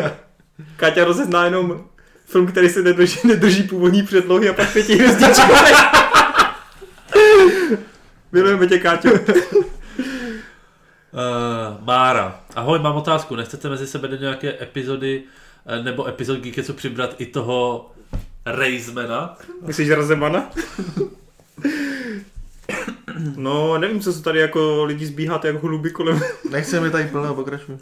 Káťa rozezná jenom film, který se nedrží, nedrží původní předlohy a pak 5 hvězdičky. Milujeme tě, Káťo. Uh, Mára. Ahoj, mám otázku. Nechcete mezi sebe do nějaké epizody eh, nebo epizod Geekecu přibrat i toho Raismana? Myslíš Razemana? No, nevím, co se tady jako lidi zbíháte jako hluby kolem. Nechceme tady plného, pokračuj.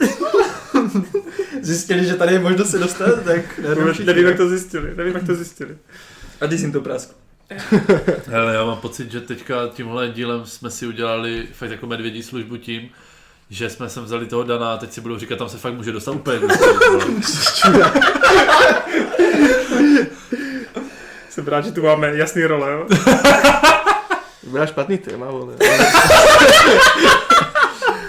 Zjistili, že tady je možnost se dostat, tak Nevím, jak to zjistili. Nevím, jak to zjistili. A ty jsi jim to prask. Hele, já mám pocit, že teďka tímhle dílem jsme si udělali fakt jako medvědí službu tím, že jsme sem vzali toho Dana a teď si budou říkat, tam se fakt může dostat úplně. Jsem rád, že tu máme jasný role, jo? Byla špatný téma, vole.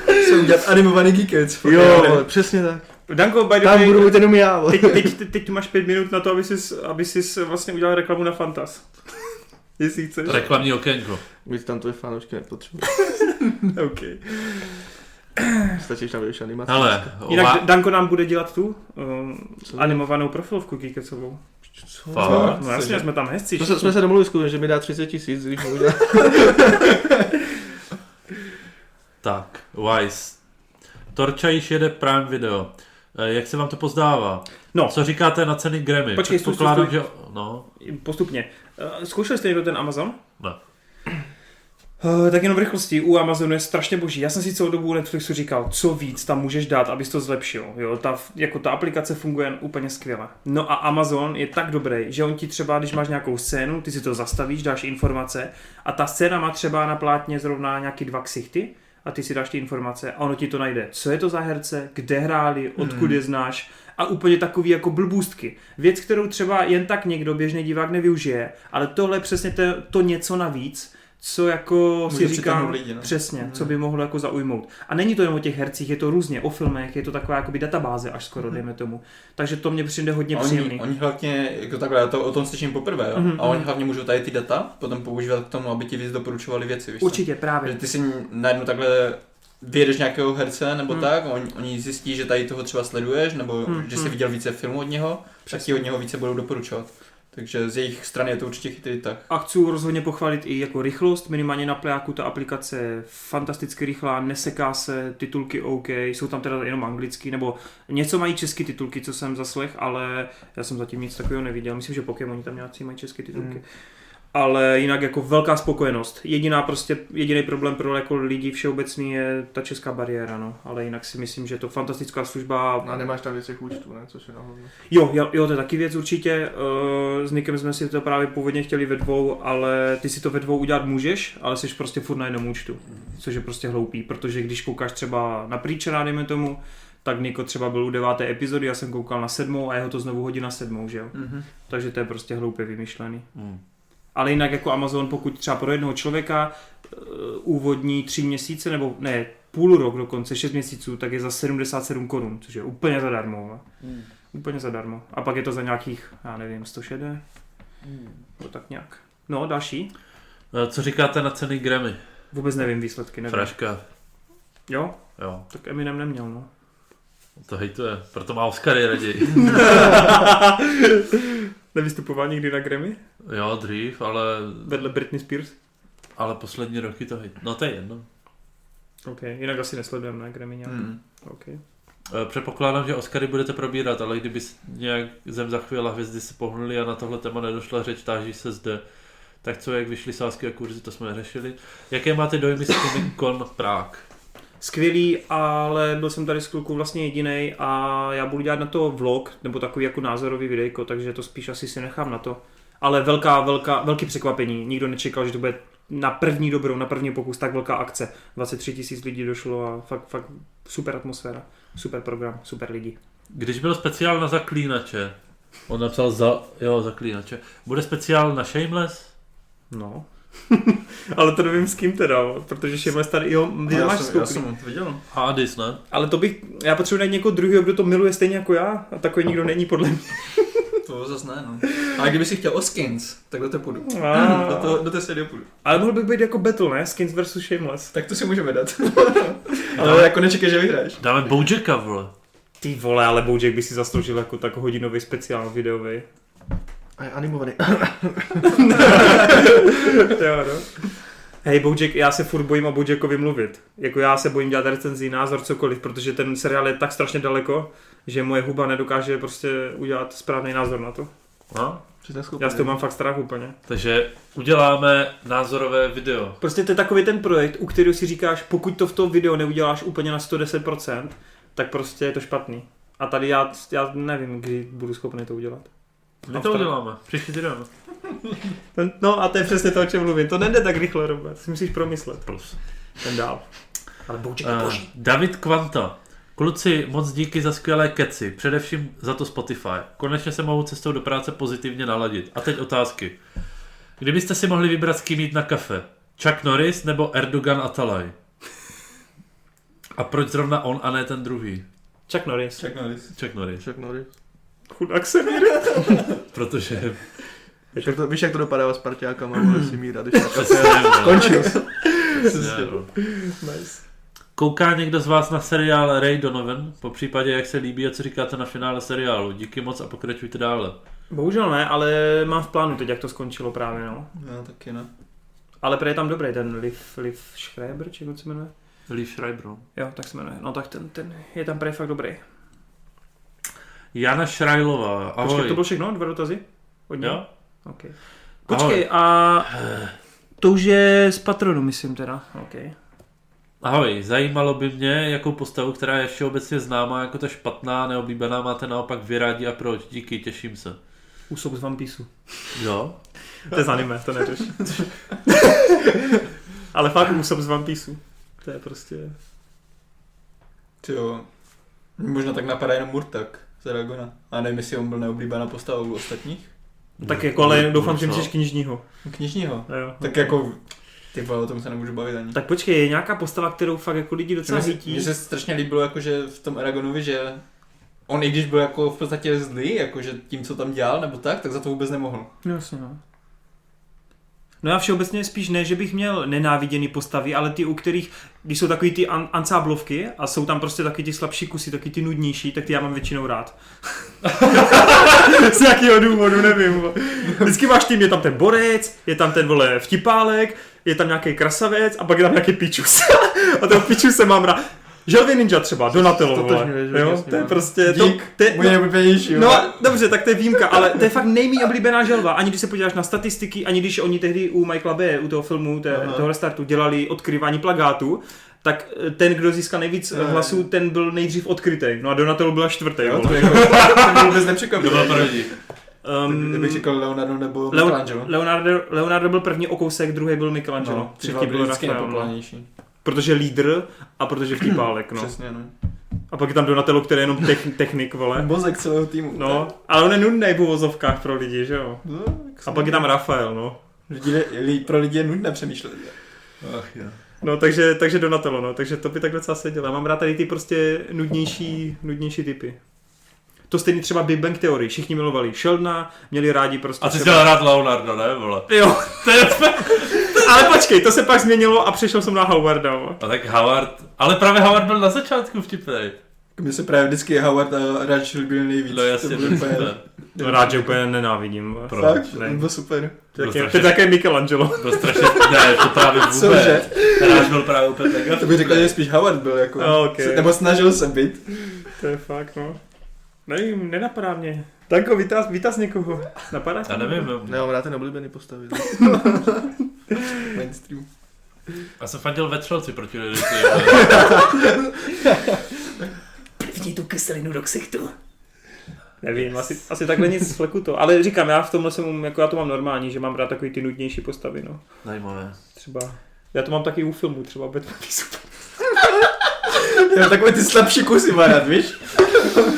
Jsou udělat animovaný geekec. fakt, Jo, vole, přesně tak. Danko, by the Tam way, budu jenom já, teď, teď, teď, teď, máš pět minut na to, aby jsi, aby jsi vlastně udělal reklamu na Fantas. Jestli chceš. Reklamní okénko. Víc tam tvoje fanoušky nepotřebuji. OK. Stačíš tam vyjít animaci. Hele, Jinak ová... Danko nám bude dělat tu um, animovanou profilovku Geekecovou. Co? Fakt? No jasně, jsme tam hezci. To se, jsme se domluvili skutečně, že mi dá 30 tisíc, když mu udělá. Tak, Wise. Torča již jede Prime Video. Eh, Jak se vám to pozdává? No. Co říkáte na ceny Grammy? Počkej, Předpokládám, že... No, Postupně. Uh, Zkoušeli jste někdo ten Amazon? ne. Uh, tak jenom v rychlosti, u Amazonu je strašně boží. Já jsem si celou dobu Netflixu říkal, co víc tam můžeš dát, abys to zlepšil. Jo, ta, jako ta aplikace funguje úplně skvěle. No a Amazon je tak dobrý, že on ti třeba, když máš nějakou scénu, ty si to zastavíš, dáš informace a ta scéna má třeba na plátně zrovna nějaký dva ksichty a ty si dáš ty informace a ono ti to najde. Co je to za herce, kde hráli, odkud je znáš a úplně takový jako blbůstky. Věc, kterou třeba jen tak někdo, běžný divák nevyužije, ale tohle je přesně to, to něco navíc, co jako Může si říkám, lidi, no. přesně, Mhm. co by mohlo jako zaujmout. A není to jen o těch hercích, je to různě o filmech, je to taková jakoby databáze až skoro, dejme tomu. Takže to mě přijde hodně A příjemný. Oni, oni hlavně, jako takhle, já to o tom slyším poprvé, jo? Mhm, a oni mhm. hlavně můžou tady ty data potom používat k tomu, aby ti víc doporučovali věci, víš co? Určitě, právě. Že ty si najednou takhle vyjedeš nějakého herce nebo Hmm. tak, oni, oni zjistí, že tady toho třeba sleduješ, nebo Hmm, že jsi hmm. viděl více filmů od něho, tak ti od něho více budou doporučovat. Takže z jejich strany je to určitě chytrý tak. A chci rozhodně pochválit i jako rychlost, minimálně na plejáku ta aplikace je fantasticky rychlá, neseká se, titulky OK, jsou tam teda jenom anglicky, nebo něco mají české titulky, co jsem zaslech, ale já jsem zatím nic takového neviděl, myslím, že Pokémoni tam nějací mají české titulky. Mm. Ale jinak jako velká spokojenost. Jediná prostě, jediný problém pro jako lidi všeobecný je ta česká bariéra, no. Ale jinak si myslím, že je to fantastická služba. A nemáš tam věcech účtu, ne? Což je. Jo, jo, jo, to je taky věc určitě. Eh, S Nikem jsme si to právě původně chtěli ve dvou, ale ty si to ve dvou udělat můžeš, ale jsi prostě furt na jednom účtu, což je prostě hloupý, protože když koukáš třeba na Preachera, dejme tomu, tak Niko třeba byl u deváté epizody, já jsem koukal na sedmou a jeho to znovu hodí na sedmou, že jo? Mm-hmm. Takže to je prostě hloupě vymyšlený. Hmm. Ale jinak jako Amazon, pokud třeba pro jednoho člověka uh, úvodní tři měsíce, nebo ne, půl rok dokonce, šest měsíců, tak je za 77 korun, což je úplně zadarmo. ne? Hmm. Úplně zadarmo. A pak je to za nějakých, já nevím, 100 šedé, no tak nějak. No, další. Eh, Co říkáte na ceny Grammy? Vůbec nevím výsledky, nevím. Fraška. Jo? Jo, Tak Eminem neměl, no. to hejtuje. Proto má Oscary raději. Nevystupoval nikdy na Grammy? Jo, dřív, ale, Vedle Britney Spears? ale poslední roky to. No to je jedno. OK, jinak asi nesledujeme na Grammy nějak. Mm. OK. Eh, Předpokládám, že Oscary budete probírat, ale kdyby nějak zem za chvíli a hvězdy se pohnuly a na tohle téma nedošla řeč, táží se zde. Tak co, jak vyšly sázky a kurzy, to jsme neřešili. Jaké máte dojmy z Comic Con Prague? Skvělý, ale byl jsem tady s klukou vlastně jediný a já budu dělat na to vlog, nebo takový jako názorový videjko, takže to spíš asi si nechám na to. Ale velká, velká, velký překvapení. Nikdo nečekal, že to bude na první dobrou, na první pokus tak velká akce. 23 tisíc lidí došlo a fakt, fakt super atmosféra, super program, super lidi. Když byl speciál na zaklínače, on napsal za, jo, zaklínače, bude speciál na Shameless? No. ale to nevím s kým teda, protože Shameless tady, jo, ty já, máš jsem, já jsem to viděl. Hades, ne? Ale to bych, já potřebuji najít někoho druhého, kdo to miluje stejně jako já a takový nikdo není podle mě. To zase ne, no. Ale kdyby si chtěl o skins, tak do toho půjdu. A- Do, toho, do té série půjdu. Ale mohl by být jako battle, ne? Skins versus Shameless. Tak to si můžeme dát. Ale jako nečekej, že vyhráš. Dáme Bojacka, vole. Ty vole, ale Bojack by si zasloužil jako tak hodinový speciál videový. A je animovaný. jo, no. Hej, Bojack, já se furt bojím o Bojackovi mluvit. Jako já se bojím dělat recenzi, názor, cokoliv, protože ten seriál je tak strašně daleko, že moje huba nedokáže prostě udělat správný názor na to. No, Přesně Já z toho mám fakt strach úplně. takže uděláme názorové video. Prostě to je takový ten projekt, u kterého si říkáš, pokud to v tom videu neuděláš úplně na 110%, tak prostě je to špatný. A tady já, já nevím, kdy budu schopný to udělat. My A to uděláme, příští týden. No a to je přesně to, o čem mluvím. To nejde tak rychle, Robert. Si musíš promyslet. Plus. Ten dál. Ale Uh, boží. David Kvanta. Kluci, moc díky za skvělé keci, především za to Spotify. Konečně se mohu cestou do práce pozitivně naladit. A teď otázky. Kdybyste si mohli vybrat s kým jít na kafe? Chuck Norris nebo Erdogan Atalay? A proč zrovna on a ne ten druhý? Chuck Norris. Chuck Norris. Chuck Norris. Chuck Norris. Chudák se mír. Protože... Víš, jak to, víš, jak to dopadá s parťákama, vole, si míra, když tak. Asi nevím, no. Končil. Přesně, no. Nice. Kouká někdo z vás na seriál Ray Donovan? Po případě, jak se líbí a co říkáte na finále seriálu? Díky moc a pokračujte dále. Bohužel ne, ale mám v plánu teď, jak to skončilo právě, no. Já taky ne. Ale prý je tam dobrý ten Liv, Liv Schreiber, či jak se jmenuje? Lee Schreiber. Jo, tak se jmenuje. No tak ten, ten je tam prý fakt dobrý. Jana Šrajlová, ahoj. Počkej, to bylo všechno? Dva dotazy? Od něj? Jo? Okay. Počkej, a to už je z patronu, myslím teda. Okay. Ahoj, zajímalo by mě, jakou postavu, která je všeobecně známá jako ta špatná, neoblíbená, máte naopak vyrádi a proč. Díky, těším se. Úsop z One. Jo? To je z anime, to neřeš. Ale fakt úsop z One. To je prostě... Ty jo. Možná tak napadá jenom Murtak z Aragona. A nevím, jestli on byl neoblíbená postava u ostatních. Tak jako, ale doufám, že myslíš knižního. Knižního. Jo. Tak jako, ty vole, o tom se nemůžu bavit ani. Tak počkej, je nějaká postava, kterou fakt jako lidi docela Mně se, hítí? mně se strašně líbilo, jakože v tom Aragonovi, že on i když byl jako v podstatě zlý, jakože tím, co tam dělal, nebo tak, tak za to vůbec nemohl. No jasně, no. No já všeobecně spíš ne, že bych měl nenáviděný postavy, ale ty, u kterých, když jsou takový ty an- ansáblovky a jsou tam prostě taky ty slabší kusy, taky ty nudnější, tak ty já mám většinou rád. Z jakého důvodu, nevím. Vždycky máš tým, je tam ten borec, je tam ten vole vtipálek, je tam nějaký krasavec a pak je tam nějaký pičus. a toho pičuse mám rád. Želvy Ninja třeba, Donatello, vole. Jo, to je no. prostě... Dík, to, to, je- Můj nejoblíbenější, No, dobře, tak to je výjimka, ale to je fakt nejméně oblíbená želva. Ani když se podíváš na statistiky, ani když oni tehdy u Michaela B, u toho filmu, té, toho restartu, dělali odkryvání plagátu, tak eh, ten, kdo získal nejvíc Ne. hlasů, ten byl nejdřív odkrytý. No a Donatello byla čtvrtý. Jo, to, jako, to mě vůbec byl první? Um, Kdybych říkal Leonardo nebo Leo- Michelangelo. Leonardo, Leonardo byl první o kousek, druhý byl Michelangelo, No, třetí byl byl vždycky Rafael. Protože lídr a protože vtipálek, no. Přesně, no. A pak je tam Donatello, který je jenom tech, technik, vole. Mozek celého týmu. No, ale on je nudný v uvozovkách pro lidi, že jo. No, A pak je tam Rafael, no. Lidi, li, pro lidi je nudné přemýšlet. Ach jo. No, takže, takže Donatello, no, takže to by tak docela sedělo. Já mám rád tady ty prostě nudnější, nudnější typy. To stejný třeba Big Bang Theory, všichni milovali Sheldona, měli rádi prostě A ty jsi třeba... měl rád Leonardo, ne, vole? Jo, To je ale počkej, to se pak změnilo a přišel jsem na Howarda. A tak Howard, ale právě Howard byl na začátku vtipnej. Mně se právě vždycky Howard a Raj líbil nejvíc. No jasně, to úplně... No, rád, že úplně nenávidím. Proč? Fakt, Ne. to bylo super. To je Byl také- to strašně- je také Michelangelo. Byl strašně, ne, to právě vůbec. Cože? Hráč byl právě úplně tak. To bych řekl, že spíš Howard byl jako. A, ok. Nebo snažil se být. To je fakt, no. Nevím, nenapadá mě. Tanko, vytaz, vytaz někoho. Napadá tě? Já nevím, no. Nemám rád ten oblíbený postavy. Mainstream. Já jsem fandil ve Třelci proti Lidci. Plivni tu kyselinu do ksichtu. Nevím, asi, asi takhle nic z fleku to. Ale říkám, já v tomhle jsem, jako já to mám normální, že mám rád takový ty nudnější postavy, no. Zajímavé. Třeba, já to mám taky u filmu, třeba Batman super. Já takové ty slabší kusy má rád, víš?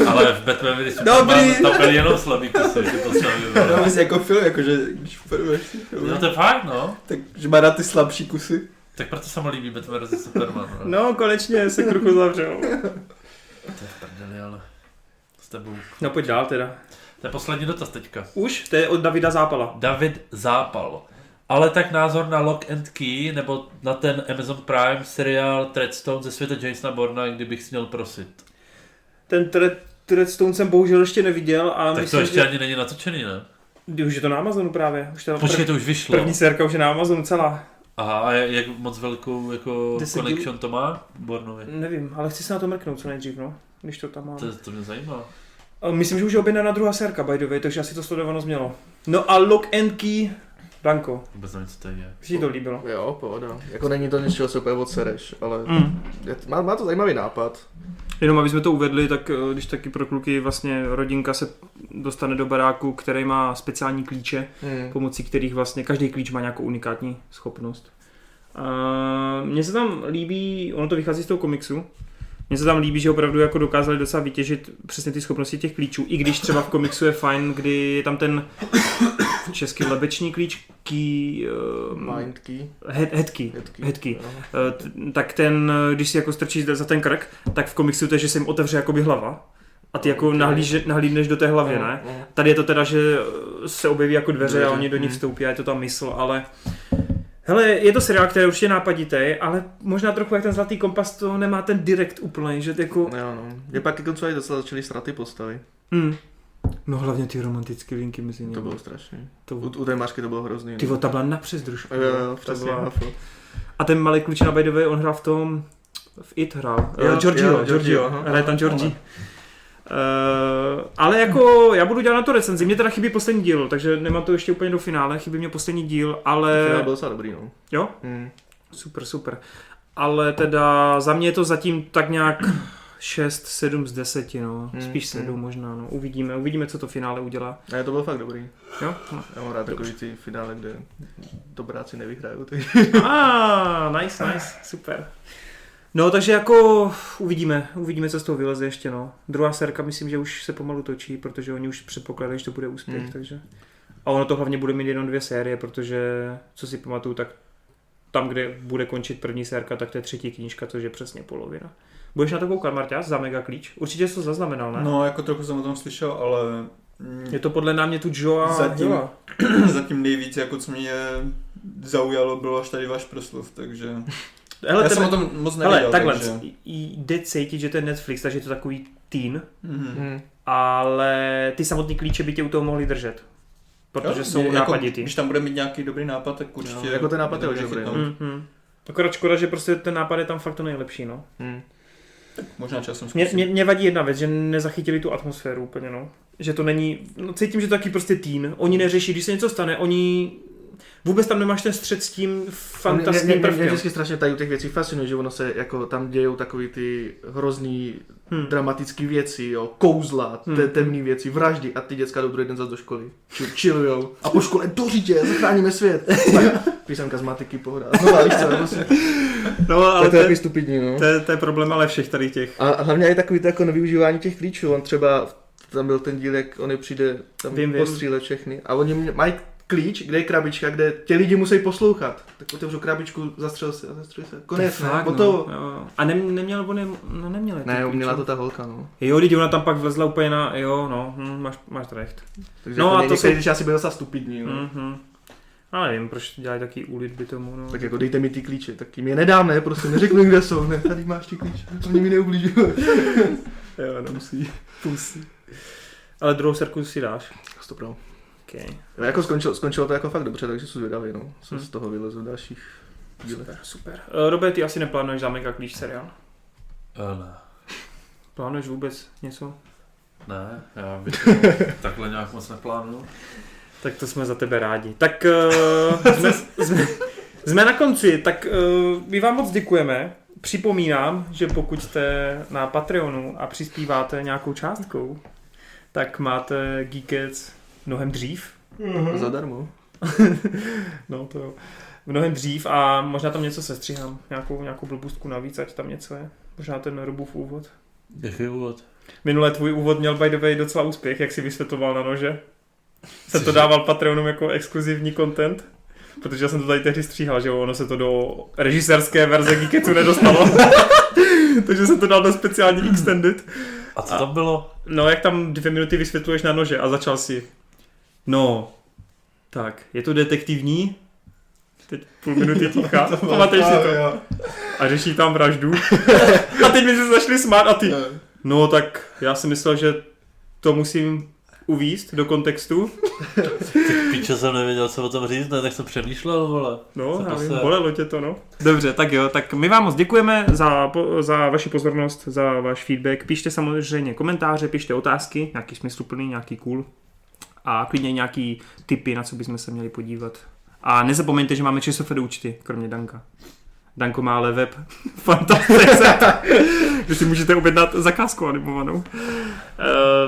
Ale v Batmanovi Dobrý. Superman tam byly jenom slabý kusy, že to se Já myslím jako film, jakože když ty filmy, No to je fakt, no. takže má rád ty slabší kusy. Tak proto se mu líbí Batman vs. Superman. No. No, konečně se kruh uzavřel. To je v prdeli, ale s tebou. No pojď dál teda. To je poslední dotaz teďka. Už? To je od Davida Zápala. David Zápal. Ale tak názor na Lock and Key, nebo na ten Amazon Prime seriál Treadstone ze světa Jasona Borna, kdybych si měl prosit. Ten Thread- Threadstone jsem bohužel ještě neviděl a Tak to myslím, ještě že... ani není natočený, ne? Už je to na Amazonu právě. Už to Počkej, to už vyšlo. První sérka už je na Amazonu celá. Aha, a jak moc velkou jako connection to má Bornovi? Nevím, ale chci se na to mrknout co nejdřív, no. Když to tam mám. To, to mě zajímá. Myslím, že už je objednaná druhá sérka, by the way, takže asi to sledovanost mělo. No a Lock and Key, Danko, Vůbec nevím, co to je. ti to líbilo. Jo, pohoda. Jako není to nic, čeho se úplně odsereš, ale Mm. je, má, má to zajímavý nápad. Jenom aby jsme to uvedli, tak eh, když taky pro kluky vlastně rodinka se dostane do baráku, který má speciální klíče, Hmm. pomocí kterých vlastně každý klíč má nějakou unikátní schopnost. A mně se tam líbí, ono to vychází z toho komiksu, mně se tam líbí, že opravdu jako dokázali docela vytěžit přesně ty schopnosti těch klíčů, i když třeba v komiksu je fajn, kdy je tam ten český lebeční klíč, key, uh, Mind key. head, head key, head key. Jo. Eh, t- tak ten, eh, když si jako strčíš za ten krk, tak v komiksu to je, že se jim otevře jakoby hlava. A ty jako nahlíže, nahlídneš do té hlavy, No, ne? no. Tady je to teda, že eh, se objeví jako dveře, Dveře, a oni do nich hm. vstoupí a je to ta mysl, ale... Hele, je to seriál, který je určitě nápaditý, ale možná trochu jak ten Zlatý kompas to nemá ten direkt úplně, že jako... Jo, no. Je pak jako co docela začaly sraty postavy. Hmm. No hlavně ty romantické linky mezi nimi. To bylo strašné. to, U, u té Mašky to bylo hrozný. ty no. ta byla napřes družku. Jo, jo, přesně. byla-. A ten malý kluč na by the way, on hrál v tom, v It hrál. Jo, Jo, Giorgio, jo, Giorgio, Giorgio, hraje tam aha, Georgie. Uh, ale jako já budu dělat na to recenzi, mě teda chybí poslední díl, takže nemám to ještě úplně do finále, chybí mě poslední díl, ale Finál byl docela dobrý, no. jo, Hmm. super, super. Ale teda za mě je to zatím tak nějak 6, 7 z 10, no. Hmm, Spíš 7 hmm. možná, no. Uvidíme, uvidíme, co to finále udělá. A to byl fakt dobrý. Jo? No. Já mám rád takový ty finále, kde dobráci nevyhrajou. Ah, nice, nice, super. No, takže jako uvidíme, uvidíme, co z toho vyleze ještě, no. Druhá serka myslím, že už se pomalu točí, protože oni už předpokládají, že to bude úspěch, Hmm. takže... A ono to hlavně bude mít jenom dvě série, protože, co si pamatuju, tak tam, kde bude končit první sérka, tak to je třetí knížka, což je přesně polovina. Budeš na to koukat, Marťas, za Mega Klíč? Určitě jsi to zaznamenal, ne? No, jako trochu jsem o tom slyšel, ale mm, Je to podle námětu Joa Zatím. Hilla. zatím nejvíc, jako co mě zaujalo, bylo až tady váš proslov, takže... Hele, Já tebe, jsem o tom moc nevěděl, hele takhle, takže... jde cítit, že to je Netflix, takže je to takový teen, Mhm. Hmm. ale ty samotný klíče by tě u toho mohli držet. Protože Jo, jsou jako, nápaditý. Když tam bude mít nějaký dobrý nápad, tak určitě... Jo, jako ten nápad je dobrý. Mm-hmm. Akorát škoda, že prostě ten nápad je tam fakt to nejlepší, no. Hmm. Možná časem Mě, zkusím. mě, mě vadí jedna věc, že nezachytili tu atmosféru úplně, no. Že to není, no cítím, že to taky prostě teen. Oni neřeší, když se něco stane, oni vůbec tam nemáš ten střed s tím Mě, mě, fantastickým mě, mě prvkem. vždycky strašně tady u těch věcí fascinuje, že ono se jako tam dějou takový ty hrozný Hmm. dramatické věci, jo, kouzla, Hmm. te, temné věci, vraždy a ty děcka jdou druhý den zase do školy. Či- Chillujou. A po škole do řitě, zachráníme svět. Písemka z matiky, pohoda. Znova, víš co, prostě, No, ale to je to, je, stupidní, no. to, je, to je problém ale všech tady těch. A hlavně je takový to jako nevyužívání těch klíčů. On třeba, tam byl ten díl, jak on je přijde tam Vím, vím. postřílet všechny. A oni mě- mají klíč, kde je krabička, kde ti lidi musí poslouchat. Tak otevřu krabičku, zastřel se a zastřel se. Konec, ne? Fakt, no. to... Jo. A ne, neměl, on je, no neměl. Ne, uměla to ta holka, no. Jo, lidi, ona tam pak vlezla úplně na, jo, no, hm, máš, máš recht. Takže No no, a jako to jsou- asi byl docela stupidní, no. Mhm. Ale nevím, proč dělají taký úlitby tomu, no. Tak jako dejte mi ty klíče, tak jim je nedám, ne, prostě neřeknu, kde jsou, ne, tady máš ty klíče, oni mi neublížují. Jo, no musí. Musí. Ale druhou serku si dáš. Stop, no. Okay. Jo, Jako skončilo, skončilo to jako fakt dobře, takže jsou zvědavý, no. Co Hm. z toho vyleze v dalších dílech. Super, super. Uh, Robert, ty asi neplánuješ zámek a klíč seriál? Eh, Ne, Plánuješ vůbec něco? ne, já bych takhle nějak moc neplánuju. Tak to jsme za tebe rádi. Tak uh, jsme, jsme, jsme na konci, tak uh, my vám moc děkujeme. Připomínám, že pokud jste na Patreonu a přispíváte nějakou částkou, tak máte Geekets mnohem dřív. Zadarmo. No to jo. Mnohem dřív a možná tam něco sestříhám. Nějakou, nějakou blbůstku navíc, ať tam něco je. Možná ten Robův úvod. Jaký úvod? Minule tvůj úvod měl by the way docela úspěch, jak si vysvětloval na nože. Jsem to dával Patreonům jako exkluzivní content. Protože já jsem to tady tehdy stříhal, že ono se to do režisérské verze Geeketu nedostalo. Takže jsem to dal do speciální extended. A co tam bylo? No, jak tam dvě minuty vysvětluješ na nože a začal si. No, tak, je to detektivní? Teď půl minuty ticha, pamatuješ si to? A řeší tam vraždu. A teď mi se začali smát a ty. No tak já si myslel, že to musím uvíst do kontextu. Píče jsem nevěděl, co o tom říct, ne, tak jsem přemýšlel, vole. No, já vím, se- bolelo tě to, no. Dobře, tak jo, tak my vám moc děkujeme za, po- za vaši pozornost, za váš feedback. Píšte samozřejmě komentáře, píšte otázky, nějaký smysluplný, nějaký cool. A klidně nějaký tipy, na co bychom se měli podívat. A nezapomeňte, že máme ČSFD účty, kromě Danka. Danko má ale web fantastice, že si můžete objednat zakázku animovanou. Uh,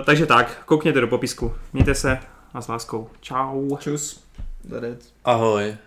takže tak, koukněte do popisku. Mějte se a s láskou. Čau. Čus. Ahoj.